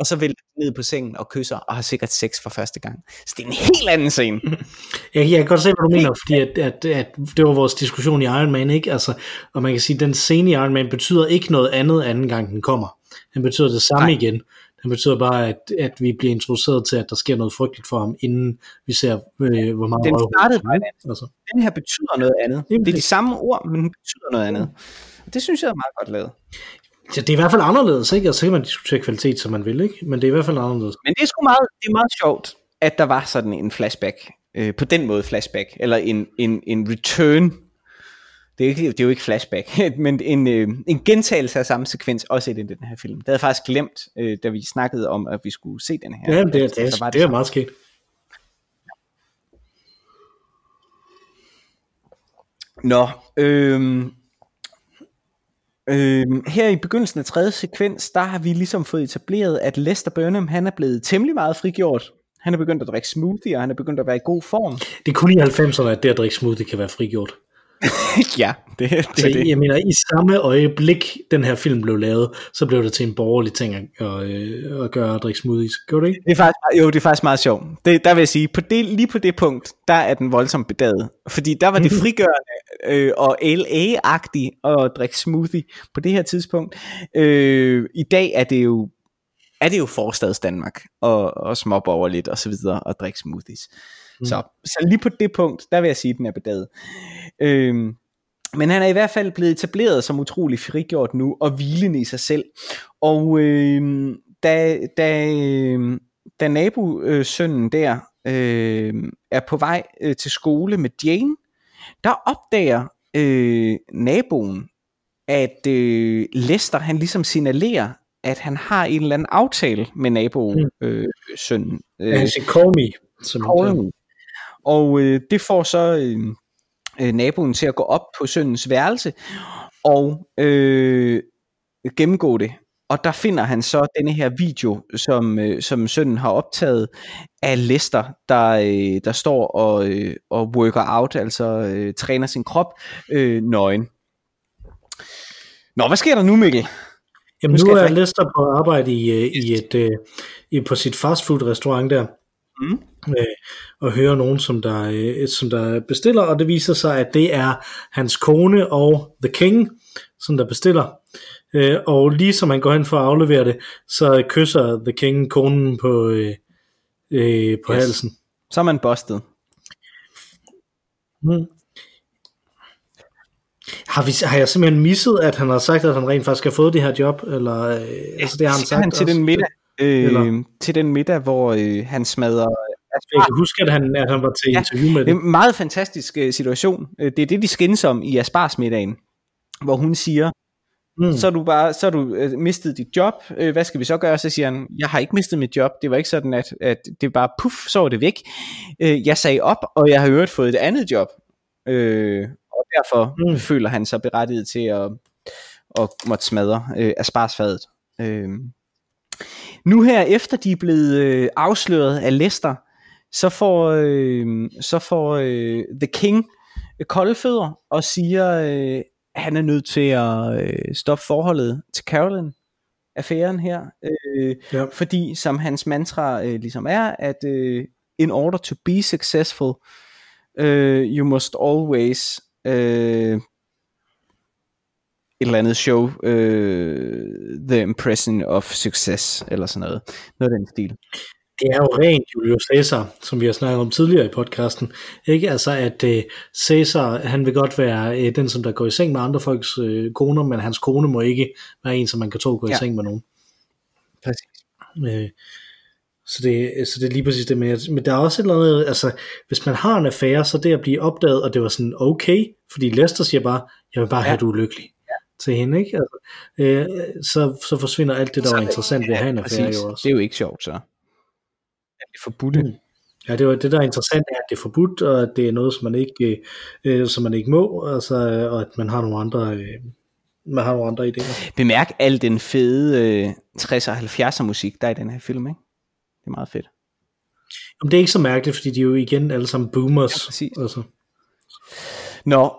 S2: Og så vælter ned på sengen og kysser, og har sikkert sex for første gang. Så det er en helt anden scene.
S1: jeg, jeg kan godt se, hvad du mener, fordi at, at, at det var vores diskussion i Iron Man, ikke? Altså, og man kan sige, at den scene i Iron Man betyder ikke noget andet anden gang den kommer. Den betyder det samme Nej. igen. Den betyder bare, at, at vi bliver introduceret til, at der sker noget frygteligt for ham, inden vi ser, øh, hvor meget
S2: Den startede bare altså. Den her betyder noget andet. Det er de samme ord, men den betyder noget andet. Det synes jeg er meget godt lavet.
S1: Ja, det er i hvert fald anderledes, ikke? Og så kan man diskutere kvalitet, som man vil, ikke? Men det er i hvert fald anderledes.
S2: Men det er sgu meget, det er meget sjovt, at der var sådan en flashback. Øh, på den måde flashback. Eller en, en, en return. Det er, ikke, det er jo ikke flashback, men en, øh, en gentagelse af samme sekvens, også i den her film. Det havde jeg faktisk glemt, øh, da vi snakkede om, at vi skulle se den her.
S1: Ja, det, det, det, det, det er meget sket.
S2: Nå, øh, Øh, her i begyndelsen af tredje sekvens, der har vi ligesom fået etableret, at Lester Burnham, han er blevet temmelig meget frigjort. Han er begyndt at drikke smoothie, og han er begyndt at være i god form.
S1: Det er kun i 90'erne, at det at drikke smoothie kan være frigjort.
S2: ja, det, det er det.
S1: Jeg mener, i samme øjeblik, den her film blev lavet, så blev det til en borgerlig ting at, at, øh, at gøre at drikke smoothies. Gør det ikke?
S2: Det er faktisk, jo, det er faktisk meget sjovt. Det, der vil jeg sige, på det, lige på det punkt, der er den voldsomt bedaget. Fordi der var det frigørende øh, og LA-agtigt at drikke smoothie på det her tidspunkt. Øh, I dag er det jo er det jo forstads Danmark og, og småborgerligt og så videre og drikke smoothies. Mm. Så, så lige på det punkt, der vil jeg sige, at den er bedaget. Øhm, men han er i hvert fald blevet etableret som utrolig frigjort nu, og hvilende i sig selv. Og øhm, da, da, da nabosønnen der øh, er på vej øh, til skole med Jane, der opdager øh, naboen, at øh, Lester han ligesom signalerer, at han har en eller anden aftale med naboen, mm. øh, sønnen.
S1: Øh, han siger, call me.
S2: Som call me. Og øh, det får så øh, øh, naboen til at gå op på søndens værelse og øh, gennemgå det. Og der finder han så denne her video, som, øh, som sønnen har optaget af Lester, der, øh, der står og, øh, og worker out, altså øh, træner sin krop øh, nøgen. Nå, hvad sker der nu, Mikkel?
S1: Jamen nu, nu er Lester på arbejde i, øh, i et, øh, i, på sit fastfood restaurant der mm. øh, og høre nogen, som der, øh, som der bestiller, og det viser sig, at det er hans kone og The King, som der bestiller. Øh, og lige som han går hen for at aflevere det, så kysser The King konen på, øh, øh, på yes. halsen.
S2: Så er man bustet.
S1: Mm. Har, vi, har jeg simpelthen misset, at han har sagt, at han rent faktisk har fået det her job? Eller, øh, ja, altså det har han sagt
S2: han til
S1: også.
S2: den middag, øh, til den middag, hvor øh, han smadrer
S1: jeg kan huske, at han, at han var til ja, interview med det.
S2: Det er en meget fantastisk uh, situation. Øh, det er det, de skændes om i Asparsmiddagen, hvor hun siger, Mm. Så er du bare, så er du øh, mistet dit job. Øh, hvad skal vi så gøre? Så siger han, jeg har ikke mistet mit job. Det var ikke sådan, at, at det bare puff, så var det væk. Øh, jeg sagde op, og jeg har øvrigt fået et andet job. Øh, og derfor mm. føler han sig berettiget til at, at måtte smadre øh, asparsfadet. Øh. Nu her, efter de er blevet øh, afsløret af Lester, så får, øh, så får øh, The King kolde fødder og siger, øh, han er nødt til at øh, stoppe forholdet til Carolyn affæren her, øh, ja. fordi som hans mantra øh, ligesom er, at øh, in order to be successful, øh, you must always øh, et eller andet show øh, the impression of success, eller sådan noget, noget af den stil
S1: det er jo rent Julius Caesar, som vi har snakket om tidligere i podcasten. Ikke altså, at uh, Caesar, han vil godt være uh, den, som der går i seng med andre folks uh, koner, men hans kone må ikke være en, som man kan tro går ja. i seng med nogen.
S2: Præcis.
S1: Uh, så det, så det er lige præcis det, men, men der er også et eller andet, altså, hvis man har en affære, så det at blive opdaget, og det var sådan okay, fordi Lester siger bare, jeg vil bare ja. have, at du er lykkelig. Til hende, ikke? Altså, øh, så, så forsvinder alt det, der så, var interessant ved at have en affære
S2: jo også. Det er jo ikke sjovt, så det forbudte. Mm.
S1: Ja, det var det, der er interessant, er, at det er forbudt, og at det er noget, som man ikke, øh, som man ikke må, altså, og at man har nogle andre, øh, man har nogle andre idéer.
S2: Bemærk al den fede øh, 60'er og 70'er musik, der er i den her film, ikke? Det er meget fedt.
S1: Jamen, det er ikke så mærkeligt, fordi de er jo igen alle sammen boomers. Ja, præcis. Altså.
S2: Nå,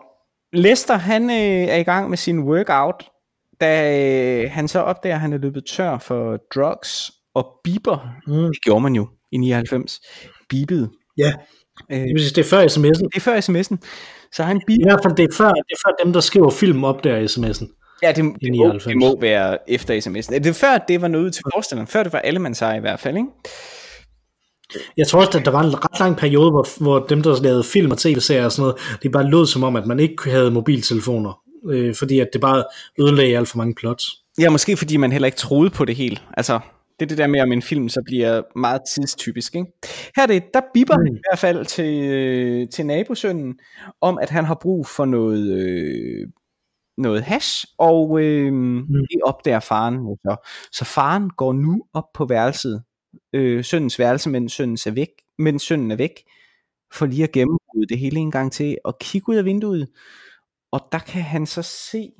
S2: Lester, han øh, er i gang med sin workout, da øh, han så opdager, at han er løbet tør for drugs og Bieber. Mm. Det gjorde man jo i 99, bibede.
S1: Ja, øh, det er før sms'en.
S2: Det er før sms'en. Så han
S1: bibede. I hvert fald, det er, før, det er før dem, der skriver film op der i sms'en.
S2: Ja, det, det, må, det må være efter sms'en. Det er før, det var noget til forestillingen. Før det var alle man i hvert fald, ikke?
S1: Jeg tror også, at der var en ret lang periode, hvor, hvor dem, der lavede film og tv-serier og sådan noget, det bare lød som om, at man ikke havde mobiltelefoner. Øh, fordi at det bare ødelagde alt for mange plots.
S2: Ja, måske fordi man heller ikke troede på det helt. Altså, det er det der med, om en film så bliver meget tidstypisk. Ikke? Her det, der bipper mm. han i hvert fald til, øh, til nabosønnen, om at han har brug for noget, øh, noget hash, og øh, mm. det opdager faren. Så. så faren går nu op på værelset, øh, søndens værelse, mens sønnen er væk, mens sønnen er væk, for lige at gennembryde det hele en gang til, og kigge ud af vinduet, og der kan han så se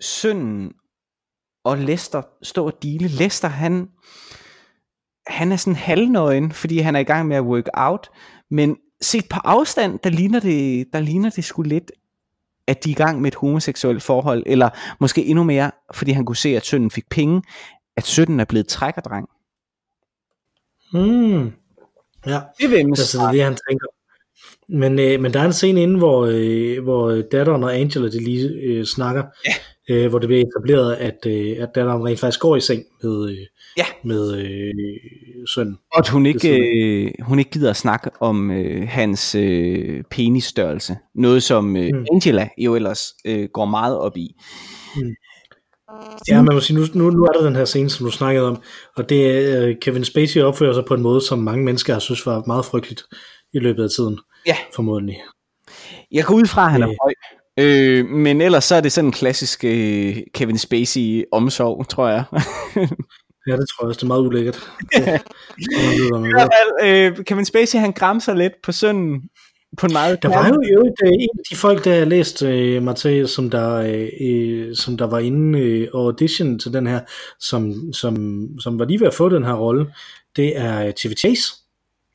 S2: sønnen og Lester stå og dele. Lester, han, han er sådan halvnøgen, fordi han er i gang med at work out, men set på afstand, der ligner det, der ligner det sgu lidt, at de er i gang med et homoseksuelt forhold, eller måske endnu mere, fordi han kunne se, at sønnen fik penge, at sønnen er blevet trækkerdreng.
S1: Hmm. Ja, det, vil altså, det er det, han tænker. Men, øh, men der er en scene inde, hvor, øh, hvor datteren og Angela de lige øh, snakker, ja øh, hvor det bliver etableret, at, øh, at datteren rent faktisk går i seng med, øh, ja. med øh, sønnen.
S2: Og at hun ikke, øh, hun ikke gider at snakke om øh, hans øh, penisstørrelse. Noget som øh, mm. Angela jo ellers øh, går meget op i. Mm.
S1: Ja, man må sige, nu, nu, nu er der den her scene, som du snakkede om, og det er, øh, Kevin Spacey opfører sig på en måde, som mange mennesker har synes var meget frygteligt i løbet af tiden. Ja. Formodentlig.
S2: Jeg går ud fra, at han er øh. høj. Øh, men ellers så er det sådan en klassisk øh, Kevin Spacey omsorg, tror jeg.
S1: ja, det tror jeg også. Det er meget ulækkert.
S2: Hvert fald, øh, Kevin Spacey, han græmser lidt på sønnen på en meget...
S1: Der var jo, jo øh, en af de folk, der har læst øh, Mathias, som der, øh, øh, som der var inde øh, audition til den her, som, som, som var lige ved at få den her rolle, det er Chevy Chase.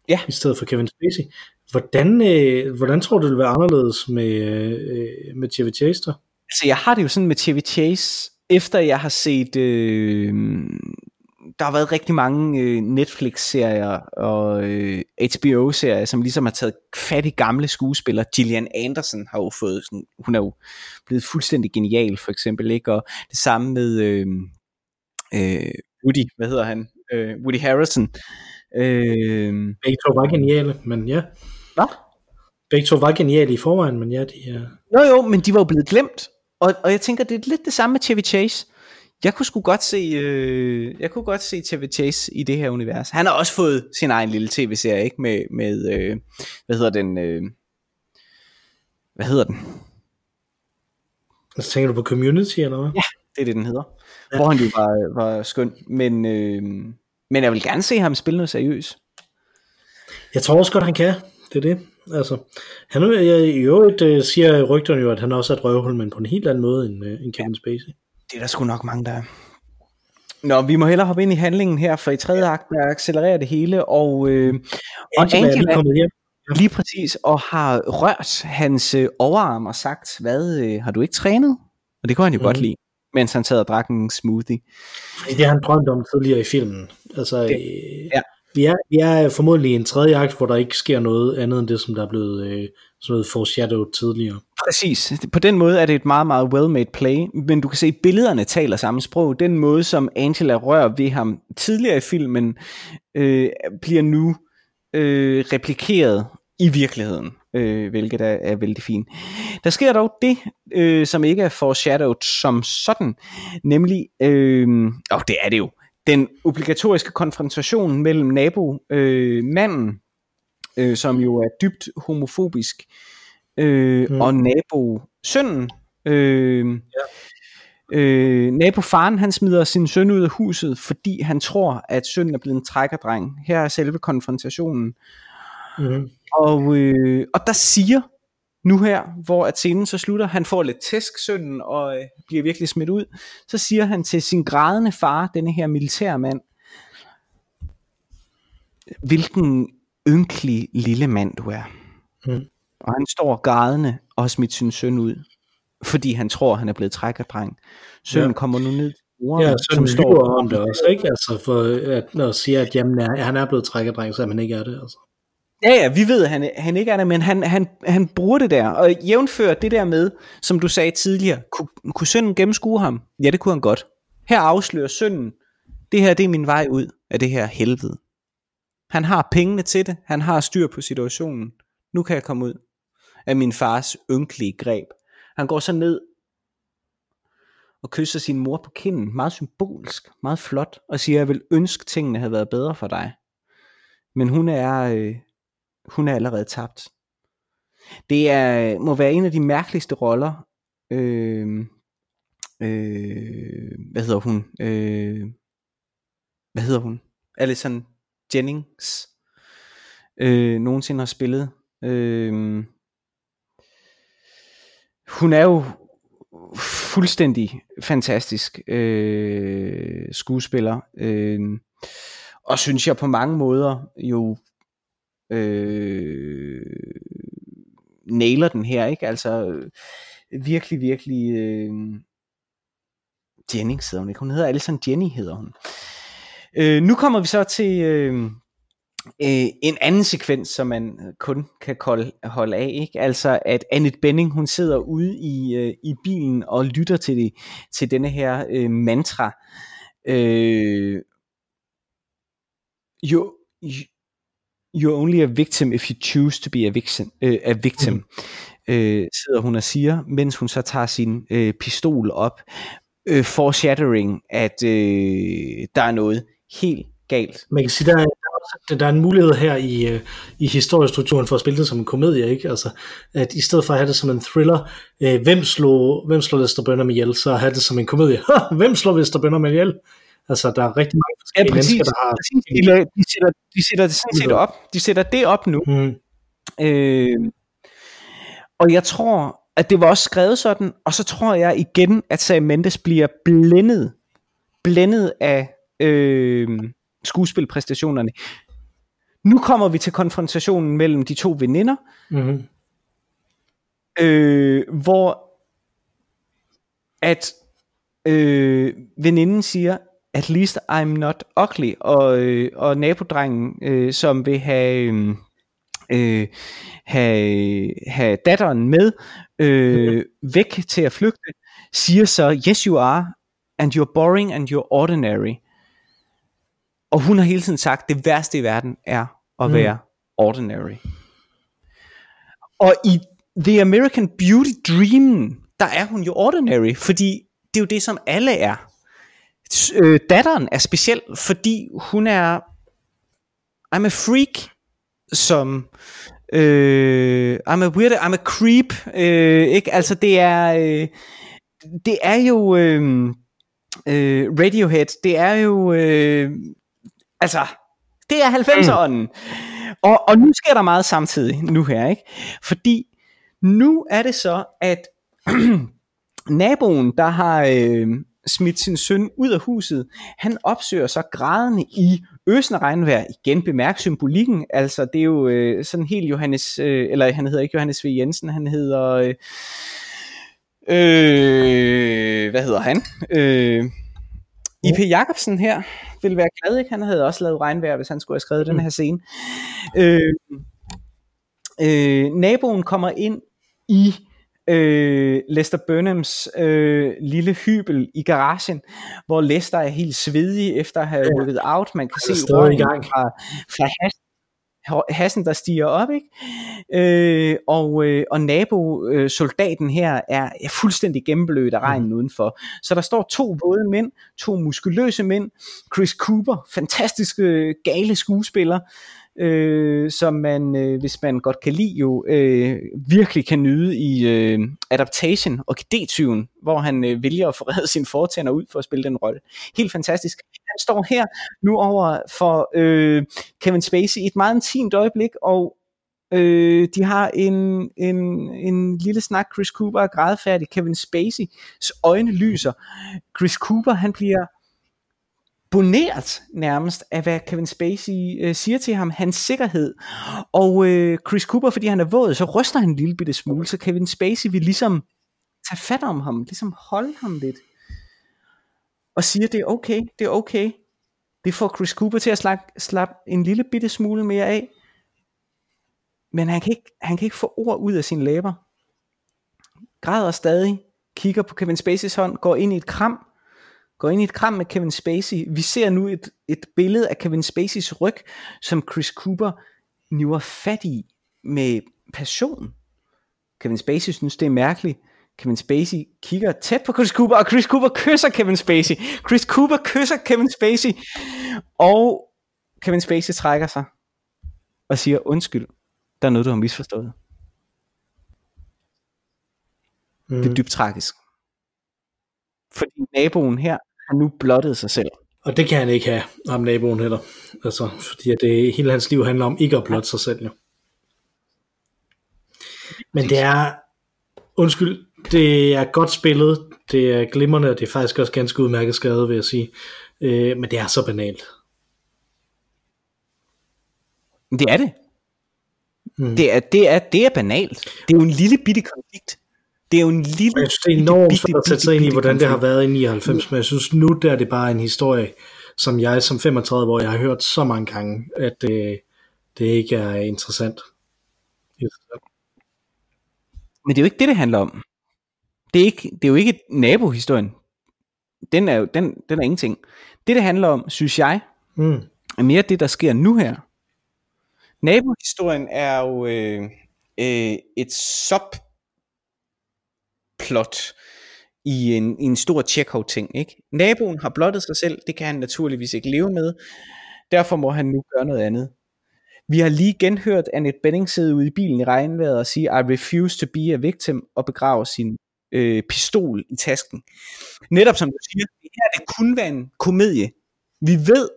S1: Ja. I stedet for Kevin Spacey. Hvordan, øh, hvordan tror du, det vil være anderledes med, øh, med Chevy Chase der?
S2: Altså, jeg har det jo sådan med Chevy Chase, efter jeg har set... Øh, der har været rigtig mange øh, Netflix-serier og øh, HBO-serier, som ligesom har taget fat i gamle skuespillere. Gillian Anderson har jo fået sådan, hun er jo blevet fuldstændig genial, for eksempel, ikke? Og det samme med øh, øh, Woody, hvad hedder han? Øh, Woody Harrison.
S1: Øh, Begge to var geniale, men ja. Hvad? Begge to var geniale i forvejen, men ja, de er...
S2: Jo jo, men de var jo blevet glemt. Og, og jeg tænker, det er lidt det samme med Chevy Chase. Jeg kunne sgu godt se, øh, jeg kunne godt se Chevy Chase i det her univers. Han har også fået sin egen lille tv-serie, ikke? Med, med øh, hvad hedder den? Øh, hvad hedder den?
S1: Så tænker du på Community, eller hvad?
S2: Ja, det er det, den hedder. Ja. Hvor han jo var, var skøn. Men, øh, men jeg vil gerne se ham spille noget seriøst.
S1: Jeg tror også godt, han kan. Det er det. Altså, han jeg, i øvrigt øh, siger rygterne jo, at han også er et røvhul, men på en helt anden måde end, øh, end Kevin. Spacey.
S2: Det er der sgu nok mange, der er. Nå, vi må hellere hoppe ind i handlingen her, for i tredje akt der accelererer det hele, og, øh, og
S1: Angela, Angela er kommet hjem.
S2: Lige præcis, og har rørt hans øh, overarm og sagt, hvad, øh, har du ikke trænet? Og det kunne han jo mm. godt lide, mens han sad og drak en smoothie.
S1: Det har han drømt om tidligere i filmen. Altså, det, øh, ja vi, er, vi er formodentlig i en tredje akt, hvor der ikke sker noget andet end det, som der er blevet øh, sådan noget foreshadowed tidligere.
S2: Præcis. På den måde er det et meget, meget well-made play, men du kan se, at billederne taler samme sprog. Den måde, som Angela rører ved ham tidligere i filmen, øh, bliver nu øh, replikeret i virkeligheden, øh, hvilket er, er vældig fint. Der sker dog det, øh, som ikke er foreshadowed som sådan, nemlig, øh, og det er det jo, den obligatoriske konfrontation mellem nabo øh, manden, øh, som jo er dybt homofobisk, øh, mm. og nabo sønnen. Øh, ja. øh, nabofaren han smider sin søn ud af huset, fordi han tror, at sønnen er blevet en trækkerdreng. Her er selve konfrontationen. Mm. Og, øh, og der siger nu her, hvor at scenen så slutter, han får lidt tæsk sønnen og øh, bliver virkelig smidt ud, så siger han til sin grædende far, denne her militærmand, hvilken ynkelig lille mand du er. Mm. Og han står grædende og har smidt sin søn ud, fordi han tror, han er blevet trækkerdreng. Sønnen ja. kommer nu ned
S1: moren, ja, som står om det også, ikke? Altså for at, når siger, at jamen, han er blevet trækkerdreng, så han ikke er det. Altså.
S2: Ja, ja, vi ved, at han, han ikke er der, men han, han, han bruger det der. Og jævnfør det der med, som du sagde tidligere, kunne, kunne sønnen gennemskue ham? Ja, det kunne han godt. Her afslører sønnen, det her det er min vej ud af det her helvede. Han har pengene til det, han har styr på situationen. Nu kan jeg komme ud af min fars ynkelige greb. Han går så ned og kysser sin mor på kinden, meget symbolisk, meget flot, og siger, jeg vil ønske, tingene havde været bedre for dig. Men hun er, øh, hun er allerede tabt. Det er, må være en af de mærkeligste roller, øh, øh, hvad hedder hun, øh, hvad hedder hun, Alison Jennings, øh, nogensinde har spillet. Øh, hun er jo fuldstændig fantastisk øh, skuespiller, øh, og synes jeg på mange måder jo øh, nailer den her, ikke? Altså virkelig, virkelig øh, Jennings hedder hun ikke, hun hedder Alison Jenny hedder hun. Øh, nu kommer vi så til øh, øh, en anden sekvens, som man kun kan kolde, holde af, ikke? Altså at Annette Benning, hun sidder ude i, øh, i bilen og lytter til, det, til denne her øh, mantra. Øh, jo, you're only a victim if you choose to be a victim, øh, a victim mm. øh, sidder hun og siger, mens hun så tager sin øh, pistol op, øh, foreshadowing, at øh, der er noget helt galt.
S1: Man kan sige, der er, der, der er en mulighed her i, øh, i historiestrukturen for at spille det som en komedie, ikke? Altså, at i stedet for at have det som en thriller, øh, hvem slår, hvem slår Lester med ihjel, så have det som en komedie. hvem slår Lester med ihjel? Altså, der er rigtig mange forskellige ja, præcis, mennesker, der har... Præcis.
S2: De, de, sætter, de sætter det sådan set op. De sætter det op nu. Mm. Øh, og jeg tror, at det var også skrevet sådan, og så tror jeg igen, at Sam Mendes bliver blændet, blændet af øh, skuespilpræstationerne. Nu kommer vi til konfrontationen mellem de to veninder, mm-hmm. øh, hvor at øh, veninden siger, at least I'm not ugly, og, øh, og nabodrengen, øh, som vil have, øh, have, have datteren med øh, væk til at flygte, siger så, yes you are, and you're boring and you're ordinary. Og hun har hele tiden sagt, det værste i verden er at mm. være ordinary. Og i The American Beauty Dream, der er hun jo ordinary, fordi det er jo det, som alle er. Øh, datteren er speciel, fordi hun er I'm a freak, som øh, I'm a weird, I'm a creep, øh, ikke? Altså det er øh, det er jo øh, øh, Radiohead, det er jo øh, altså det er 90'erne. Mm. Og, og nu sker der meget samtidig nu her, ikke? Fordi nu er det så, at naboen, der har øh, smidt sin søn ud af huset, han opsøger så grædende i øsende regnvejr. Igen bemærk symbolikken, altså det er jo øh, sådan helt Johannes, øh, eller han hedder ikke Johannes V. Jensen, han hedder, øh, øh, hvad hedder han? Øh, I.P. Jacobsen her ville være glad, ikke? Han havde også lavet regnvejr, hvis han skulle have skrevet mm. den her scene. Øh, øh, naboen kommer ind i øh, Lester Burnhams øh, lille hybel i garagen, hvor Lester er helt svedig efter at have ja. rykket out. Man kan se røgen fra, fra hash, hassen, der stiger op, ikke? Øh, og, øh, og nabo-soldaten her er, er fuldstændig gennemblødt af regnen mm. udenfor. Så der står to våde mænd, to muskuløse mænd, Chris Cooper, fantastiske gale skuespiller, øh, som man, øh, hvis man godt kan lide, jo øh, virkelig kan nyde i øh, Adaptation og D-tyven, hvor han øh, vælger at forrede sine fortænder ud for at spille den rolle. Helt fantastisk. Han står her nu over for øh, Kevin Spacey i et meget intimt øjeblik, og Øh, de har en, en, en lille snak, Chris Cooper er grædfærdig, Kevin Spacey's øjne lyser. Chris Cooper, han bliver imponeret nærmest af, hvad Kevin Spacey øh, siger til ham, hans sikkerhed. Og øh, Chris Cooper, fordi han er våd, så ryster han en lille bitte smule, så Kevin Spacey vil ligesom tage fat om ham, ligesom holde ham lidt. Og siger, det er okay, det er okay. Det får Chris Cooper til at slappe, slap en lille bitte smule mere af. Men han kan, ikke, han kan ikke få ord ud af sine læber. Græder stadig, kigger på Kevin Spaceys hånd, går ind i et kram, går ind i et kram med Kevin Spacey. Vi ser nu et, et billede af Kevin Spaceys ryg, som Chris Cooper niver fat i med passion. Kevin Spacey synes, det er mærkeligt. Kevin Spacey kigger tæt på Chris Cooper, og Chris Cooper kysser Kevin Spacey. Chris Cooper kysser Kevin Spacey, og Kevin Spacey trækker sig og siger, undskyld, der er noget, du har misforstået. Mm. Det er dybt tragisk. Fordi naboen her har nu blottet sig selv.
S1: Og det kan han ikke have, ham naboen heller. Altså, fordi det, hele hans liv handler om ikke at blotte sig selv. Jo. Men det er, undskyld, det er godt spillet, det er glimrende, og det er faktisk også ganske udmærket skrevet, vil jeg sige. Øh, men det er så banalt.
S2: Det er det. Mm. Det, er, det, er, det er banalt. Det er jo en lille bitte konflikt. Det er jo en lille...
S1: Jeg synes, det er enormt svært at sætte sig ind i, hvordan det har været i 99, men jeg synes nu, der er det bare en historie, som jeg som 35 år, jeg har hørt så mange gange, at det, det ikke er interessant.
S2: Men det er jo ikke det, det handler om. Det er, ikke, det er jo ikke nabohistorien. Den er jo den, den er ingenting. Det, det handler om, synes jeg, mm. er mere det, der sker nu her. Nabohistorien er jo øh, øh, et sub plot i en, i en stor Chekhov-ting. Ikke? Naboen har blottet sig selv, det kan han naturligvis ikke leve med, derfor må han nu gøre noget andet. Vi har lige genhørt Annette Benning sidde ude i bilen i regnvejret og sige, I refuse to be a victim, og begrave sin øh, pistol i tasken. Netop som du siger, det her det kunne være en komedie. Vi ved,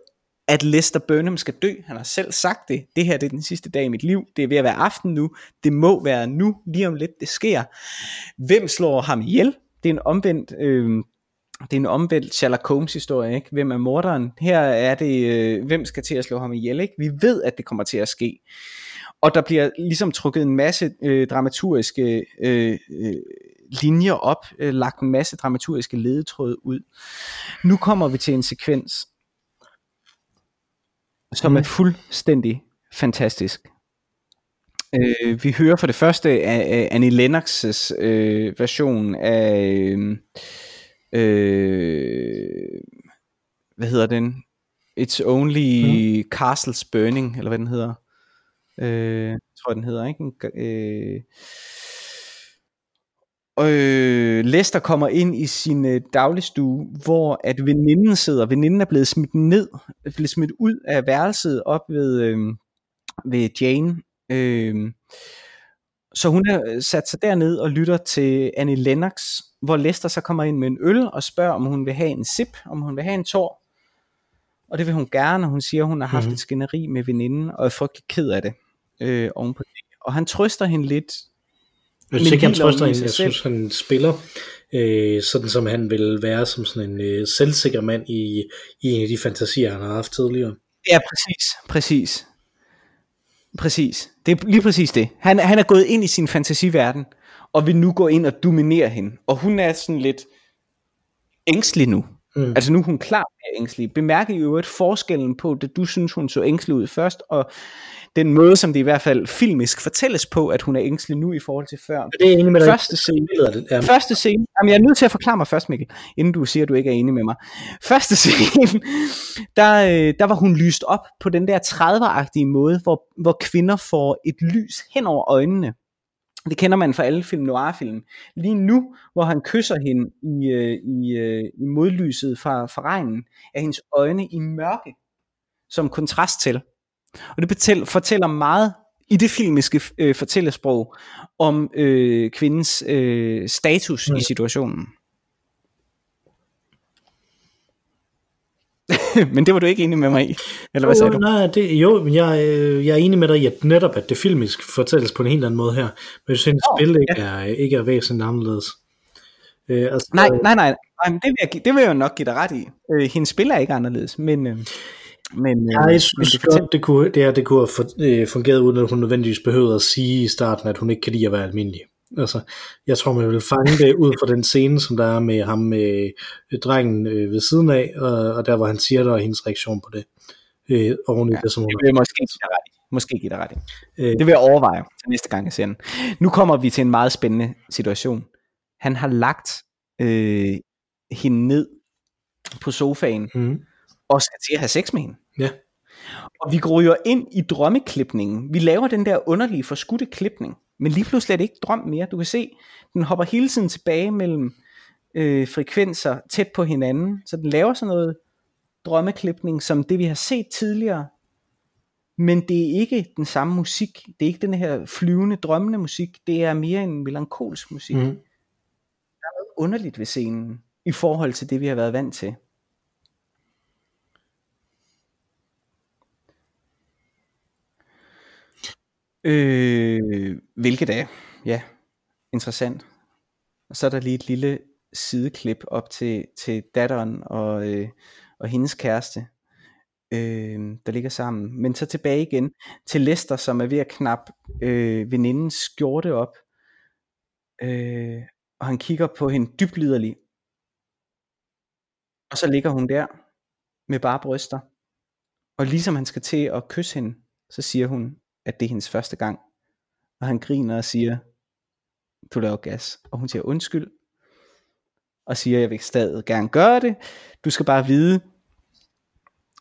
S2: at Lester Burnham skal dø. Han har selv sagt det. Det her det er den sidste dag i mit liv. Det er ved at være aften nu. Det må være nu. Lige om lidt det sker. Hvem slår ham ihjel? Det er en omvendt... Øh, det er en omvendt Sherlock Holmes historie, ikke? Hvem er morderen? Her er det, øh, hvem skal til at slå ham ihjel, ikke? Vi ved, at det kommer til at ske. Og der bliver ligesom trukket en masse øh, dramaturgiske øh, øh, linjer op, øh, lagt en masse dramaturgiske ledetråde ud. Nu kommer vi til en sekvens, som mm. er fuldstændig fantastisk. Øh, vi hører for det første af, af Annie Lennox's øh, version af øh, hvad hedder den? It's Only mm. Castles Burning, eller hvad den hedder. Øh, tror jeg den hedder, ikke? Øh, øh, Lester kommer ind i sin øh, dagligstue, hvor at veninden sidder. Veninden er blevet smidt ned, blevet smidt ud af værelset op ved, øh, ved Jane. Øh, så hun har øh, sat sig derned og lytter til Annie Lennox, hvor Lester så kommer ind med en øl og spørger, om hun vil have en sip, om hun vil have en tår. Og det vil hun gerne, og hun siger, at hun har haft mm-hmm. et skænderi med veninden, og er frygtelig ked af det øh, ovenpå det. Og han trøster hende lidt.
S1: Jeg synes ikke, han trøster hende. Jeg synes, han spiller øh, sådan, som han vil være som sådan en øh, selvsikker mand i, i en af de fantasier, han har haft tidligere.
S2: Ja, præcis. Præcis. Præcis. Det er lige præcis det. Han, han er gået ind i sin fantasiverden, og vil nu gå ind og dominere hende. Og hun er sådan lidt ængstelig nu. Mm. Altså nu er hun klar med ængstelig. Bemærk i øvrigt forskellen på det, du synes, hun så ængstelig ud først, og den måde, som det i hvert fald filmisk fortælles på, at hun er ængstelig nu i forhold til før.
S1: Det er enig med dig.
S2: Første scene. Det, ja. Første scene. Jamen, jeg er nødt til at forklare mig først, Mikkel, inden du siger, at du ikke er enig med mig. Første scene, der, øh, der var hun lyst op på den der 30'er-agtige måde, hvor, hvor kvinder får et lys hen over øjnene. Det kender man fra alle film noir-film. Lige nu, hvor han kysser hende i, øh, i, øh, i modlyset fra, fra regnen, er hendes øjne i mørke, som kontrast til. Og det betal, fortæller meget i det filmiske øh, fortællesprog om øh, kvindens øh, status mm. i situationen. men det var du ikke enig med mig i, eller hvad sagde du?
S1: Nej, det, jo, men jeg, øh, jeg er enig med dig i, at netop at det filmisk fortælles på en helt anden måde her, men jeg synes, oh, spil ikke, er, ikke er væsentligt anderledes.
S2: Øh, altså, nej, nej, nej, nej, det vil, jeg, det vil jeg jo nok give dig ret i. Øh, hendes spil er ikke anderledes, men... Øh,
S1: men, ja, jeg synes det, godt, det, kunne, det, her, det kunne have fungeret, uden at hun nødvendigvis behøvede at sige i starten, at hun ikke kan lide at være almindelig. Altså, jeg tror, man vil fange det ud fra den scene, som der er med ham med øh, drengen øh, ved siden af, og, og der, hvor han siger det, og hendes reaktion på det. Øh, oven i ja,
S2: det, som hun det vil måske give dig ret. Måske give dig ret. Øh, det vil jeg overveje til næste gang, jeg ser den. Nu kommer vi til en meget spændende situation. Han har lagt øh, hende ned på sofaen, mm. Og skal til at have sex med hende.
S1: Ja.
S2: Og vi går jo ind i drømmeklipningen. Vi laver den der underlige forskudte klipning. Men lige pludselig er det ikke drøm mere. Du kan se, den hopper hele tiden tilbage mellem øh, frekvenser tæt på hinanden. Så den laver sådan noget drømmeklipning, som det vi har set tidligere. Men det er ikke den samme musik. Det er ikke den her flyvende, drømmende musik. Det er mere en melankolsk musik. Mm. Der er noget underligt ved scenen, i forhold til det, vi har været vant til. Øh, hvilket er, ja, interessant. Og så er der lige et lille sideklip op til, til datteren og, øh, og hendes kæreste, øh, der ligger sammen. Men så tilbage igen til Lester, som er ved at knap øh, venindens skjorte op. Øh, og han kigger på hende dybliderlig. Og så ligger hun der med bare bryster. Og ligesom han skal til at kysse hende, så siger hun, at det er hendes første gang. Og han griner og siger, du laver gas. Og hun siger undskyld. Og siger, jeg vil stadig gerne gøre det. Du skal bare vide,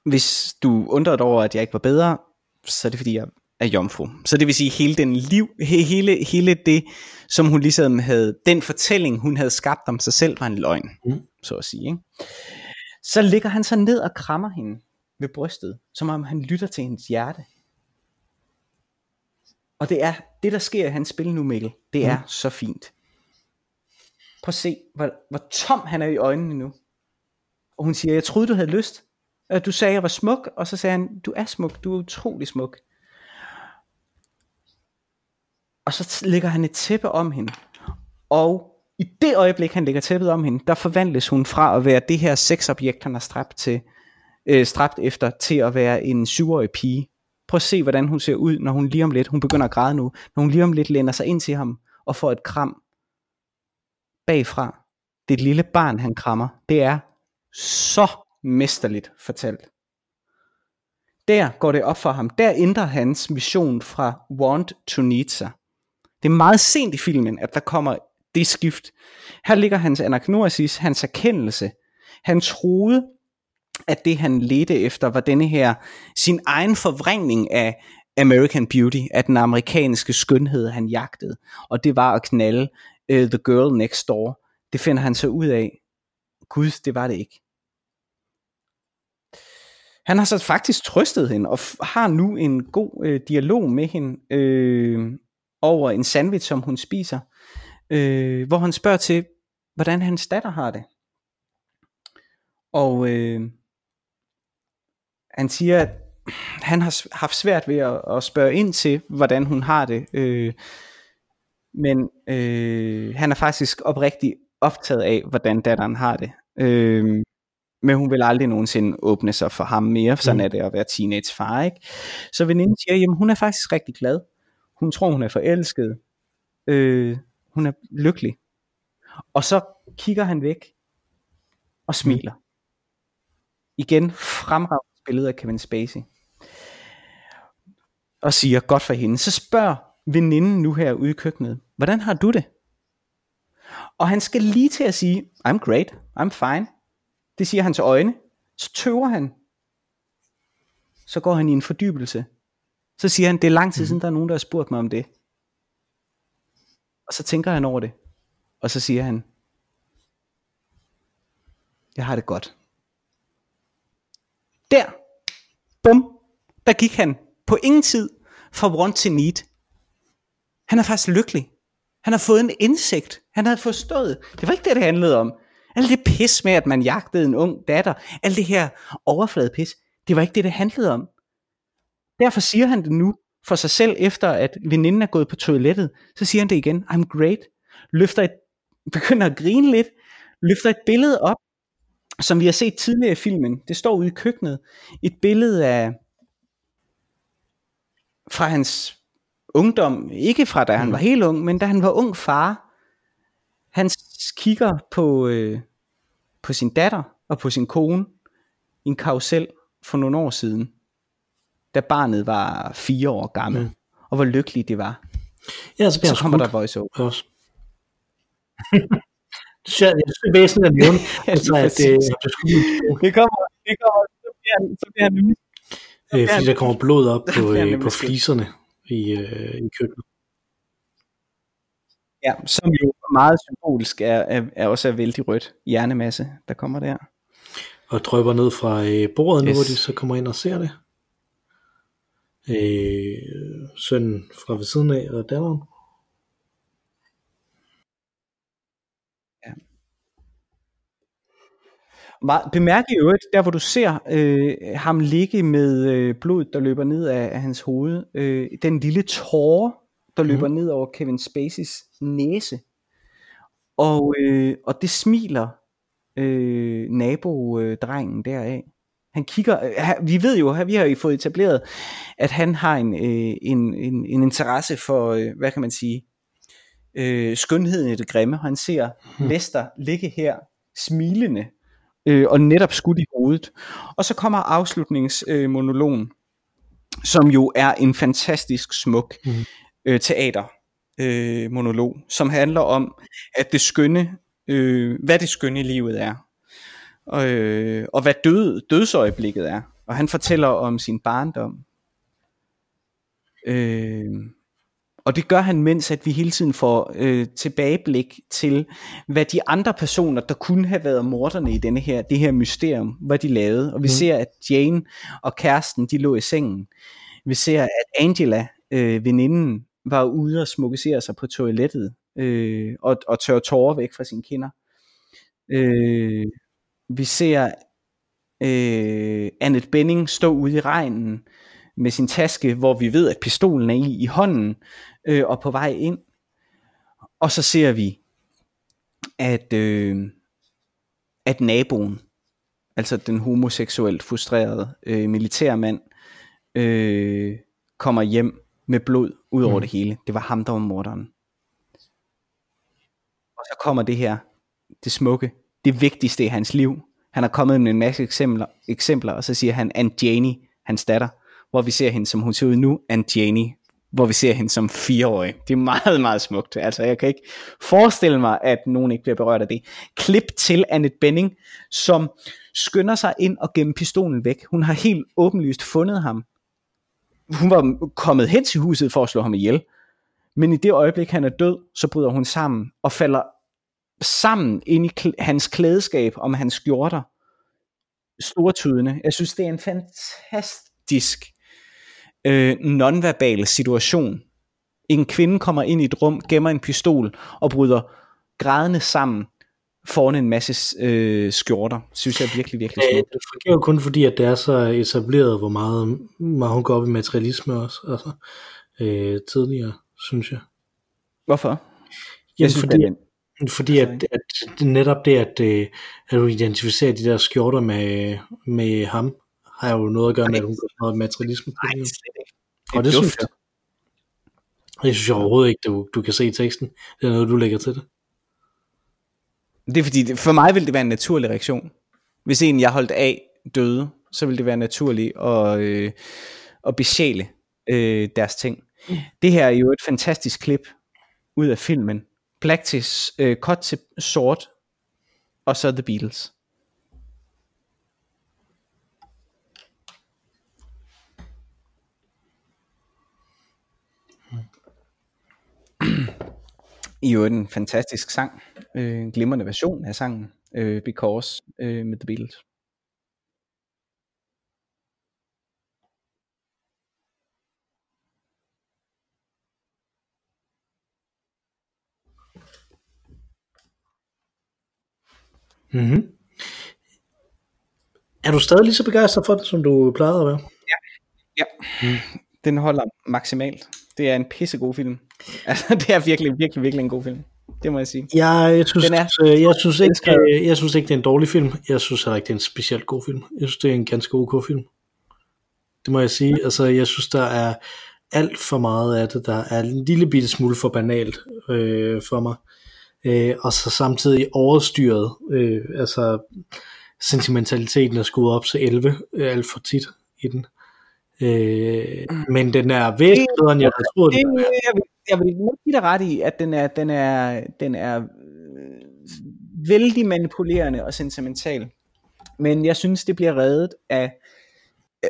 S2: hvis du undrer dig over, at jeg ikke var bedre, så er det fordi, jeg er jomfru. Så det vil sige, hele den liv, hele, hele det, som hun ligesom havde, den fortælling, hun havde skabt om sig selv, var en løgn, mm. så at sige. Ikke? Så ligger han så ned og krammer hende ved brystet, som om han lytter til hendes hjerte. Og det er det, der sker i hans spil nu, Mikkel. Det er mm. så fint. Prøv at se, hvor, hvor tom han er i øjnene nu. Og hun siger, jeg troede, du havde lyst. Du sagde, jeg var smuk, og så sagde han, du er smuk, du er utrolig smuk. Og så lægger han et tæppe om hende. Og i det øjeblik, han lægger tæppet om hende, der forvandles hun fra at være det her sexobjekt, han er stræbt, til, øh, stræbt efter, til at være en syvårig pige. Prøv at se, hvordan hun ser ud, når hun lige om lidt, hun begynder at græde nu, når hun lige om lidt lænder sig ind til ham og får et kram bagfra. Det er et lille barn, han krammer. Det er så mesterligt fortalt. Der går det op for ham. Der ændrer hans mission fra want to need sig. Det er meget sent i filmen, at der kommer det skift. Her ligger hans anagnosis, hans erkendelse. Han troede, at det han ledte efter var denne her, sin egen forvrængning af American Beauty, af den amerikanske skønhed, han jagtede. Og det var at knalde uh, The Girl Next Door. Det finder han så ud af. Gud, det var det ikke. Han har så faktisk trøstet hende, og har nu en god øh, dialog med hende, øh, over en sandwich, som hun spiser, øh, hvor han spørger til, hvordan hans datter har det. Og øh, han siger, at han har haft svært ved at, at spørge ind til, hvordan hun har det. Øh, men øh, han er faktisk oprigtig optaget af, hvordan datteren har det. Øh, men hun vil aldrig nogensinde åbne sig for ham mere, for sådan mm. er det at være teenagefar, ikke? Så veninden siger, jamen hun er faktisk rigtig glad. Hun tror, hun er forelsket. Øh, hun er lykkelig. Og så kigger han væk og smiler. Mm. Igen fremragende billede af Kevin Spacey. Og siger, godt for hende. Så spørger veninden nu her ude i køkkenet, hvordan har du det? Og han skal lige til at sige, I'm great, I'm fine. Det siger han til øjne. Så tøver han. Så går han i en fordybelse. Så siger han, det er lang tid siden, mhm. der er nogen, der har spurgt mig om det. Og så tænker han over det. Og så siger han, jeg har det godt. Der, bum, der gik han på ingen tid fra want til need. Han er faktisk lykkelig. Han har fået en indsigt. Han havde forstået. Det var ikke det, det handlede om. Alt det pis med, at man jagtede en ung datter. Alt det her overflade pis. Det var ikke det, det handlede om. Derfor siger han det nu for sig selv, efter at veninden er gået på toilettet. Så siger han det igen. I'm great. Løfter et, begynder at grine lidt. Løfter et billede op, som vi har set tidligere i filmen. Det står ude i køkkenet. Et billede af fra hans ungdom, ikke fra da han mm. var helt ung, men da han var ung far, han kigger på, øh, på sin datter og på sin kone i en karusel for nogle år siden, da barnet var fire år gammel, mm. og hvor lykkelig det var.
S1: Ja, så,
S2: så kommer der voice over.
S1: Også. Det er væsentligt at nævne, altså, at det, det,
S2: skulle... det kommer, det kommer, så bliver han, så bliver han
S1: øh, fordi der kommer blod op på, øh, på fliserne i, øh, i køkkenet.
S2: Ja, som jo meget symbolisk er, er, er også er vældig rødt hjernemasse, der kommer der.
S1: Og drøber ned fra øh, bordet yes. nu, hvor de så kommer ind og ser det. Øh, sønnen fra ved siden af, og datteren.
S2: Bemærk i øvrigt, der hvor du ser øh, ham ligge med øh, blod, der løber ned af, af hans hoved, øh, den lille tåre, der mm. løber ned over Kevin Spaceys næse. Og, øh, og det smiler øh, nabodrengen deraf. Han kigger, øh, vi ved jo, vi har jo fået etableret, at han har en, øh, en, en, en interesse for, øh, hvad kan man sige, øh, skønheden i det grimme. Han ser mm. Lester ligge her, smilende øh, og netop skudt i hovedet. Og så kommer afslutningsmonologen, øh, som jo er en fantastisk smuk mm. øh, teater øh, som handler om, at det skønne, øh, hvad det skønne i livet er, øh, og hvad død, dødsøjeblikket er. Og han fortæller om sin barndom. Øh, og det gør han, mens at vi hele tiden får øh, tilbageblik til, hvad de andre personer, der kunne have været morderne i denne her, det her mysterium, hvad de lavede. Og vi mm. ser, at Jane og kæresten, de lå i sengen. Vi ser, at Angela, øh, veninden, var ude og smukkesere sig på toilettet, øh, og, og tørre tårer væk fra sine kinder. Øh, vi ser øh, Annette Benning stå ude i regnen, med sin taske, hvor vi ved, at pistolen er i, i hånden, øh, og på vej ind. Og så ser vi, at, øh, at naboen, altså den homoseksuelt frustrerede øh, militærmand, øh, kommer hjem med blod ud over mm. det hele. Det var ham, der var morderen. Og så kommer det her, det smukke, det vigtigste i hans liv. Han har kommet med en masse eksempler, eksempler og så siger han, Aunt Janie, hans datter, hvor vi ser hende, som hun ser ud nu, Aunt Janie, hvor vi ser hende som fireårig. Det er meget, meget smukt. Altså, jeg kan ikke forestille mig, at nogen ikke bliver berørt af det. Klip til Annette Benning, som skynder sig ind og gemmer pistolen væk. Hun har helt åbenlyst fundet ham. Hun var kommet hen til huset for at slå ham ihjel. Men i det øjeblik, han er død, så bryder hun sammen og falder sammen ind i kl- hans klædeskab om hans skjorter. Stortydende. Jeg synes, det er en fantastisk øh, nonverbal situation en kvinde kommer ind i et rum, gemmer en pistol og bryder grædende sammen foran en masse øh, skjorter, synes jeg er virkelig, virkelig smukt.
S1: Det fungerer jo kun fordi, at det er så etableret, hvor meget, meget hun går op i materialisme også, altså, øh, tidligere, synes jeg.
S2: Hvorfor?
S1: Jamen,
S2: Jeg synes,
S1: fordi,
S2: det er
S1: fordi at, at det- netop det, at, øh, at du identificerer de der skjorter med, med ham, har jo noget at gøre med, at hun går så meget materialisme.
S2: Nej,
S1: det.
S2: slet ikke.
S1: Og det
S2: duft.
S1: synes jeg. Det synes jeg overhovedet ikke, du, du kan se i teksten. Det er noget, du lægger til det.
S2: Det er fordi, det, for mig vil det være en naturlig reaktion. Hvis en, jeg holdt af, døde, så vil det være naturligt at, øh, at besjæle øh, deres ting. Det her er jo et fantastisk klip ud af filmen. Black til, øh, cut til sort, og så The Beatles. I øvrigt en fantastisk sang. Øh, en glimrende version af sangen. Øh, Because øh, med The Beatles.
S1: Mm-hmm. Er du stadig lige så begejstret for det, som du plejede at være?
S2: Ja, den holder maksimalt. Det er en pissegod film. Altså, det er virkelig, virkelig, virkelig en god film. Det må jeg sige.
S1: Ja, jeg synes,
S2: Den er-
S1: øh, jeg, synes ikke,
S2: skrevet.
S1: øh, jeg synes ikke, det er en dårlig film. Jeg synes heller ikke, det er en specielt god film. Jeg synes, det er en ganske ok film. Det må jeg sige. Altså, jeg synes, der er alt for meget af det, der er en lille bitte smule for banalt øh, for mig. Øh, og så samtidig overstyret. Øh, altså, sentimentaliteten er skruet op til 11 øh, alt for tit i den. Øh, men den er væsentligt bedre, end jeg havde troet.
S2: Det, jeg, vil, jeg vil nok give dig ret i, at den er, den er, den er øh, vældig manipulerende og sentimental. Men jeg synes, det bliver reddet af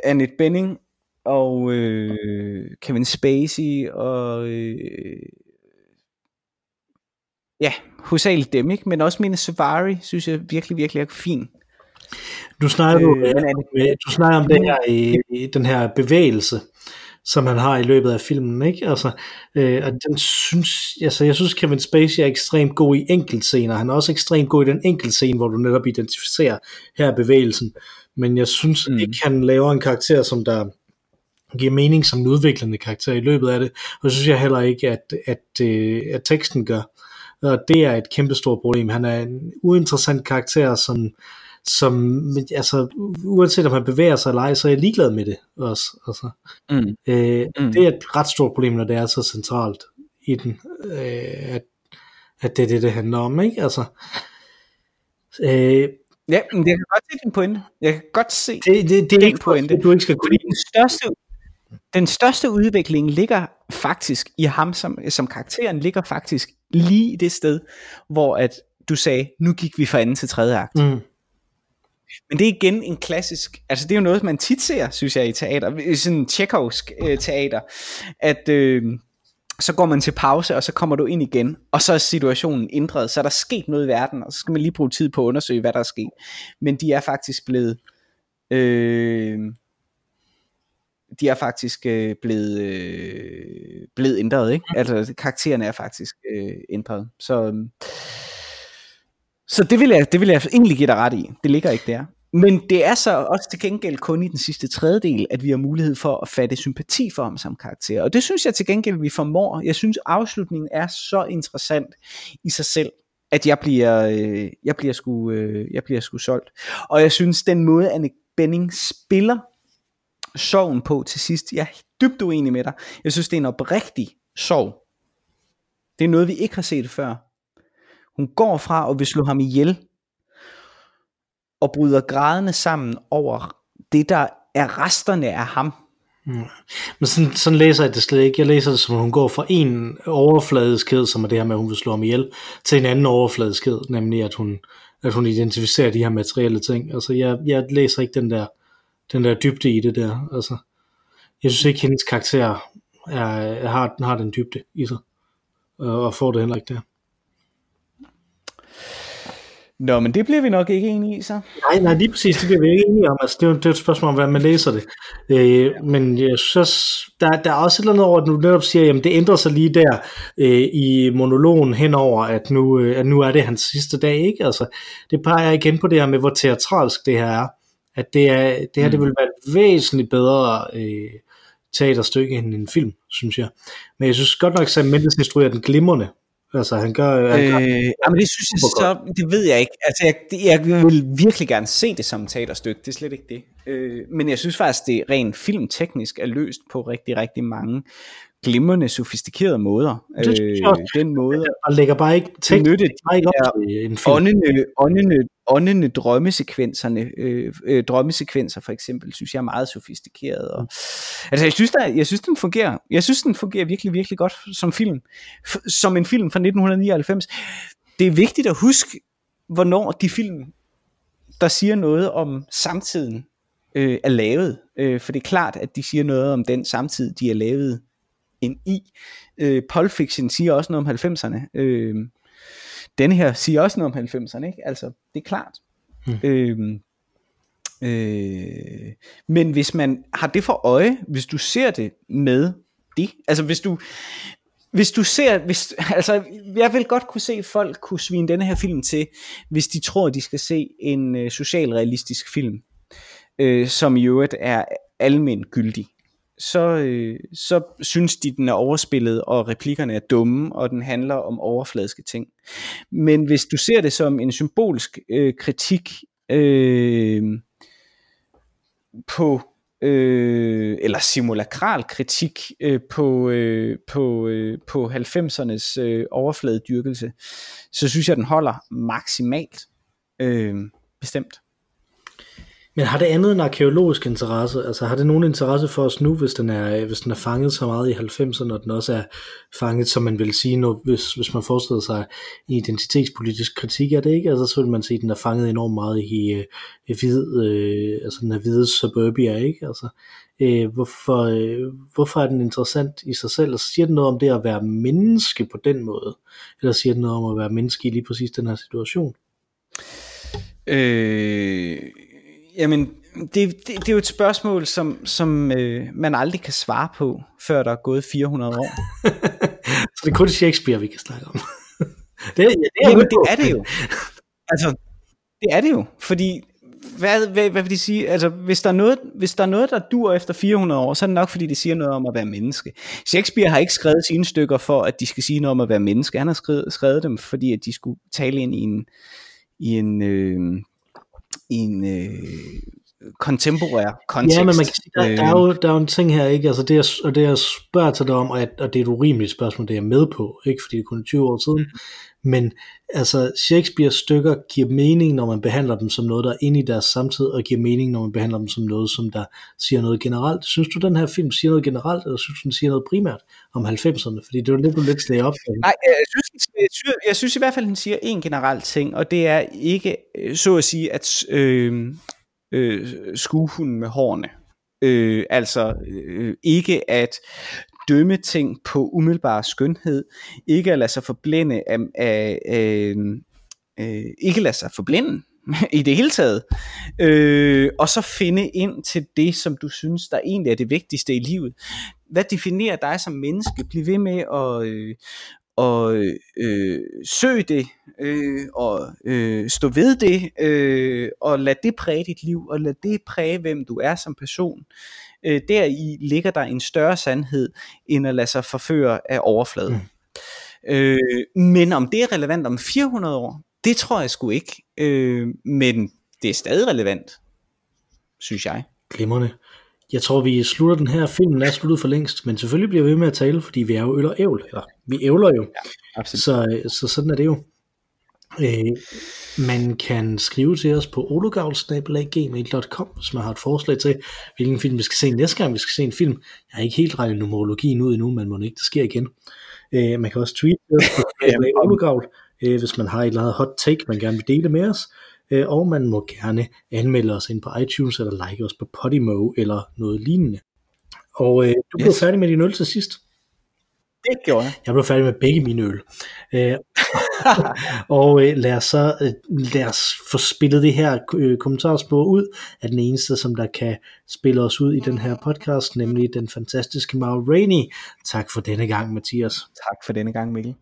S2: Annette Bening og øh, Kevin Spacey og øh, ja, hovedsageligt dem, ikke? men også Mina Savari, synes jeg virkelig, virkelig er fin.
S1: Nu snakker du,
S2: Øh,
S1: øh, du snakker om det her, i, den her bevægelse, som han har i løbet af filmen, ikke? Altså, øh, og den synes, altså, jeg synes Kevin Spacey er ekstremt god i enkeltscener. Han er også ekstremt god i den enkeltscene, hvor du netop identificerer her er bevægelsen. Men jeg synes
S2: Mm.
S1: mm. ikke, han laver en karakter, som der giver mening som en udviklende karakter i løbet af det. Og så synes jeg heller ikke, at, at, øh, at teksten gør. Og det er et kæmpestort problem. Han er en uinteressant karakter, som, som altså, uanset om han bevæger sig eller ej, så er jeg ligeglad med det også. Altså,
S2: Mm.
S1: øh,
S2: Mm.
S1: Det er et ret stort problem, når det er så centralt i den, øh, at, at det er det, det handler om. Ikke? Altså, øh,
S2: Ja, men jeg kan godt se din pointe. Jeg kan godt se,
S1: det, det, det er ikke
S2: pointe.
S1: du ikke skal kunne
S2: den største, den største udvikling ligger faktisk i ham som, som karakteren, ligger faktisk lige i det sted, hvor at du sagde, nu gik vi fra anden til tredje akt. Mm. Men det er igen en klassisk, altså det er jo noget, man tit ser, synes jeg, i teater, i sådan tjekovsk øh, teater, at øh, så går man til pause, og så kommer du ind igen, og så er situationen ændret, så er der sket noget i verden, og så skal man lige bruge tid på at undersøge, hvad der er sket. Men de er faktisk blevet, øh, de er faktisk øh, blevet, øh, blevet ændret, ikke? Altså karaktererne er faktisk øh, ændret. Så, øh, så det vil, jeg, det vil jeg egentlig give dig ret i. Det ligger ikke der. Men det er så også til gengæld kun i den sidste tredjedel, at vi har mulighed for at fatte sympati for ham som karakter. Og det synes jeg til gengæld, vi formår. Jeg synes, afslutningen er så interessant i sig selv, at jeg bliver, øh, jeg bliver, sgu, øh, jeg bliver sgu solgt. Og jeg synes, den måde, Anne Benning spiller sorgen på til sidst, jeg er dybt uenig med dig. Jeg synes, det er en oprigtig sorg. Det er noget, vi ikke har set før. Hun går fra at vil slå ham ihjel, og bryder grædende sammen over det, der er resterne af ham. Mm.
S1: Men sådan, sådan læser jeg det slet ikke. Jeg læser det som, at hun går fra en overfladiskhed, som er det her med, at hun vil slå ham ihjel, til en anden overfladiskhed, nemlig at hun, at hun identificerer de her materielle ting. Altså, jeg, jeg læser ikke den der, den der dybde i det der. Altså, jeg synes ikke, hendes karakter er, har, har den dybde i sig, og og får det heller ikke der.
S2: Nå, men det bliver vi nok ikke enige i, så.
S1: Nej, nej, lige præcis, det bliver vi ikke enige om. Altså, det, er jo, det er jo et spørgsmål om, hvordan man læser det. Øh, men jeg synes, der, der er også et eller andet over, at du netop siger, at det ændrer sig lige der øh, i monologen henover, at nu, øh, at nu er det hans sidste dag, ikke? Altså, det peger igen på det her med, hvor teatralsk det her er. At det, er, det her, mm. det vil være et væsentligt bedre øh, teaterstykke end en film, synes jeg. Men jeg synes godt nok, at Sam Mendes instruerer den glimrende. Altså han gør... Han gør
S2: øh, jamen det synes jeg så, det ved jeg ikke. Altså jeg, jeg vil virkelig gerne se det som teaterstykke, det er slet ikke det. Øh, men jeg synes faktisk, det rent filmteknisk er løst på rigtig, rigtig mange glimrende, sofistikerede måder. Det øh, den måde...
S1: Og lægger bare ikke tekst,
S2: bare ikke op en film. Åndende, åndende, åndende drømmesekvenserne, øh, øh, drømmesekvenser for eksempel, synes jeg er meget sofistikeret. Og, altså jeg synes, der, jeg synes, den fungerer. Jeg synes, den fungerer virkelig, virkelig godt som film. F- som en film fra 1999. Det er vigtigt at huske, hvornår de film, der siger noget om samtiden, øh, er lavet. Øh, for det er klart, at de siger noget om den samtid, de er lavet ind i. Øh, Pulp Fiction siger også noget om 90'erne. Øh, denne her siger også noget om 90'erne, ikke? Altså, det er klart. Hmm. Øh, øh, men hvis man har det for øje, hvis du ser det med det, altså hvis du, hvis du ser, hvis, altså jeg vil godt kunne se folk kunne svine denne her film til, hvis de tror, de skal se en øh, socialrealistisk film, øh, som i øvrigt er almen gyldig så, øh, så synes de, den er overspillet, og replikkerne er dumme, og den handler om overfladiske ting. Men hvis du ser det som en symbolsk øh, kritik øh, på øh, eller simulakral kritik øh, på, øh, på, øh, på 90'ernes øh, overfladedyrkelse, så synes jeg, den holder maksimalt øh, bestemt.
S1: Men har det andet en arkeologisk interesse? Altså har det nogen interesse for os nu, hvis den er, hvis den er fanget så meget i 90'erne, og den også er fanget, som man vil sige, når, hvis, hvis man forestiller sig en identitetspolitisk kritik af det, ikke? Altså så vil man sige, at den er fanget enormt meget i, øh, i hvid, øh, altså den er hvide suburbia, ikke? Altså, øh, hvorfor, øh, hvorfor er den interessant i sig selv? Altså siger den noget om det at være menneske på den måde? Eller siger den noget om at være menneske i lige præcis den her situation?
S2: Øh Jamen, det, det, det er jo et spørgsmål, som, som øh, man aldrig kan svare på, før der er gået 400 år.
S1: Så det er kun Shakespeare, vi kan snakke om.
S2: det, ja, det, er Jamen, det er det jo. Altså, det er det jo, fordi hvad, hvad, hvad vil de sige? Altså, hvis der, er noget, hvis der er noget, der dur efter 400 år, så er det nok, fordi det siger noget om at være menneske. Shakespeare har ikke skrevet sine stykker for, at de skal sige noget om at være menneske. Han har skrevet, skrevet dem, fordi at de skulle tale ind i en, i en øh, i en øh, kontemporær kontekst.
S1: Ja, men man kan sige, der, der, er jo, der er jo en ting her, ikke? Altså det, jeg, og det jeg spørger til dig om, og, og det er et urimeligt spørgsmål, det er jeg med på, ikke fordi det er kun 20 år siden, men altså Shakespeares stykker giver mening, når man behandler dem som noget, der er inde i deres samtid, og giver mening, når man behandler dem som noget, som der siger noget generelt. Synes du, den her film siger noget generelt, eller synes du, den siger noget primært om 90'erne? Fordi det var lidt, du lidt sted op.
S2: Nej, jeg synes, jeg, synes, jeg synes i hvert fald, den siger en generelt ting, og det er ikke, øh, så at sige, at øh, øh, skuehunden med hårene. Øh, altså øh, øh ikke at dømme ting på umiddelbar skønhed, ikke at lade sig forblinde af, af, af øh, ikke lade sig forblinde i det hele taget, øh, og så finde ind til det, som du synes, der egentlig er det vigtigste i livet. Hvad definerer dig som menneske? Bliv ved med at, øh, og øh, søg det, øh, og øh, stå ved det, øh, og lad det præge dit liv, og lad det præge, hvem du er som person øh, der i ligger der en større sandhed, end at lade sig forføre af overfladen. Mm. Øh, men om det er relevant om 400 år, det tror jeg sgu ikke. Øh, men det er stadig relevant, synes jeg.
S1: Glimrende. Jeg tror, vi slutter den her film, er sluttet for længst, men selvfølgelig bliver vi ved med at tale, fordi vi er jo øl og ævl, eller vi ævler jo. Ja, absolut. Så, så sådan er det jo. Øh, man kan skrive til os på ologavl.gmail.com, hvis man har et forslag til, hvilken film vi skal se næste gang, vi skal se en film. Jeg har ikke helt regnet numerologien ud endnu, men må ikke, det sker igen. Øh, man kan også tweete os på ologavl, øh, hvis man har et eller andet hot take, man gerne vil dele med os. Øh, og man må gerne anmelde os ind på iTunes, eller like os på Podimo, eller noget lignende. Og øh, du yes. blev færdig med din øl til sidst.
S3: Det gjorde jeg.
S1: Jeg blev færdig med begge mine øl. Øh, og øh, lad os så øh, lad os få spillet det her øh, kommentarspor ud af den eneste, som der kan spille os ud i den her podcast, nemlig den fantastiske Mauro Rainey. Tak for denne gang, Mathias.
S3: Tak for denne gang, Mikkel.